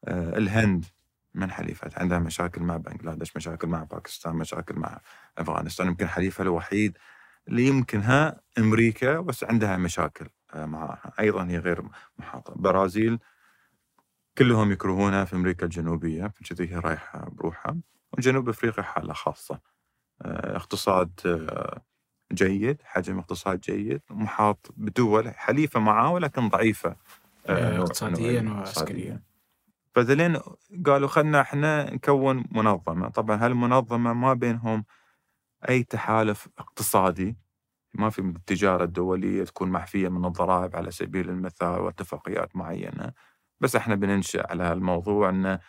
آه، الهند من حليفات عندها مشاكل مع بنغلاديش مشاكل مع باكستان مشاكل مع أفغانستان. يمكن حليفها الوحيد اللي يمكنها أمريكا بس عندها مشاكل. آه، معها أيضا هي غير محاطة. برازيل كلهم يكرهونها في أمريكا الجنوبية فكذي هي رايحة بروحها. وجنوب أفريقيا حالة خاصة. آه، اقتصاد آه، جيد حجم اقتصاد جيد محاط بدول حليفة معاه ولكن ضعيفة اقتصاديا وعسكريا. فذلين قالوا خلنا إحنا نكون منظمة. طبعا هالمنظمة ما بينهم أي تحالف اقتصادي. ما في التجارة الدولية تكون محفية من الضرائب على سبيل المثال واتفاقيات معينة. بس إحنا بننشأ على هالموضوع أن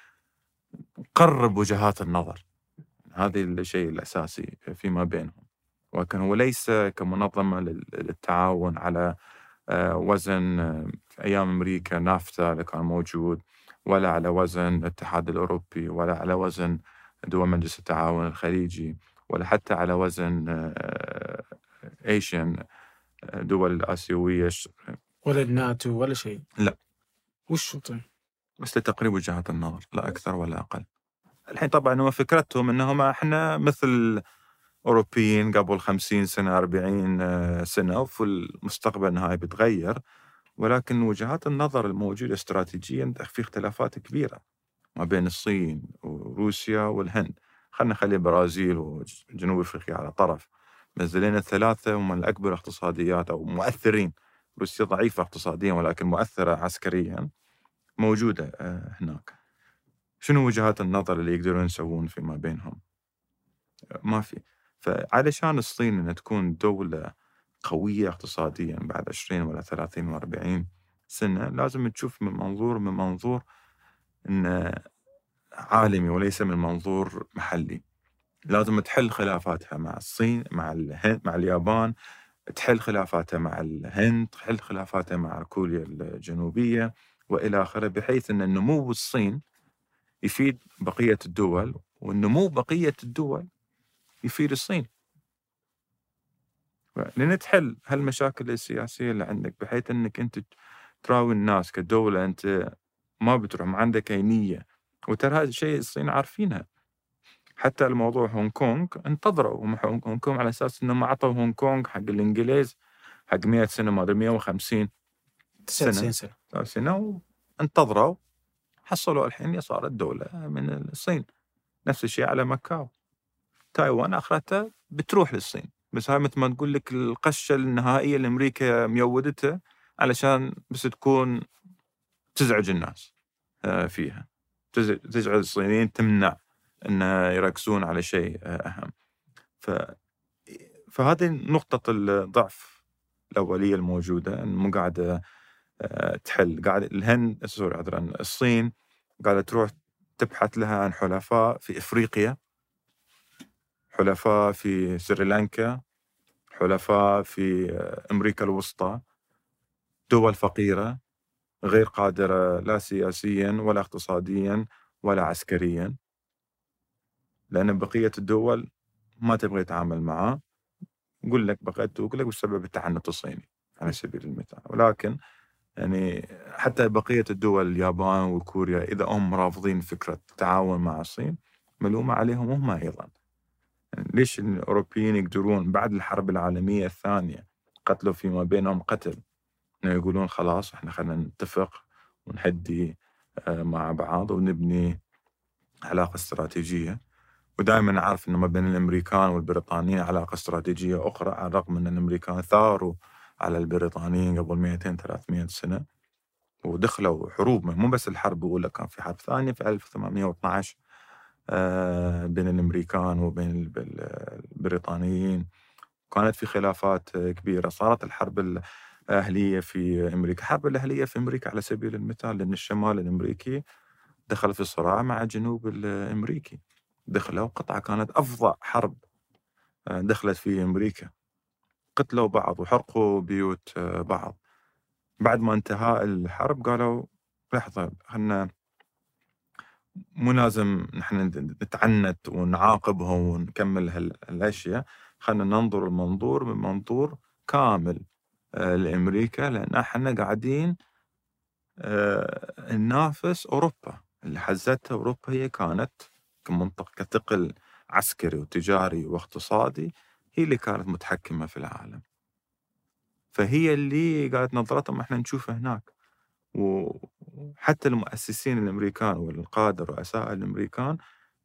نقرب وجهات النظر. هذا الشيء الأساسي فيما بينهم. ولكن هو ليس كمنظمة للتعاون على آه، وزن آه، في أيام أمريكا نافتا اللي كان موجود ولا على وزن الاتحاد الأوروبي ولا على وزن دول مجلس التعاون الخليجي ولا حتى على وزن ايشن آه، دول الآسيوية ولا الناتو ولا شيء؟ لا. وش طيب؟ بس لتقريب وجهات النظر لا أكثر ولا أقل. الحين طبعا هو فكرتهم أنهم إحنا مثل أوروبيين قبل خمسين سنة أربعين آه، سنة وفي المستقبل هاي بتغير. ولكن وجهات النظر الموجودة استراتيجيا في اختلافات كبيرة ما بين الصين وروسيا والهند. خلينا نخلي البرازيل وجنوب أفريقيا على طرف. منزلين الثلاثة هم الأكبر اقتصاديات أو مؤثرين. روسيا ضعيفة اقتصاديا ولكن مؤثرة عسكريا. موجودة آه، هناك. شنو وجهات النظر اللي يقدرون يسوون فيما بينهم؟ ما في. فعلشان الصين أنها تكون دولة قوية اقتصاديا بعد 20 ولا 30 و 40 سنة لازم تشوف من منظور من منظور إنه عالمي وليس من منظور محلي. لازم تحل خلافاتها مع الصين مع الهند مع اليابان تحل خلافاتها مع الهند تحل خلافاتها مع كوريا الجنوبية وإلى آخره بحيث أن النمو الصين يفيد بقية الدول والنمو بقية الدول يفيد الصين. لأن تحل هالمشاكل السياسية اللي عندك بحيث أنك أنت تراوي الناس كدولة أنت ما بتروح ما عندك أي نية. وترى هذا الشيء الصين عارفينها. حتى الموضوع هونغ كونغ انتظروا هونغ كونغ على أساس إنهم اعطوا هونغ كونغ حق الإنجليز حق 100 سنة ما أدري 150 سنة. سنة. سنة وانتظروا حصلوا الحين صارت دولة من الصين. نفس الشيء على مكاو تايوان أخرتها بتروح للصين. بس هاي مثل ما تقول لك القشة النهائية اللي أمريكا ميودتها علشان بس تكون تزعج الناس آه، فيها. تزعج الصينيين تمنع. إن يركزون على شيء آه، أهم. ف فهذه نقطة الضعف الأولية الموجودة مو قاعدة آه، تحل. قاعدة الهند سوري عذرا الصين قاعدة تروح تبحث لها عن حلفاء في إفريقيا حلفاء في سريلانكا حلفاء في أمريكا الوسطى دول فقيرة غير قادرة لا سياسيا ولا اقتصاديا ولا عسكريا. لأن بقية الدول ما تبغى يتعامل معاه يقول لك بقيت يقول لك بسبب التعنت الصيني على سبيل المثال. ولكن يعني حتى بقية الدول اليابان وكوريا إذا هم رافضين فكرة التعاون مع الصين ملومة عليهم هم أيضا يعني ليش الأوروبيين يقدرون بعد الحرب العالمية الثانية قتلوا فيما بينهم قتل؟ إنه يقولون خلاص إحنا خلينا نتفق ونهدي آه، مع بعض ونبني علاقة استراتيجية. ودائما أعرف إنه ما بين الأمريكان والبريطانيين علاقة استراتيجية أخرى على الرغم إن الأمريكان ثاروا على البريطانيين قبل 200 300 سنة. ودخلوا حروب مو بس الحرب الأولى كان في حرب ثانية في 1812 آه، بين الأمريكان وبين البريطانيين. كانت في خلافات كبيرة. صارت الحرب أهلية في أمريكا. الحرب الأهلية في أمريكا على سبيل المثال لأن الشمال الأمريكي دخل في صراع مع الجنوب الأمريكي. دخلوا قطعة كانت أفظع حرب آه، دخلت في أمريكا. قتلوا بعض وحرقوا بيوت آه، بعض. بعد ما انتهاء الحرب قالوا لحظة خلنا مو لازم نحن نتعنت ونعاقبهم ونكمل هالأشياء. خلينا ننظر المنظور من منظور كامل آه، لأمريكا لأن إحنا قاعدين ننافس أوروبا. اللي حزتها أوروبا هي كانت كمنطقة كثقل عسكري وتجاري واقتصادي هي اللي كانت متحكمة في العالم. فهي اللي قالت نظرتهم إحنا نشوفها هناك. وحتى المؤسسين الأمريكان والقادة رؤساء الأمريكان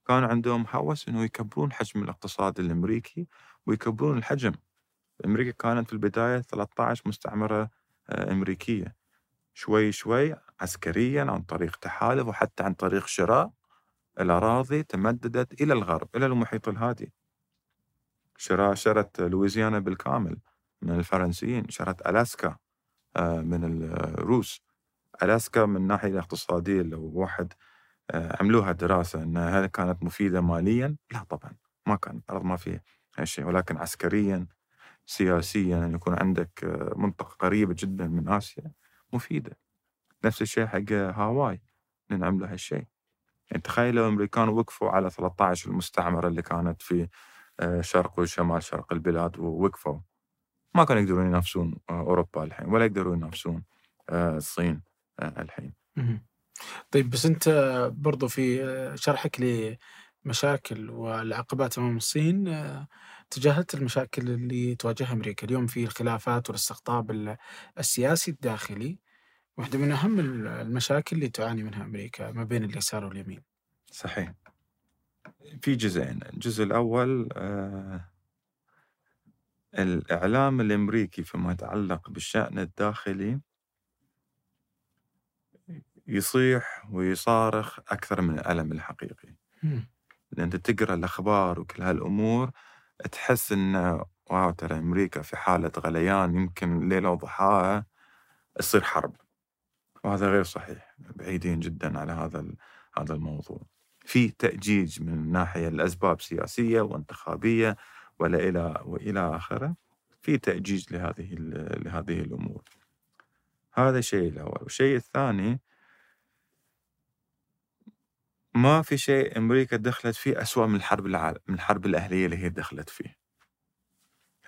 كان عندهم هوس إنه يكبرون حجم الاقتصاد الأمريكي ويكبرون الحجم. أمريكا كانت في البداية 13 مستعمرة آه، أمريكية. شوي شوي عسكريا عن طريق تحالف وحتى عن طريق شراء. الأراضي تمددت إلى الغرب إلى المحيط الهادي. شرت لويزيانا بالكامل من الفرنسيين شرت ألاسكا آه، من الروس. ألاسكا من الناحية الاقتصادية لو واحد آه، عملوها دراسة أن هل كانت مفيدة ماليا. لا طبعا ما كان الأرض ما فيها هالشيء ولكن عسكريا سياسيا أن يكون عندك آه، منطقة قريبة جدا من آسيا مفيدة. نفس الشيء حق هاواي لأن عملوا هالشيء. يعني تخيل لو الأمريكان وقفوا على 13 المستعمرة اللي كانت في شرق وشمال شرق البلاد ووقفوا. ما كانوا يقدرون ينافسون أوروبا الحين ولا يقدرون ينافسون الصين الحين. طيب بس أنت برضو في شرحك لمشاكل والعقبات أمام الصين تجاهلت المشاكل اللي تواجهها أمريكا. اليوم في الخلافات والاستقطاب السياسي الداخلي واحدة من أهم المشاكل اللي تعاني منها أمريكا ما بين اليسار واليمين. صحيح. في جزئين. الجزء الأول آه الإعلام الأمريكي فيما يتعلق بالشأن الداخلي يصيح ويصارخ أكثر من الألم الحقيقي. لأن أنت تقرأ الأخبار وكل هالأمور تحس إن واو ترى أمريكا في حالة غليان يمكن ليلة وضحاها تصير حرب. وهذا غير صحيح بعيدين جدا على هذا هذا الموضوع. في تأجيج من ناحية الأسباب سياسية وانتخابية ولا إلى وإلى آخره في تأجيج لهذه لهذه الأمور. هذا الشيء الأول. والشيء الثاني ما في شيء أمريكا دخلت فيه أسوأ من الحرب العالم من الحرب الأهلية اللي هي دخلت فيه.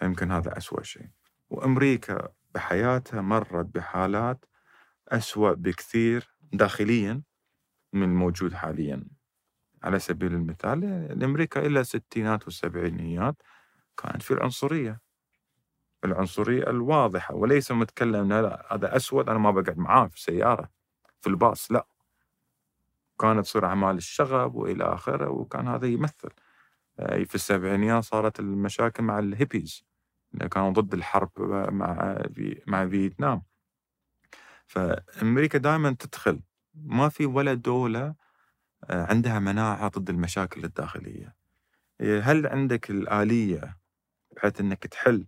يمكن هذا أسوأ شيء. وأمريكا بحياتها مرت بحالات أسوأ بكثير داخليا من الموجود حاليا. على سبيل المثال الأمريكا إلى الستينات والسبعينيات كانت في العنصرية. العنصرية الواضحة وليس متكلم لا هذا أسود أنا ما بقعد معاه في السيارة في الباص لا. كانت تصير أعمال الشغب وإلى آخره وكان هذا يمثل. في السبعينيات صارت المشاكل مع الهيبيز كانوا ضد الحرب مع مع فيتنام. فأمريكا دائما تدخل. ما في ولا دولة عندها مناعة ضد المشاكل الداخلية. هل عندك الآلية بحيث أنك تحل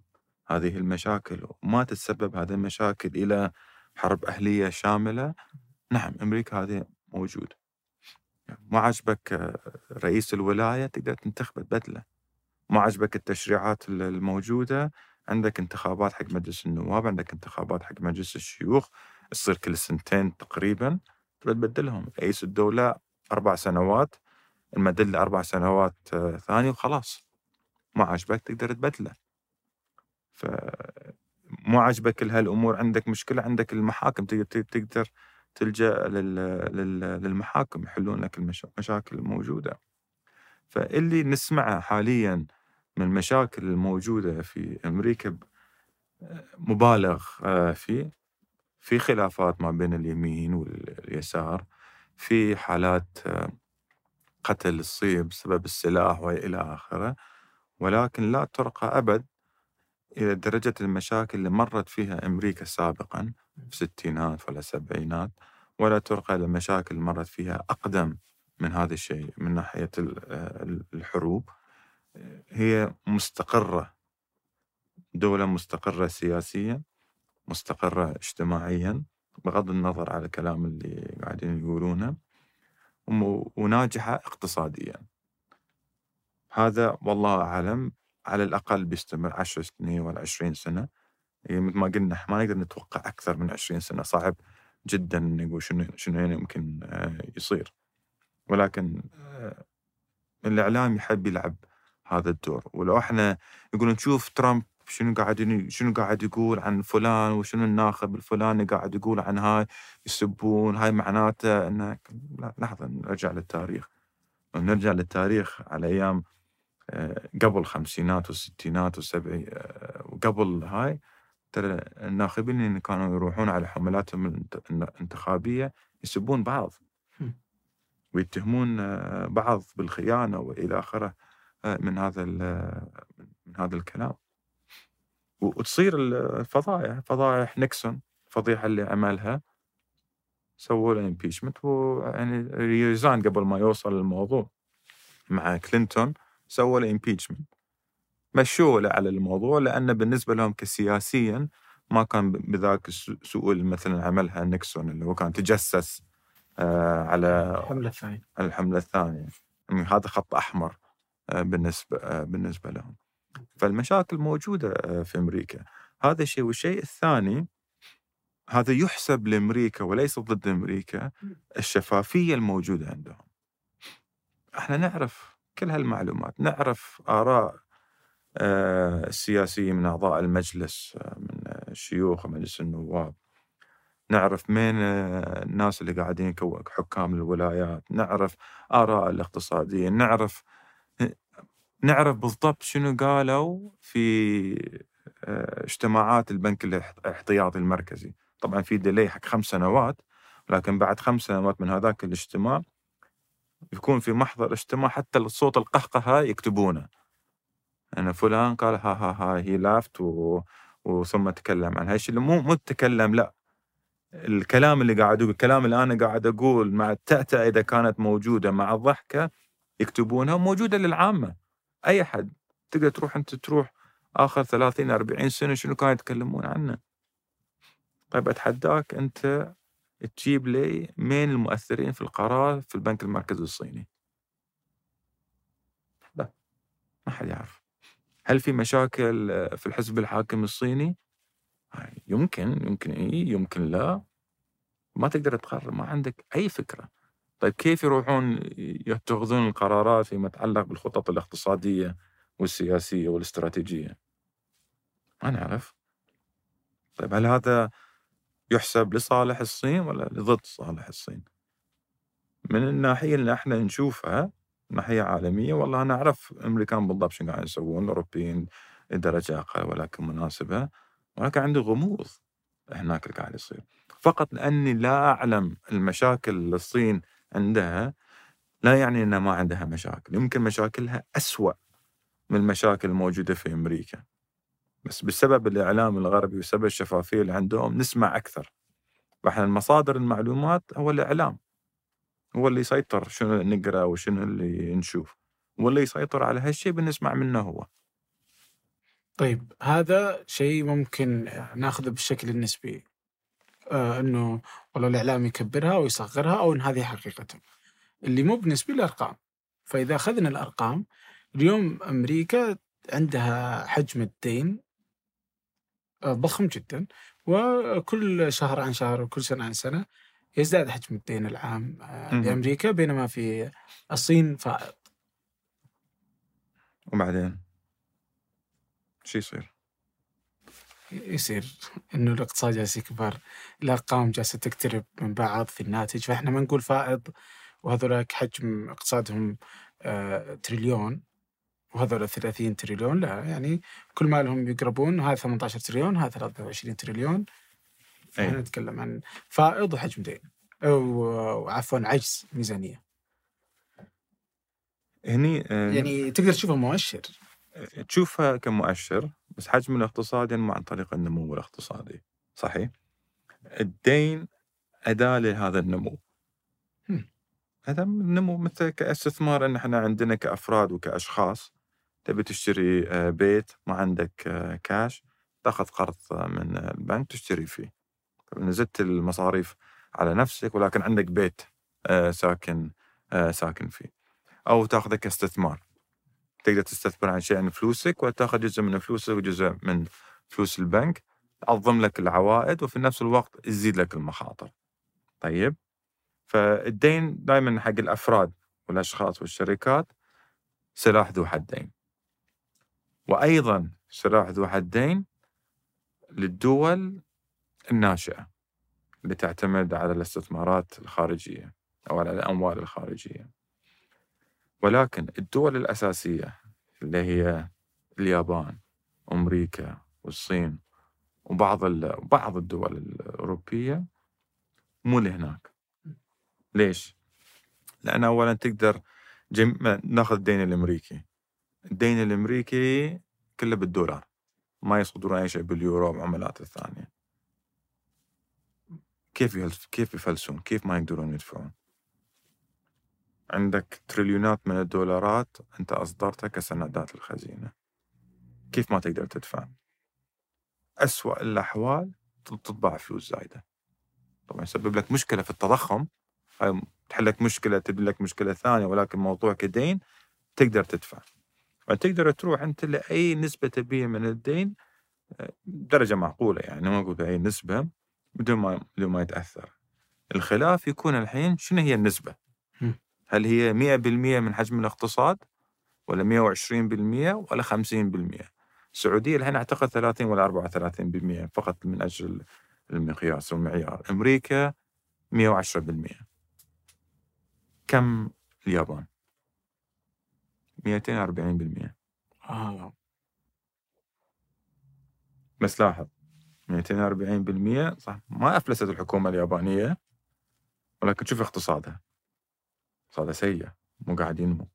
هذه المشاكل وما تتسبب هذه المشاكل إلى حرب أهلية شاملة؟ نعم أمريكا هذه موجود ما عجبك رئيس الولاية تقدر تنتخب تبدله ما عجبك التشريعات الموجودة؟ عندك انتخابات حق مجلس النواب عندك انتخابات حق مجلس الشيوخ. تصير كل سنتين تقريبا تبدلهم. رئيس الدولة أربع سنوات المدلة أربع سنوات ثانية وخلاص. ما عجبك تقدر تبدله. فمو عجبك كل هالأمور عندك مشكلة عندك المحاكم تقدر تلجأ للمحاكم يحلون لك المشاكل الموجودة. فاللي نسمعه حاليا من المشاكل الموجودة في أمريكا مبالغ آه، فيه في خلافات ما بين اليمين واليسار في حالات آه، قتل الصيب بسبب السلاح وإلى آخره ولكن لا ترقى أبد إلى درجة المشاكل اللي مرت فيها أمريكا سابقا في الستينات ولا السبعينات ولا ترقى إلى المشاكل اللي مرت فيها أقدم من هذا الشيء من ناحية الحروب. هي مستقرة دولة مستقرة سياسيا مستقرة اجتماعيا بغض النظر على الكلام اللي قاعدين يقولونه وناجحة اقتصاديا. هذا والله أعلم على الأقل بيستمر 10 سنين ولا 20 سنة. يعني مثل ما قلنا ما نقدر نتوقع أكثر من 20 سنة. صعب جدا نقول شنو شنو يمكن آه، يصير. ولكن آه، الإعلام يحب يلعب هذا الدور. ولو إحنا يقولون نشوف ترامب شنو قاعد شنو قاعد يقول عن فلان وشنو الناخب الفلاني قاعد يقول عن هاي يسبون هاي معناته إنه لحظة نرجع للتاريخ. نرجع للتاريخ على أيام آه، قبل الخمسينات والستينات والسبعي آه، وقبل هاي ترى الناخبين اللي كانوا يروحون على حملاتهم الانتخابية يسبون بعض. ويتهمون آه، بعض بالخيانة وإلى آخره من هذا من هذا الكلام. وتصير الفضائح فضائح نيكسون الفضيحة اللي عملها سووا له impeachment ويعني resign قبل ما يوصل الموضوع مع كلينتون سووا له impeachment مشوا على الموضوع لأن بالنسبة لهم كسياسيا ما كان بذاك السوء مثلا عملها نيكسون اللي هو كان تجسس آه، على الحملة الثانية. الحملة الثانية. يعني هذا خط أحمر آه، بالنسبة آه، بالنسبة لهم. فالمشاكل موجودة في أمريكا. هذا الشيء والشيء الثاني هذا يحسب لأمريكا وليس ضد أمريكا الشفافية الموجودة عندهم. إحنا نعرف كل هالمعلومات نعرف آراء السياسيين من أعضاء المجلس من شيوخ مجلس النواب. نعرف مين الناس اللي قاعدين حكام الولايات. نعرف آراء الاقتصاديين. نعرف نعرف بالضبط شنو قالوا في آه، اجتماعات البنك الاحتياطي المركزي. طبعا في ديلي حق خمس سنوات لكن بعد خمس سنوات من هذاك الاجتماع يكون في محضر اجتماع حتى الصوت القهقهة يكتبونه. أنا فلان قال ها ها ها هي لافت و... وثم تكلم عن هالشيء مو مو تكلم لا. الكلام اللي قاعد أقول الكلام اللي أنا قاعد أقول مع التأتأة إذا كانت موجودة مع الضحكة يكتبونها موجوده للعامة. أي حد. تقدر تروح أنت تروح آخر 30 40 سنة شنو كانوا يتكلمون عنه. طيب أتحداك أنت تجيب لي مين المؤثرين في القرار في البنك المركزي الصيني؟ لا ما حد يعرف. هل في مشاكل في الحزب الحاكم الصيني؟ يمكن يمكن إي يمكن لا. ما تقدر تقرر ما عندك أي فكرة. طيب كيف يروحون يتخذون القرارات فيما يتعلق بالخطط الاقتصادية والسياسية والاستراتيجية؟ ما نعرف طيب هل هذا يحسب لصالح الصين ولا لضد صالح الصين؟ من الناحية اللي إحنا نشوفها ناحية عالمية والله أنا أعرف الامريكان بالضبط شنو قاعد يسوون الأوروبيين لدرجه أقل ولكن مناسبة ولكن عندي غموض هناك اللي قاعد يصير. فقط لأني لا أعلم المشاكل اللي الصين عندها لا يعني إنها ما عندها مشاكل يمكن مشاكلها أسوأ من المشاكل الموجودة في أمريكا. بس بسبب الإعلام الغربي وسبب الشفافية اللي عندهم نسمع أكثر. فإحنا المصادر المعلومات هو الإعلام. هو اللي يسيطر شنو اللي نقرأ وشنو اللي نشوف. واللي يسيطر على هالشيء بنسمع منه هو. طيب هذا شيء ممكن ناخذه بالشكل النسبي. إنه والله الإعلام يكبرها ويصغرها أو إن هذه حقيقته اللي مو بالنسبة للأرقام. فإذا أخذنا الأرقام اليوم أمريكا عندها حجم الدين آه، ضخم جدا وكل شهر عن شهر وكل سنة عن سنة يزداد حجم الدين العام آه، لأمريكا بينما في الصين فائض. وبعدين؟ شو يصير؟ يصير إنه الاقتصاد جالس يكبر، الارقام جالسة تقترب من بعض في الناتج، فإحنا ما نقول فائض وهذولاك حجم اقتصادهم آه تريليون. وهذول 30 تريليون لا يعني كل ما لهم يقربون هذا 18 تريليون هذا 23 تريليون. إحنا نتكلم عن فائض وحجم دين أو عفوا عجز ميزانية. هني آه يعني تقدر تشوفه مؤشر. تشوفها كمؤشر بس حجم الاقتصاد ينمو عن طريق النمو الاقتصادي صحيح؟ الدين أداة لهذا النمو. هذا النمو مثل كاستثمار إن إحنا عندنا كأفراد وكأشخاص تبي تشتري آه، بيت ما عندك آه، كاش تأخذ قرض من البنك تشتري فيه. نزلت المصاريف على نفسك ولكن عندك بيت آه، ساكن ساكن فيه. أو تاخذه كاستثمار. تقدر تستثمر عن شيء عن فلوسك وتاخذ جزء من فلوسك وجزء من فلوس البنك تعظم لك العوائد وفي نفس الوقت تزيد لك المخاطر. طيب؟ فالدين دائما حق الأفراد والأشخاص والشركات سلاح ذو حدين. وأيضا سلاح ذو حدين للدول الناشئة اللي تعتمد على الاستثمارات الخارجية أو على الأموال الخارجية. ولكن الدول الأساسية اللي هي اليابان وأمريكا والصين وبعض بعض الدول الأوروبية مو لهناك ليش؟ لأن أولا تقدر جم... ناخذ الدين الأمريكي الدين الأمريكي كله بالدولار ما يصدرون أي شيء باليورو والعملات الثانية كيف كيف يفلسون؟ كيف ما يقدرون يدفعون؟ عندك تريليونات من الدولارات أنت أصدرتها كسندات الخزينة. كيف ما تقدر تدفع؟ أسوأ الأحوال تطبع فلوس زايدة. طبعا يسبب لك مشكلة في التضخم هاي تحل لك مشكلة تبني لك مشكلة ثانية ولكن موضوع كدين تقدر تدفع. فتقدر تروح أنت لأي نسبة تبيها من الدين آه، درجة معقولة يعني ما أقول أي نسبة بدون ما بدون ما يتأثر. الخلاف يكون الحين شنو هي النسبة. هل هي 100% من حجم الاقتصاد ولا 120% ولا 50% السعودية الحين أعتقد 30 ولا 34% فقط من أجل المقياس والمعيار. أمريكا 110% كم اليابان؟ 240% آه. بس لاحظ 240% صح ما أفلست الحكومة اليابانية ولكن شوف اقتصادها. اقتصادها سيء مو قاعد ينمو.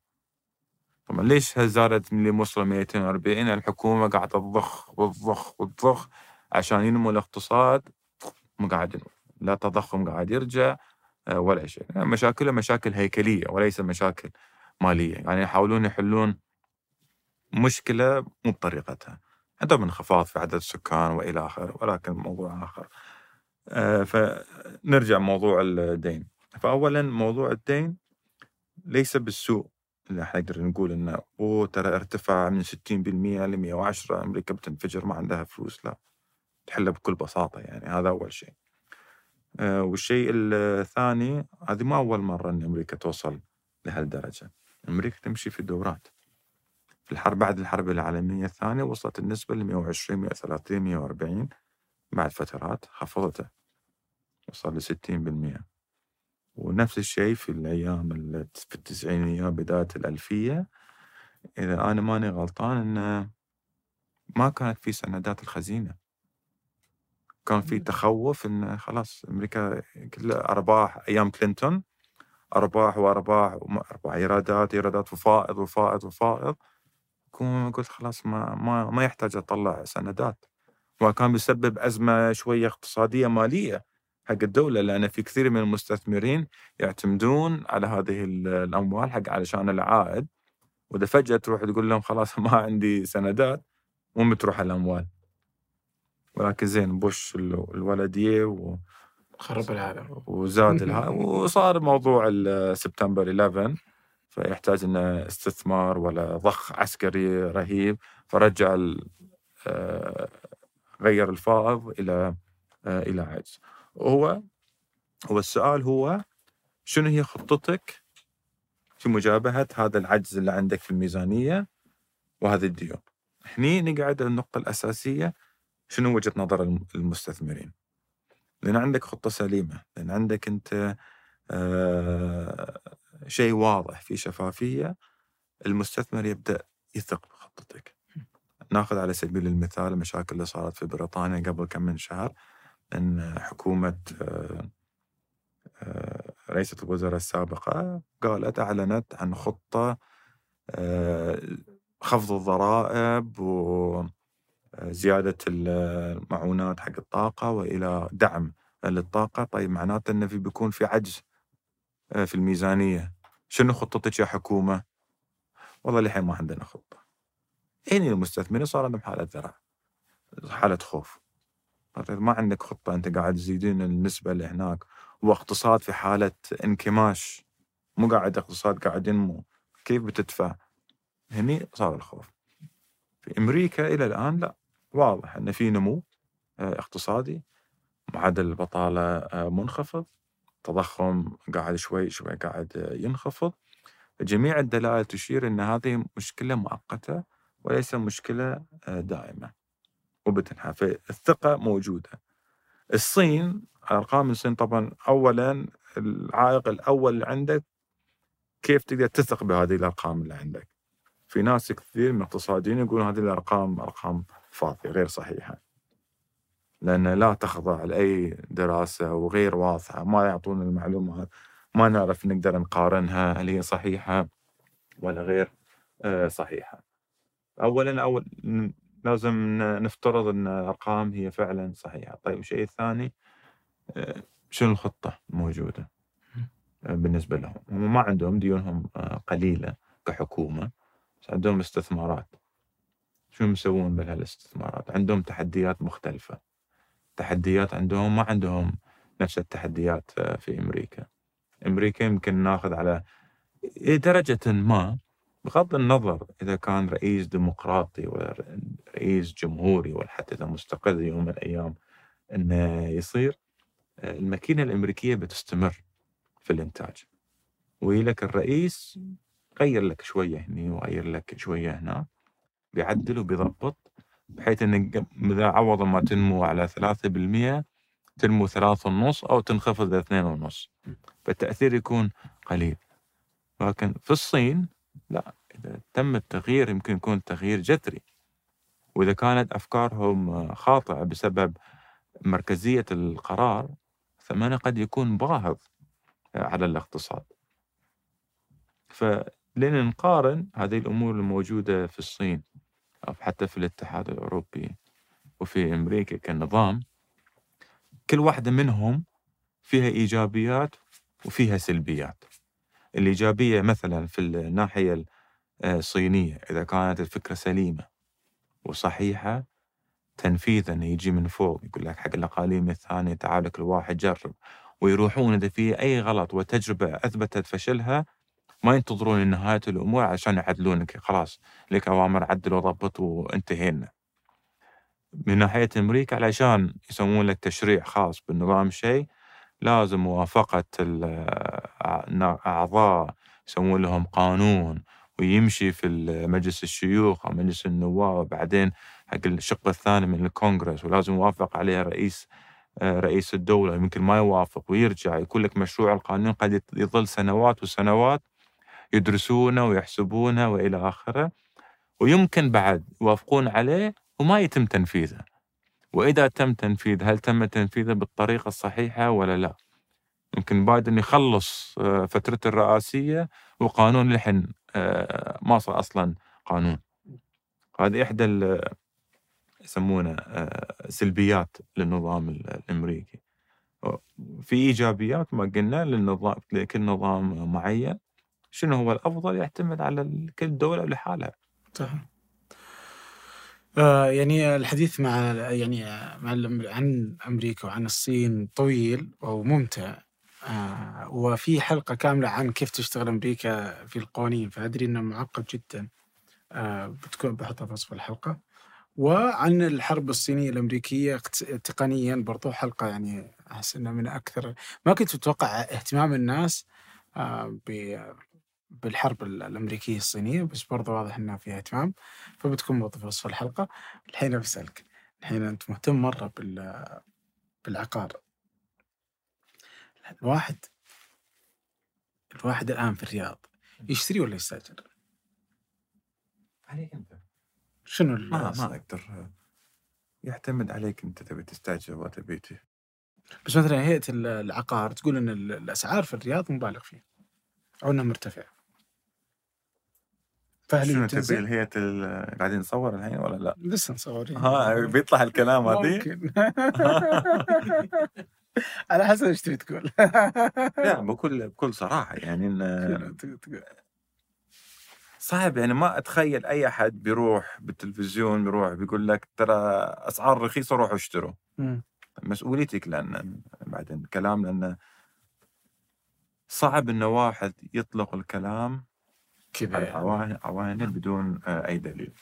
طبعا ليش زادت من اللي وصل 240 الحكومة قاعدة تضخ وتضخ وتضخ عشان ينمو الاقتصاد مو قاعد ينمو. لا تضخم قاعد يرجع آه، ولا شيء. يعني مشاكلها مشاكل هيكلية وليس مشاكل مالية. يعني يحاولون يحلون مشكلة مو بطريقتها. عندهم انخفاض في عدد السكان وإلى آخره ولكن موضوع آخر. آه، فنرجع موضوع الدين. فأولا موضوع الدين ليس بالسوء اللي إحنا نقدر نقول انه اوه ترى ارتفع من 60% ل 110 أمريكا بتنفجر ما عندها فلوس لا تحلها بكل بساطة يعني هذا أول شيء. آه والشيء الثاني هذه ما أول مرة إن أمريكا توصل لهالدرجة. أمريكا تمشي في دورات. في الحرب بعد الحرب العالمية الثانية وصلت النسبة ل 120 130 140 بعد فترات خفضتها وصل ل 60%. ونفس الشيء في الأيام في التسعينيات بداية الألفية. إذا أنا ماني غلطان إنه ما كانت في سندات الخزينة. كان في تخوف إن خلاص أمريكا كلها أرباح أيام كلينتون أرباح وأرباح أرباح إيرادات إيرادات وفائض وفائض وفائض. قلت خلاص ما ما ما يحتاج أطلع سندات. وكان بيسبب أزمة شوية اقتصادية مالية. حق الدولة لأن في كثير من المستثمرين يعتمدون على هذه الأموال حق علشان العائد وإذا فجأة تروح تقول لهم خلاص ما عندي سندات وين بتروح الأموال. ولكن زين بوش الولدية و خرب العالم. وزاد العالم وصار موضوع سبتمبر 11 فيحتاج إنه استثمار ولا ضخ عسكري رهيب فرجع آه، غير الفائض إلى آه، إلى عجز. هو هو السؤال هو شنو هي خطتك في مجابهة هذا العجز اللي عندك في الميزانية وهذه الديون؟ هني نقعد النقطة الأساسية شنو وجهة نظر المستثمرين؟ لأن عندك خطة سليمة لأن عندك أنت آه شيء واضح في شفافية المستثمر يبدأ يثق بخطتك. ناخذ على سبيل المثال المشاكل اللي صارت في بريطانيا قبل كم من شهر. أن حكومة آه، آه، رئيسة الوزراء السابقة قالت أعلنت عن خطة آه، خفض الضرائب وزيادة المعونات حق الطاقة وإلى دعم للطاقة. طيب معناته أنه في بيكون في عجز في الميزانية. شنو خطتك يا حكومة؟ والله للحين ما عندنا خطة. هنا المستثمرين صار عندهم حالة ذراع حالة خوف. ما عندك خطة أنت قاعد تزيدين النسبة اللي هناك واقتصاد في حالة انكماش. مو قاعد اقتصاد قاعد ينمو كيف بتدفع؟ هني صار الخوف. في أمريكا إلى الآن لا. واضح أن في نمو آه، اقتصادي. معدل البطالة آه، منخفض. تضخم قاعد شوي شوي قاعد ينخفض. جميع الدلائل تشير أن هذه مشكلة مؤقتة وليس مشكلة آه، دائمة. وبتنحى فالثقة موجودة. الصين أرقام الصين طبعا أولا العائق الأول اللي عندك كيف تقدر تثق بهذه الأرقام اللي عندك؟ في ناس كثير من الاقتصاديين يقولون هذه الأرقام أرقام فاضية غير صحيحة. لأن لا تخضع لأي دراسة وغير واضحة ما يعطون المعلومات ما نعرف نقدر نقارنها هل هي صحيحة ولا غير آه، صحيحة. أولا أول لازم نفترض إن الأرقام هي فعلا صحيحة. طيب الشيء الثاني آه، شنو الخطة الموجودة؟ آه، بالنسبة لهم. هم ما عندهم ديونهم آه، قليلة كحكومة بس عندهم استثمارات. شنو مسوون بهالاستثمارات؟ عندهم تحديات مختلفة. تحديات عندهم ما عندهم نفس التحديات في أمريكا. أمريكا يمكن ناخذ على درجة ما بغض النظر إذا كان رئيس ديمقراطي ولا رئيس جمهوري ولا حتى إذا مستقل يوم من الأيام أنه يصير الماكينة الأمريكية بتستمر في الإنتاج. ويلك الرئيس غير لك شوية هني وغير لك شوية هنا بيعدل وبيضبط بحيث ان إذا عوض ما تنمو على 3% تنمو ثلاثة ونص أو تنخفض لاثنين ونص. فالتأثير يكون قليل. لكن في الصين لا إذا تم التغيير يمكن يكون تغيير جذري. وإذا كانت أفكارهم خاطئة بسبب مركزية القرار ثمنه قد يكون باهظ على الاقتصاد. فلين نقارن هذه الأمور الموجودة في الصين أو حتى في الاتحاد الأوروبي وفي أمريكا كنظام. كل واحدة منهم فيها إيجابيات وفيها سلبيات. الإيجابية مثلا في الناحية الصينية إذا كانت الفكرة سليمة وصحيحة تنفيذا يجي من فوق يقول لك حق الأقاليم الثانية تعال كل واحد جرب ويروحون إذا في أي غلط وتجربة أثبتت فشلها ما ينتظرون لنهاية الأمور عشان يعدلونك خلاص لك أوامر عدل وضبط وانتهينا. من ناحية أمريكا علشان يسوون لك تشريع خاص بالنظام شيء لازم موافقة الأعضاء يسوون لهم قانون ويمشي في مجلس الشيوخ أو مجلس النواب وبعدين حق الشق الثاني من الكونغرس ولازم يوافق عليه رئيس رئيس الدولة. يمكن ما يوافق ويرجع يقول لك مشروع القانون قد يظل سنوات وسنوات يدرسونه ويحسبونه وإلى آخره. ويمكن بعد يوافقون عليه وما يتم تنفيذه. وإذا تم تنفيذه هل تم تنفيذه بالطريقة الصحيحة ولا لا؟ يمكن بايدن يخلص آه، فترته الرئاسية وقانون لحن آه، ما صار أصلا قانون. هذه إحدى يسمونه آه، سلبيات للنظام الأمريكي. في إيجابيات ما قلنا للنظام لكل نظام معين. شنو هو الأفضل؟ يعتمد على كل دولة لحالها. صح آه يعني الحديث مع يعني مع عن أمريكا وعن الصين طويل وممتع آه وفي حلقة كاملة عن كيف تشتغل أمريكا في القوانين فأدري إنه معقد جدا. آه بتكون بحطها في وصف الحلقة. وعن الحرب الصينية الأمريكية تقنيا برضو حلقة يعني أحس انها من أكثر ما كنت أتوقع اهتمام الناس بالحرب الأمريكية الصينية بس برضه واضح إنها فيها اهتمام فبتكون موضوع في وصف الحلقة. الحين بسألك الحين أنت مهتم مرة بال بالعقار. الواحد الواحد الآن في الرياض يشتري ولا يستأجر؟ عليك أنت. شنو ما ما أقدر. يعتمد عليك أنت تبي تستأجر ولا تبي بس مثلا هيئة العقار تقول إن الأسعار في الرياض مبالغ فيها أو إنها مرتفعة. فهل شنو تبي؟ الهيئة قاعدين نصور الحين ولا لا؟ لسه مصورين. ها بيطلع الكلام هذه؟ ممكن. على حسب إيش تبي تقول. لا بكل بكل صراحة يعني إن صعب يعني ما أتخيل أي أحد بيروح بالتلفزيون بيروح بيقول لك ترى أسعار رخيصة روحوا اشتروا. مسؤوليتك لأن بعدين كلام لأن صعب إنه واحد يطلق الكلام كذا عوانل بدون آه، أي دليل.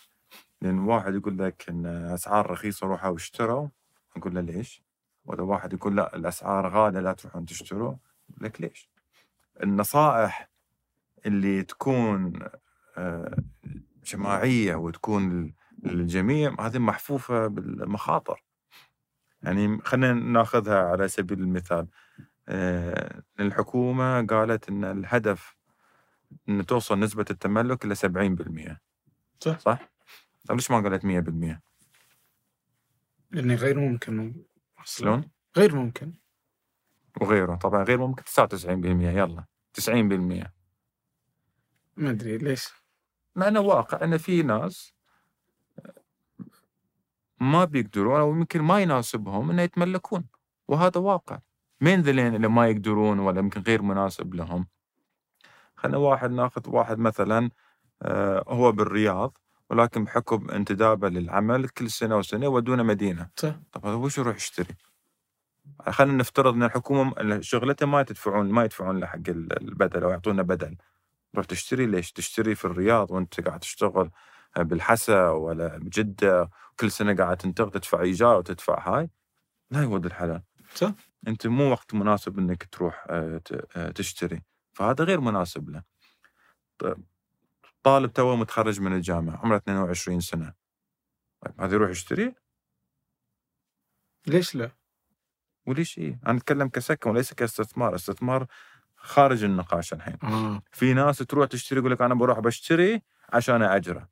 لأن واحد يقول لك إن أسعار رخيصة روحوا واشتروا أقول له ليش؟ ولا واحد يقول لا الأسعار غالية لا تروحون تشتروا لك ليش؟ النصائح اللي تكون آه، جماعية وتكون للجميع هذه محفوفة بالمخاطر. يعني خلينا ناخذها على سبيل المثال. آه، الحكومة قالت إن الهدف ان توصل نسبة التملك إلى 70% صح. صح؟ طيب ليش ما قالت 100%؟ لأنه غير ممكن. شلون؟ غير ممكن. وغيره. طبعا غير ممكن 99% يلا. 90% ما أدري ليش؟ مع إنه واقع ان في ناس ما بيقدرون أو يمكن ما يناسبهم إنه يتملكون. وهذا واقع. مين ذلين اللي ما يقدرون ولا يمكن غير مناسب لهم. خلينا واحد ناخذ واحد مثلا آه، هو بالرياض ولكن بحكم انتدابه للعمل كل سنة وسنة يودونه مدينة. صح. طب هذا وش يروح يشتري؟ خلينا نفترض إن الحكومة شغلته ما تدفعون ما يدفعون له حق البدل أو يعطونا بدل. تروح تشتري ليش؟ تشتري في الرياض وأنت قاعد تشتغل بالحسا ولا بجدة كل سنة قاعد تنتقل تدفع إيجار وتدفع هاي. لا يود الحلال. صح. أنت مو وقت مناسب إنك تروح آه، آه، تشتري. فهذا غير مناسب له طالب توه متخرج من الجامعة عمره 22 سنة طيب هذا يروح يشتري ليش لا؟ وليش إيه؟ أنا أتكلم كسكن وليس كاستثمار، استثمار خارج النقاش الحين. آه في ناس تروح تشتري يقول لك أنا بروح بشتري عشان أجره.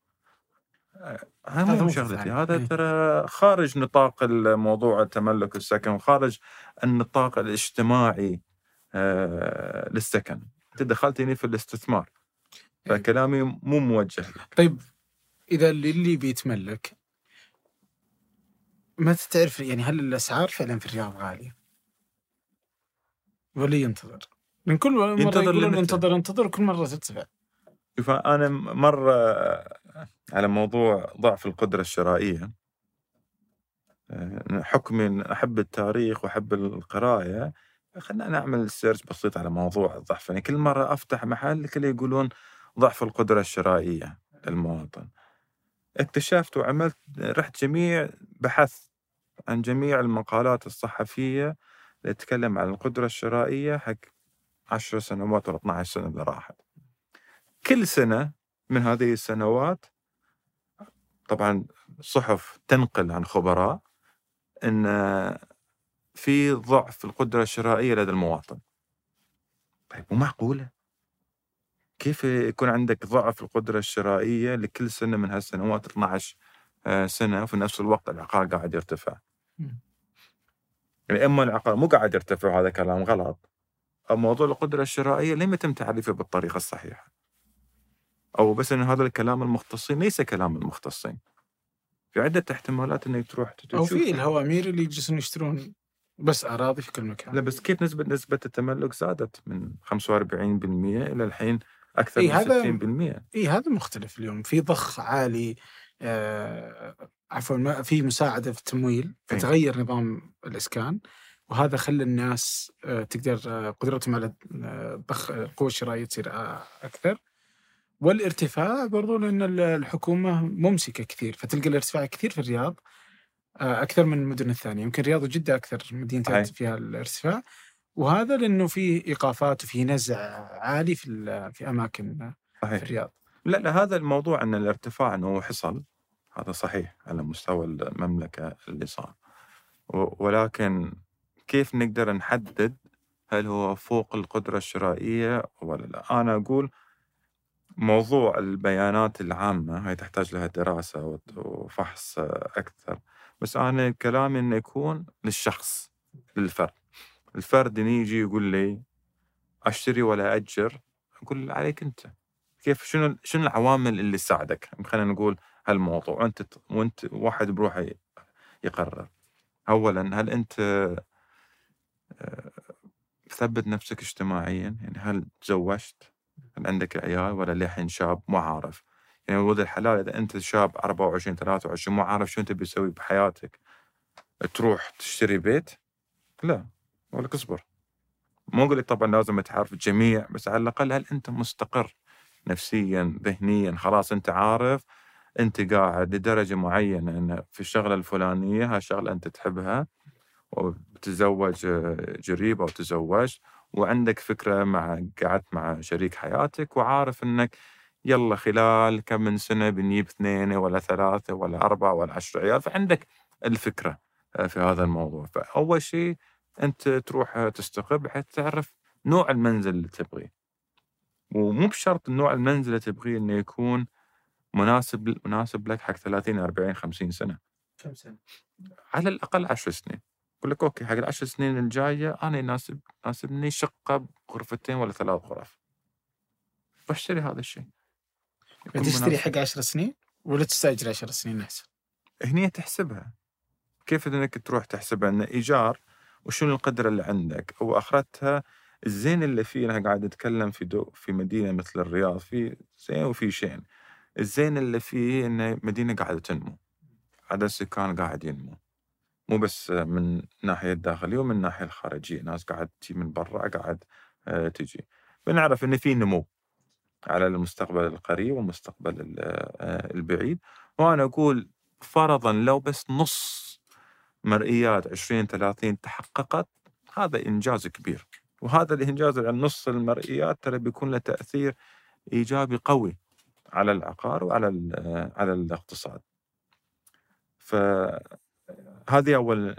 آه، هذا مو شغلتي،. هذا إيه. ترى خارج نطاق الموضوع التملك السكن وخارج النطاق الاجتماعي آه، للسكن. أنت دخلت هنا في الاستثمار. إيه. فكلامي مو موجه لك. طيب إذا اللي بيتملك ما تعرف يعني هل الأسعار فعلا في الرياض غالية؟ ولا ينتظر؟ لأن كل مرة ينتظر؟ انتظر انتظر كل مرة ترتفع شوف أنا مرة على موضوع ضعف القدرة الشرائية آه، حكمي أحب التاريخ وأحب القراءه خلينا نعمل سيرش بسيط على موضوع الضعف. يعني كل مرة أفتح محل كله يقولون ضعف القدرة الشرائية للمواطن. اكتشفت وعملت رحت جميع بحث عن جميع المقالات الصحفية اللي تتكلم عن القدرة الشرائية حق 10 سنوات ولا 12 سنة اللي راحت. كل سنة من هذه السنوات طبعا صحف تنقل عن خبراء إن في ضعف في القدرة الشرائية لدى المواطن. طيب مو معقوله. كيف يكون عندك ضعف القدرة الشرائية لكل سنة من هالسنوات 12 آه، سنة وفي نفس الوقت العقار قاعد يرتفع. يعني أما العقار مو قاعد يرتفع وهذا كلام غلط. أو موضوع القدرة الشرائية لم يتم تعريفه بالطريقة الصحيحة. أو بس إن هذا الكلام المختصين ليس كلام المختصين. في عدة احتمالات إنك تروح أو تشوف في الهوامير اللي يجلسون يشترون بس أراضي في كل مكان. لا بس كيف نسبة نسبة التملك زادت من 45% إلى الحين أكثر إي من هذا- 60% إي هذا مختلف اليوم. في ضخ عالي آه عفوا في مساعدة في التمويل. فتغير نظام الإسكان وهذا خلى الناس آه تقدر آه قدرتهم على آه، ضخ القوه الشرائيه تصير آه أكثر. والارتفاع برضو لأن ال- الحكومة ممسكة كثير فتلقى الارتفاع كثير في الرياض أكثر من المدن الثانية. يمكن الرياض وجدة أكثر مدينتين. فيها الارتفاع. وهذا لأنه في إيقافات وفي نزع عالي في في أماكن في الرياض. لا لا هذا الموضوع أن الارتفاع أنه حصل هذا صحيح على مستوى المملكة اللي صار. ولكن كيف نقدر نحدد هل هو فوق القدرة الشرائية ولا لا؟ أنا أقول موضوع البيانات العامة هاي تحتاج لها دراسة وت- وفحص أكثر. بس أنا كلامي إنه يكون للشخص للفرد. الفرد يجي يقول لي أشتري ولا أجر أقول عليك أنت. كيف؟ شنو شنو العوامل اللي تساعدك؟ خلينا نقول هالموضوع. وأنت وأنت واحد بروحه يقرر. أولا هل أنت آه، مثبت نفسك اجتماعيا؟ يعني هل تزوجت؟ هل عندك عيال؟ ولا للحين شاب؟ مو عارف يعني ولد الحلال إذا أنت شاب 24 23 مو عارف شو تبي تسوي بحياتك تروح تشتري بيت؟ لا أقول لك اصبر. مو أقول لك طبعا لازم تعرف الجميع بس على الأقل هل أنت مستقر نفسيا ذهنيا؟ خلاص أنت عارف أنت قاعد لدرجة معينة إن في الشغلة الفلانية هالشغله أنت تحبها آه، قريب أو تزوجت وعندك فكرة مع قعدت مع شريك حياتك وعارف إنك يلا خلال كم من سنة بنجيب اثنين ولا ثلاثة ولا أربعة ولا عشر عيال؟ فعندك الفكرة آه، في هذا الموضوع. فأول شيء أنت تروح تستقر بحيث تعرف نوع المنزل اللي تبغيه. ومو بشرط النوع المنزل اللي تبغيه إنه يكون مناسب مناسب لك حق 30 40 50 سنة. كم سنة؟ على الأقل 10 سنين. يقول لك أوكي حق العشر سنين الجاية أنا يناسب يناسبني شقة بغرفتين ولا ثلاث غرف. بشتري هذا الشيء. مناسب. حق 10 سنين ولا تستأجر 10 سنين احسن؟ هني تحسبها. كيف إنك تروح تحسبها؟ ان إيجار وشنو القدره اللي عندك؟ أو اخرتها الزين اللي فيه أنا قاعد أتكلم في دو في مدينة مثل الرياض في زين وفي شين. الزين اللي فيه إن مدينة قاعدة تنمو. عدد السكان قاعد ينمو. مو بس من الناحية الداخلية ومن الناحية الخارجية. ناس قاعد تجي من برا قاعد آه، تجي. بنعرف إن في نمو. على المستقبل القريب والمستقبل ال- آه، البعيد. وأنا أقول فرضا لو بس نص مرئيات 2030 تحققت هذا إنجاز كبير. وهذا الإنجاز عن نص المرئيات ترى بيكون له تأثير إيجابي قوي على العقار وعلى آه، على الاقتصاد. فهذه أول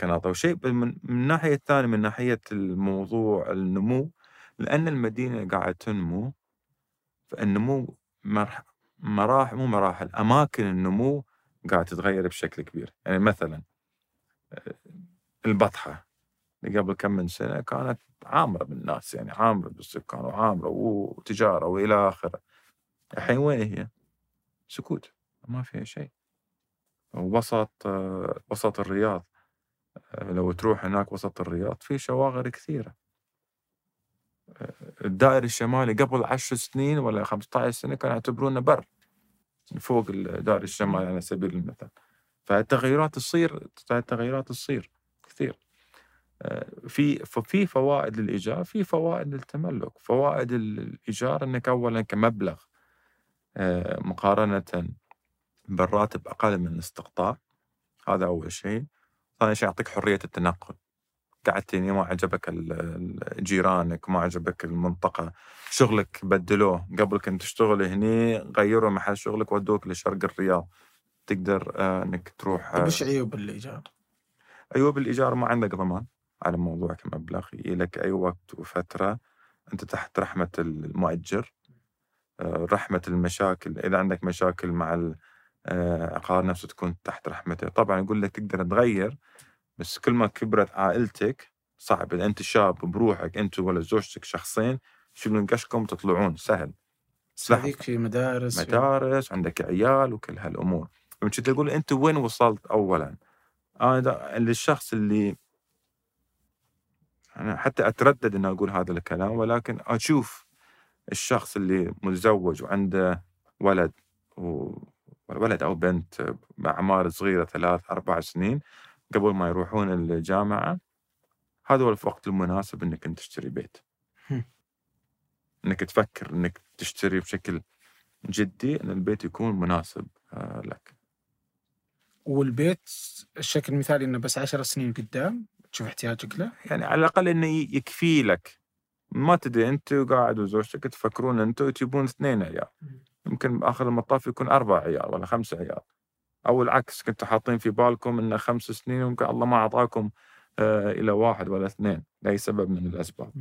كنقطة وشيء من من الناحية الثانية من ناحية الموضوع النمو لأن المدينة قاعدة تنمو فالنمو مرح- مراحل مو مراحل أماكن النمو قاعدة تتغير بشكل كبير. يعني مثلا آه، البطحة. اللي قبل كم من سنة كانت عامرة بالناس يعني عامرة بالسكان وعامرة وتجارة وإلى آخره. الحين وين هي؟ سكوت. ما فيها شيء. وسط آه، وسط الرياض. آه، لو تروح هناك وسط الرياض في شواغر كثيرة. آه، الدائري الشمالي قبل عشر سنين ولا 15 سنة كانوا يعتبرونه بر فوق الدائري الشمالي على سبيل المثال. فالتغيرات تصير التغيرات تصير كثير. آه، في ففي فوائد للإيجار في فوائد للتملك. فوائد الايجار إنك اولا كمبلغ آه، مقارنة بالراتب أقل من الاستقطاع هذا أول شيء. ثاني شيء يعطيك حرية التنقل. قعدتني ما عجبك جيرانك ما عجبك المنطقة. شغلك بدلوه. قبل كنت تشتغل هني غيروا محل شغلك ودوك لشرق الرياض. تقدر آه، إنك تروح طيب آه، وش عيوب الإيجار؟ أيوه بالايجار ما عندك ضمان على موضوع كمبلغ لك أي وقت وفترة أنت تحت رحمة المؤجر. آه، رحمة المشاكل. إذا عندك مشاكل مع العقار نفسه تكون تحت رحمته. طبعا يقول لك تقدر تغير بس كل ما كبرت عائلتك صعب. إذا أنت شاب بروحك أنت ولا زوجتك شخصين تشيلون قشكم وتطلعون سهل. هذيك في مدارس في- مدارس عندك عيال وكل هالأمور. فمن تقول أنت وين وصلت اولا؟ أنا دا للشخص اللي أنا حتى أتردد ان أقول هذا الكلام ولكن أشوف الشخص اللي متزوج وعنده ولد و ولد أو بنت بأعمار صغيرة ثلاث أربع سنين قبل ما يروحون الجامعة هذا هو الوقت المناسب إنك أنت تشتري بيت. إنك تفكر إنك تشتري بشكل جدي إن البيت يكون مناسب آه، لك. والبيت الشكل المثالي إنه بس عشر سنين قدام تشوف احتياجك له؟ يعني على الأقل إنه يكفي لك. ما تدري أنت وقاعد وزوجتك تفكرون أنتم وتجيبون اثنين عيال. يمكن باخر المطاف يكون أربع عيال ولا خمسة عيال. أو العكس كنتوا حاطين في بالكم انه خمس سنين ويمكن الله ما أعطاكم آه إلى واحد ولا اثنين. لأي سبب من الأسباب.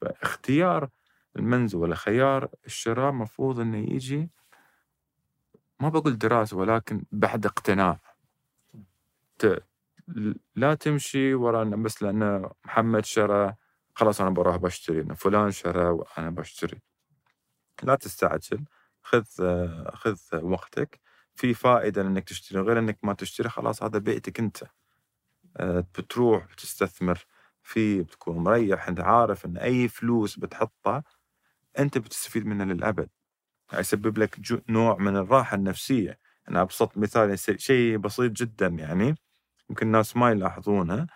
فاختيار المنزل ولا خيار الشراء مفروض إنه يجي ما بقول دراسة ولكن بعد اقتناع. ت... لا تمشي ورا بس لأن محمد شرى خلاص أنا بروح بشتري فلان شرى وأنا بشتري. لا تستعجل خذ آه، خذ وقتك. في فائدة إنك تشتري غير إنك ما تشتري خلاص هذا بيتك أنت. آه، بتروح بتستثمر فيه بتكون مريح أنت عارف إن أي فلوس بتحطها أنت بتستفيد منها للأبد. يسبب لك نوع من الراحة النفسية. أنا أبسط مثال شيء بسيط جدا يعني يمكن الناس ما يلاحظونها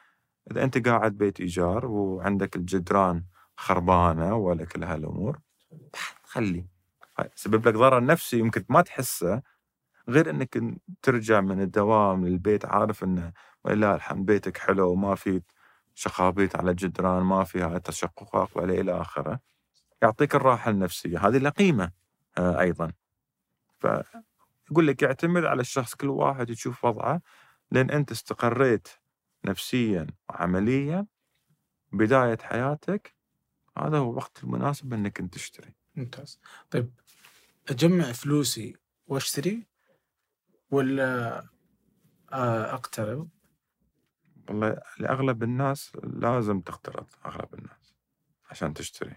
إذا أنت قاعد بيت إيجار وعندك الجدران خربانة ولا كل هالأمور خلي يسبب لك ضرر نفسي يمكن ما تحسه غير إنك ترجع من الدوام للبيت عارف إنه ولله الحمد بيتك حلو وما في شخابيط على الجدران ما فيها تشققات ولا إلى آخره يعطيك الراحة النفسية. هذه لها قيمه آه، أيضا. فيقول لك يعتمد على الشخص كل واحد يشوف وضعه لأن أنت استقريت نفسيا وعمليا بداية حياتك هذا هو الوقت المناسب إنك أنت تشتري. ممتاز. طيب أجمع فلوسي وأشتري؟ ولا آه، اقترض والله لأغلب الناس لازم تقترض أغلب الناس عشان تشتري.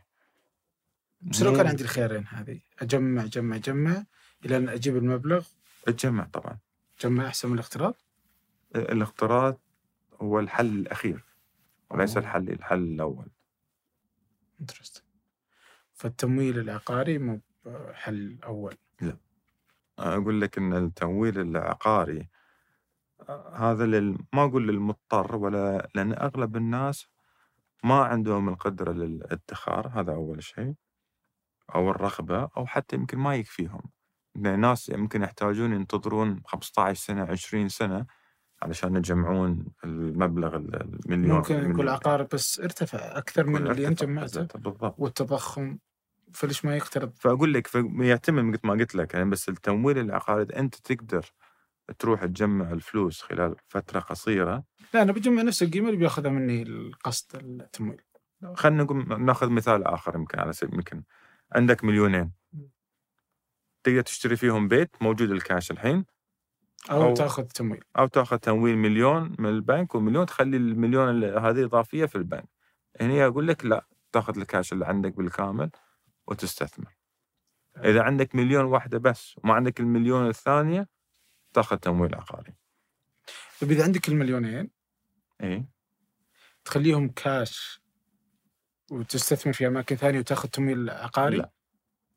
بس لو كان عندي الخيارين هذه أجمع جمع جمع إلى أن أجيب المبلغ. تجمع طبعا. جمع أحسن من الاقتراض؟ الاقتراض هو الحل الأخير وليس. الحل الحل الأول. انترستنج فالتمويل العقاري مو حل أول. لا. أقول لك إن التمويل العقاري هذا لل... ما أقول للمضطر ولا لأن أغلب الناس ما عندهم القدرة للادخار هذا أول شيء أو الرغبة أو حتى يمكن ما يكفيهم ناس يمكن يحتاجون ينتظرون 15 سنة 20 سنة علشان يجمعون المبلغ المليون ممكن يكون. العقار بس ارتفع أكثر من اللي أنت جمعته بالضبط والتضخم فليش ما يقترض؟ فأقول لك يعتمد مثل ما قلت لك يعني بس التمويل العقاري أنت تقدر تروح تجمع الفلوس خلال فترة قصيرة. لا أنا بجمع نفس القيمة اللي بياخذها مني القسط التمويل. خلينا نقول ناخذ مثال آخر يمكن على سبيل يمكن عندك مليونين. تقدر تشتري فيهم بيت موجود الكاش الحين؟ أو, أو- تاخذ تمويل. أو تاخذ تمويل مليون من البنك ومليون تخلي المليون هذه إضافية في البنك. هنا أقول لك لا تاخذ الكاش اللي عندك بالكامل. وتستثمر. إذا عندك مليون واحدة بس وما عندك المليون الثانية تاخذ تمويل عقاري طيب إذا عندك المليونين اي تخليهم كاش وتستثمر في أماكن ثانية وتاخذ تمويل عقاري لا.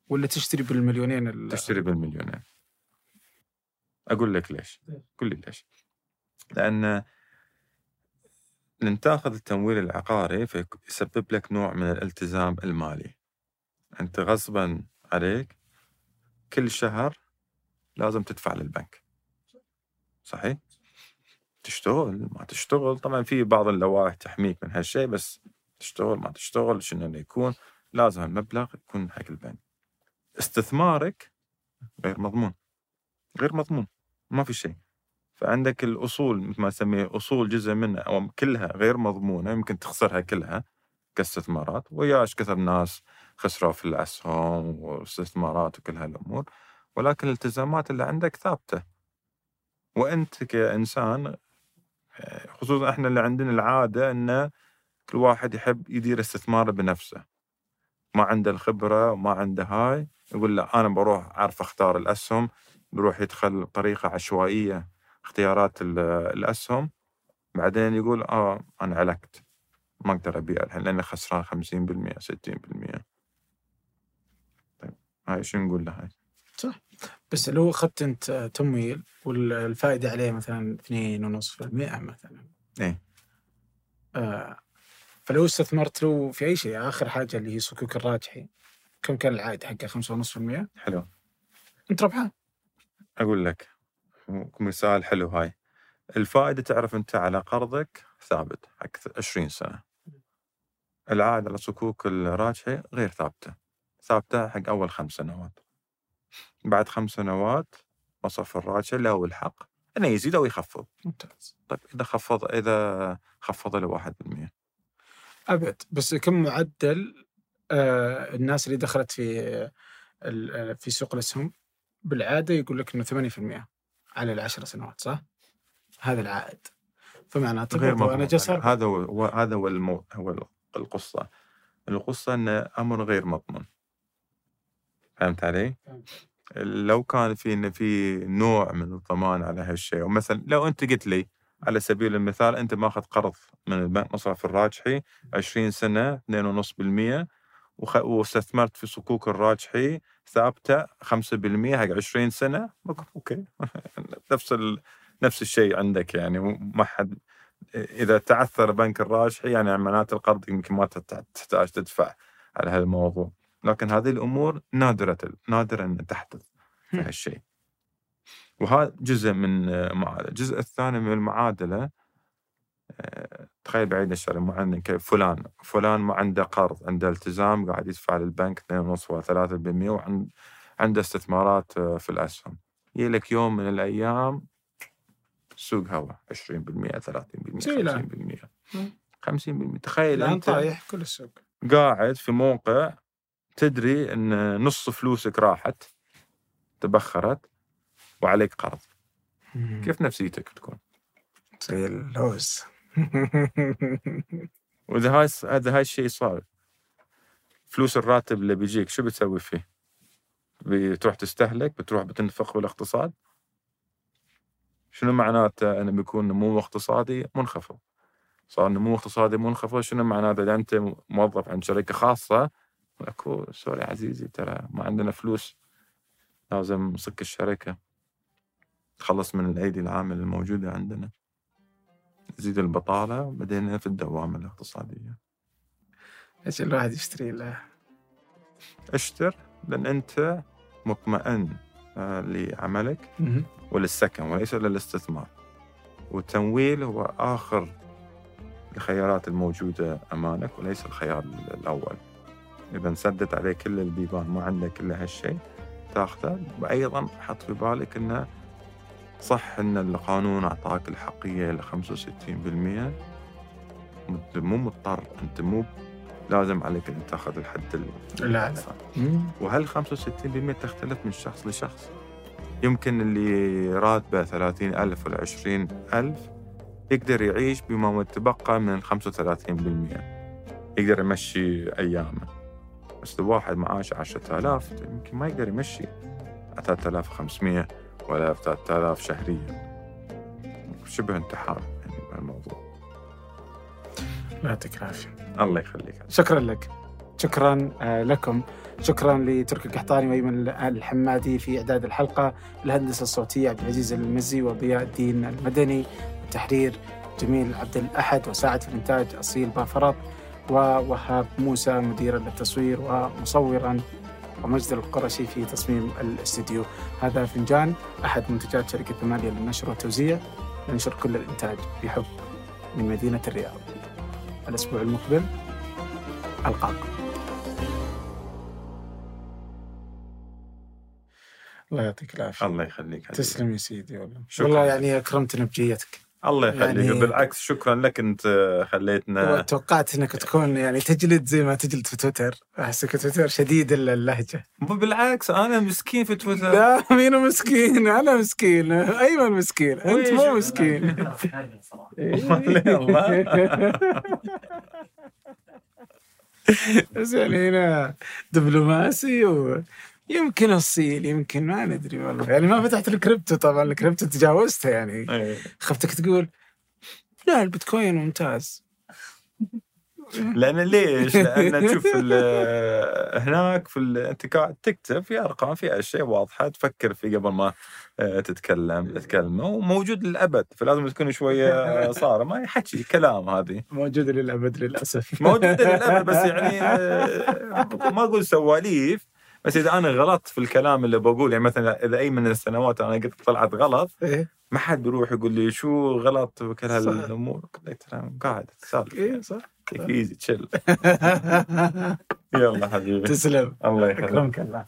ولا تشتري بالمليونين ال- تشتري بالمليونين. أقول لك ليش. قل لي ليش. لأن لن تاخذ التمويل العقاري فيسبب لك نوع من الالتزام المالي. أنت غصبا عليك كل شهر لازم تدفع للبنك. صحيح؟ تشتغل ما تشتغل. طبعا في بعض اللوائح تحميك من هالشيء بس تشتغل ما تشتغل شنو اللي يكون؟ لازم المبلغ يكون حق البنك. استثمارك غير مضمون. غير مضمون ما في شيء. فعندك الأصول مثل ما نسميه أصول جزء منها أو كلها غير مضمونة يمكن تخسرها كلها كاستثمارات. وياش كثر ناس خسروا في الأسهم والاستثمارات وكل هالأمور ولكن الالتزامات اللي عندك ثابتة. وأنت كإنسان آه، خصوصا إحنا اللي عندنا العادة إن كل واحد يحب يدير استثماره بنفسه. ما عنده الخبرة وما عنده هاي يقول لا أنا بروح أعرف أختار الأسهم بروح يدخل بطريقه عشوائية اختيارات ال- الأسهم. بعدين يقول آه أنا علقت ما أقدر أبيع الحين لأني خسران 50% 60% طيب هاي شو نقول له هاي؟ بس لو أخذت أنت تمويل والفائدة عليه مثلا 2.5% مثلا. إيه. آه فلو استثمرت له في أي شيء آخر حاجة اللي هي صكوك الراجحي كم كان العائد حقه؟ 5.5% حلو. أنت ربحان. أقول لك مثال حلو هاي. الفائدة تعرف أنت على قرضك ثابت حق 20 سنة. العائد على صكوك الراجحي غير ثابتة. ثابته حق أول خمس سنوات. بعد خمس سنوات مصرف الراجحي له الحق إنه يزيد أو يخفض. ممتاز. طيب إذا خفض إذا خفض له 1% أبد. بس كم معدل آه الناس اللي دخلت في في سوق الأسهم بالعادة يقول لك إنه 8% على العشر سنوات صح؟ هذا العائد. فمعناته غير أنا جالس أربح. هذا هو هذا هو. هو القصة. القصة انه أمر غير مضمون. فهمت علي؟ لو كان في إن في نوع من الضمان على هالشيء ومثلا لو أنت قلت لي على سبيل المثال أنت ماخذ قرض من البنك مصرف الراجحي 20 سنة 2.5% وخ... واستثمرت في صكوك الراجحي ثابتة 5% حق 20 سنة أوكي. نفس ال... نفس الشيء عندك يعني ما حد إذا تعثر بنك الراجحي يعني معناته القرض يمكن ما تحتاج تدفع على هالموضوع. لكن هذه الأمور نادرة نادرا أن تحدث في. هالشيء وهذا جزء من معادلة الجزء الثاني من المعادلة آه، تخيل بعيد الشر مو عندك فلان فلان ما عنده قرض عنده التزام قاعد يدفع للبنك 2.5 و 3% وعنده عنده استثمارات آه، في الأسهم يجي لك يوم من الأيام سوق هواء 20% 30% زي الآن. 50% مم. 50% تخيل أنت طايح كل السوق قاعد في موقع تدري إن نص فلوسك راحت تبخرت وعليك قرض. كيف نفسيتك تكون؟ زي اللوز. وإذا هاي هذا هاي الشيء صار. فلوس الراتب اللي بيجيك شو بتسوي فيه؟ بتروح تستهلك بتروح بتنفق بالاقتصاد؟ شنو معناته إنه بيكون نمو اقتصادي منخفض؟ صار نمو اقتصادي منخفض شنو معناته إذا أنت موظف عند شركة خاصة أكو سوري عزيزي ترى ما عندنا فلوس. لازم نصك الشركة. تخلص من الأيدي العاملة الموجودة عندنا. تزيد البطالة بدينا في الدوامة الاقتصادية. إيش الواحد يشتري له اشتر لأن أنت مطمئن آه، لعملك. وللسكن وليس للاستثمار. والتمويل هو آخر الخيارات الموجودة أمامك وليس الخيار الأول. إذا انسدت عليك كل البيبان ما عندك إلا هالشيء تاخذه. وأيضا حط في بالك أنه صح أن القانون أعطاك الحقية ل 65% مت- مو مضطر أنت مو لازم عليك أن تأخذ الحد ال- لا. الأقصى مم. وهل 65% تختلف من شخص لشخص؟ يمكن اللي راتبه 30 ألف ولا 20 ألف يقدر يعيش بما يتبقى من 35% يقدر يمشي أيامه. بس لو واحد معاشه 10000 يمكن ما يقدر يمشي 3500 ولا 3000 شهريا. شبه انتحار يعني بهالموضوع لا يعطيك العافية. الله يخليك. شكرا لك. شكرا آه، لكم. شكرا لتركي القحطاني وأيمن الحمادي في إعداد الحلقة الهندسة الصوتية عبد العزيز المزي وضياء الدين المدني التحرير جميل عبد الأحد وساعد في الانتاج أصيل بافرط ووهاب موسى مديرا للتصوير ومصورا ومجد القرشي في تصميم الاستديو. هذا فنجان أحد منتجات شركة ثمانية للنشر والتوزيع. ننشر كل الإنتاج بحب من مدينة الرياض. الأسبوع المقبل ألقاكم. الله يعطيك العافية. الله يخليك. تسلم يا سيدي والله. شكراً. والله يعني أكرمتنا بجيتك. الله يخليك. يعني- بالعكس شكرا لك أنت خليتنا. وتوقعت إنك تكون يعني تجلد زي ما تجلد في تويتر. أحسك تويتر شديد ال- اللهجة. مو بالعكس أنا مسكين في تويتر. لا مين مسكين؟ أنا مسكين. أيمن مسكين. أنت مو مسكين. بس يعني هنا دبلوماسي ويمكن اصيل يمكن ما ندري والله. يعني ما فتحت الكريبتو طبعا الكريبتو تجاوزته يعني. إيه. خفتك تقول لا البيتكوين ممتاز. لأن ليش؟ لأن تشوف هناك في انت قاعد تكتب في أرقام في أشياء واضحة تفكر في قبل ما آه، تتكلم تتكلم. وموجود للأبد فلازم تكون شوية صارمه ما حكي كلام هذه. موجودة للأبد للأسف. موجودة للأبد بس يعني آه، ما أقول سواليف. بس إذا أنا غلطت في الكلام اللي بقول يعني مثلا إذا أي من السنوات أنا قلت طلعت غلط إيه. ما حد بيروح يقول لي شو غلط وكل. هالأمور؟ قاعد تسولف إيه صح إيزي تشيل يلا حبيبي. تسلم. الله يخليك. الله.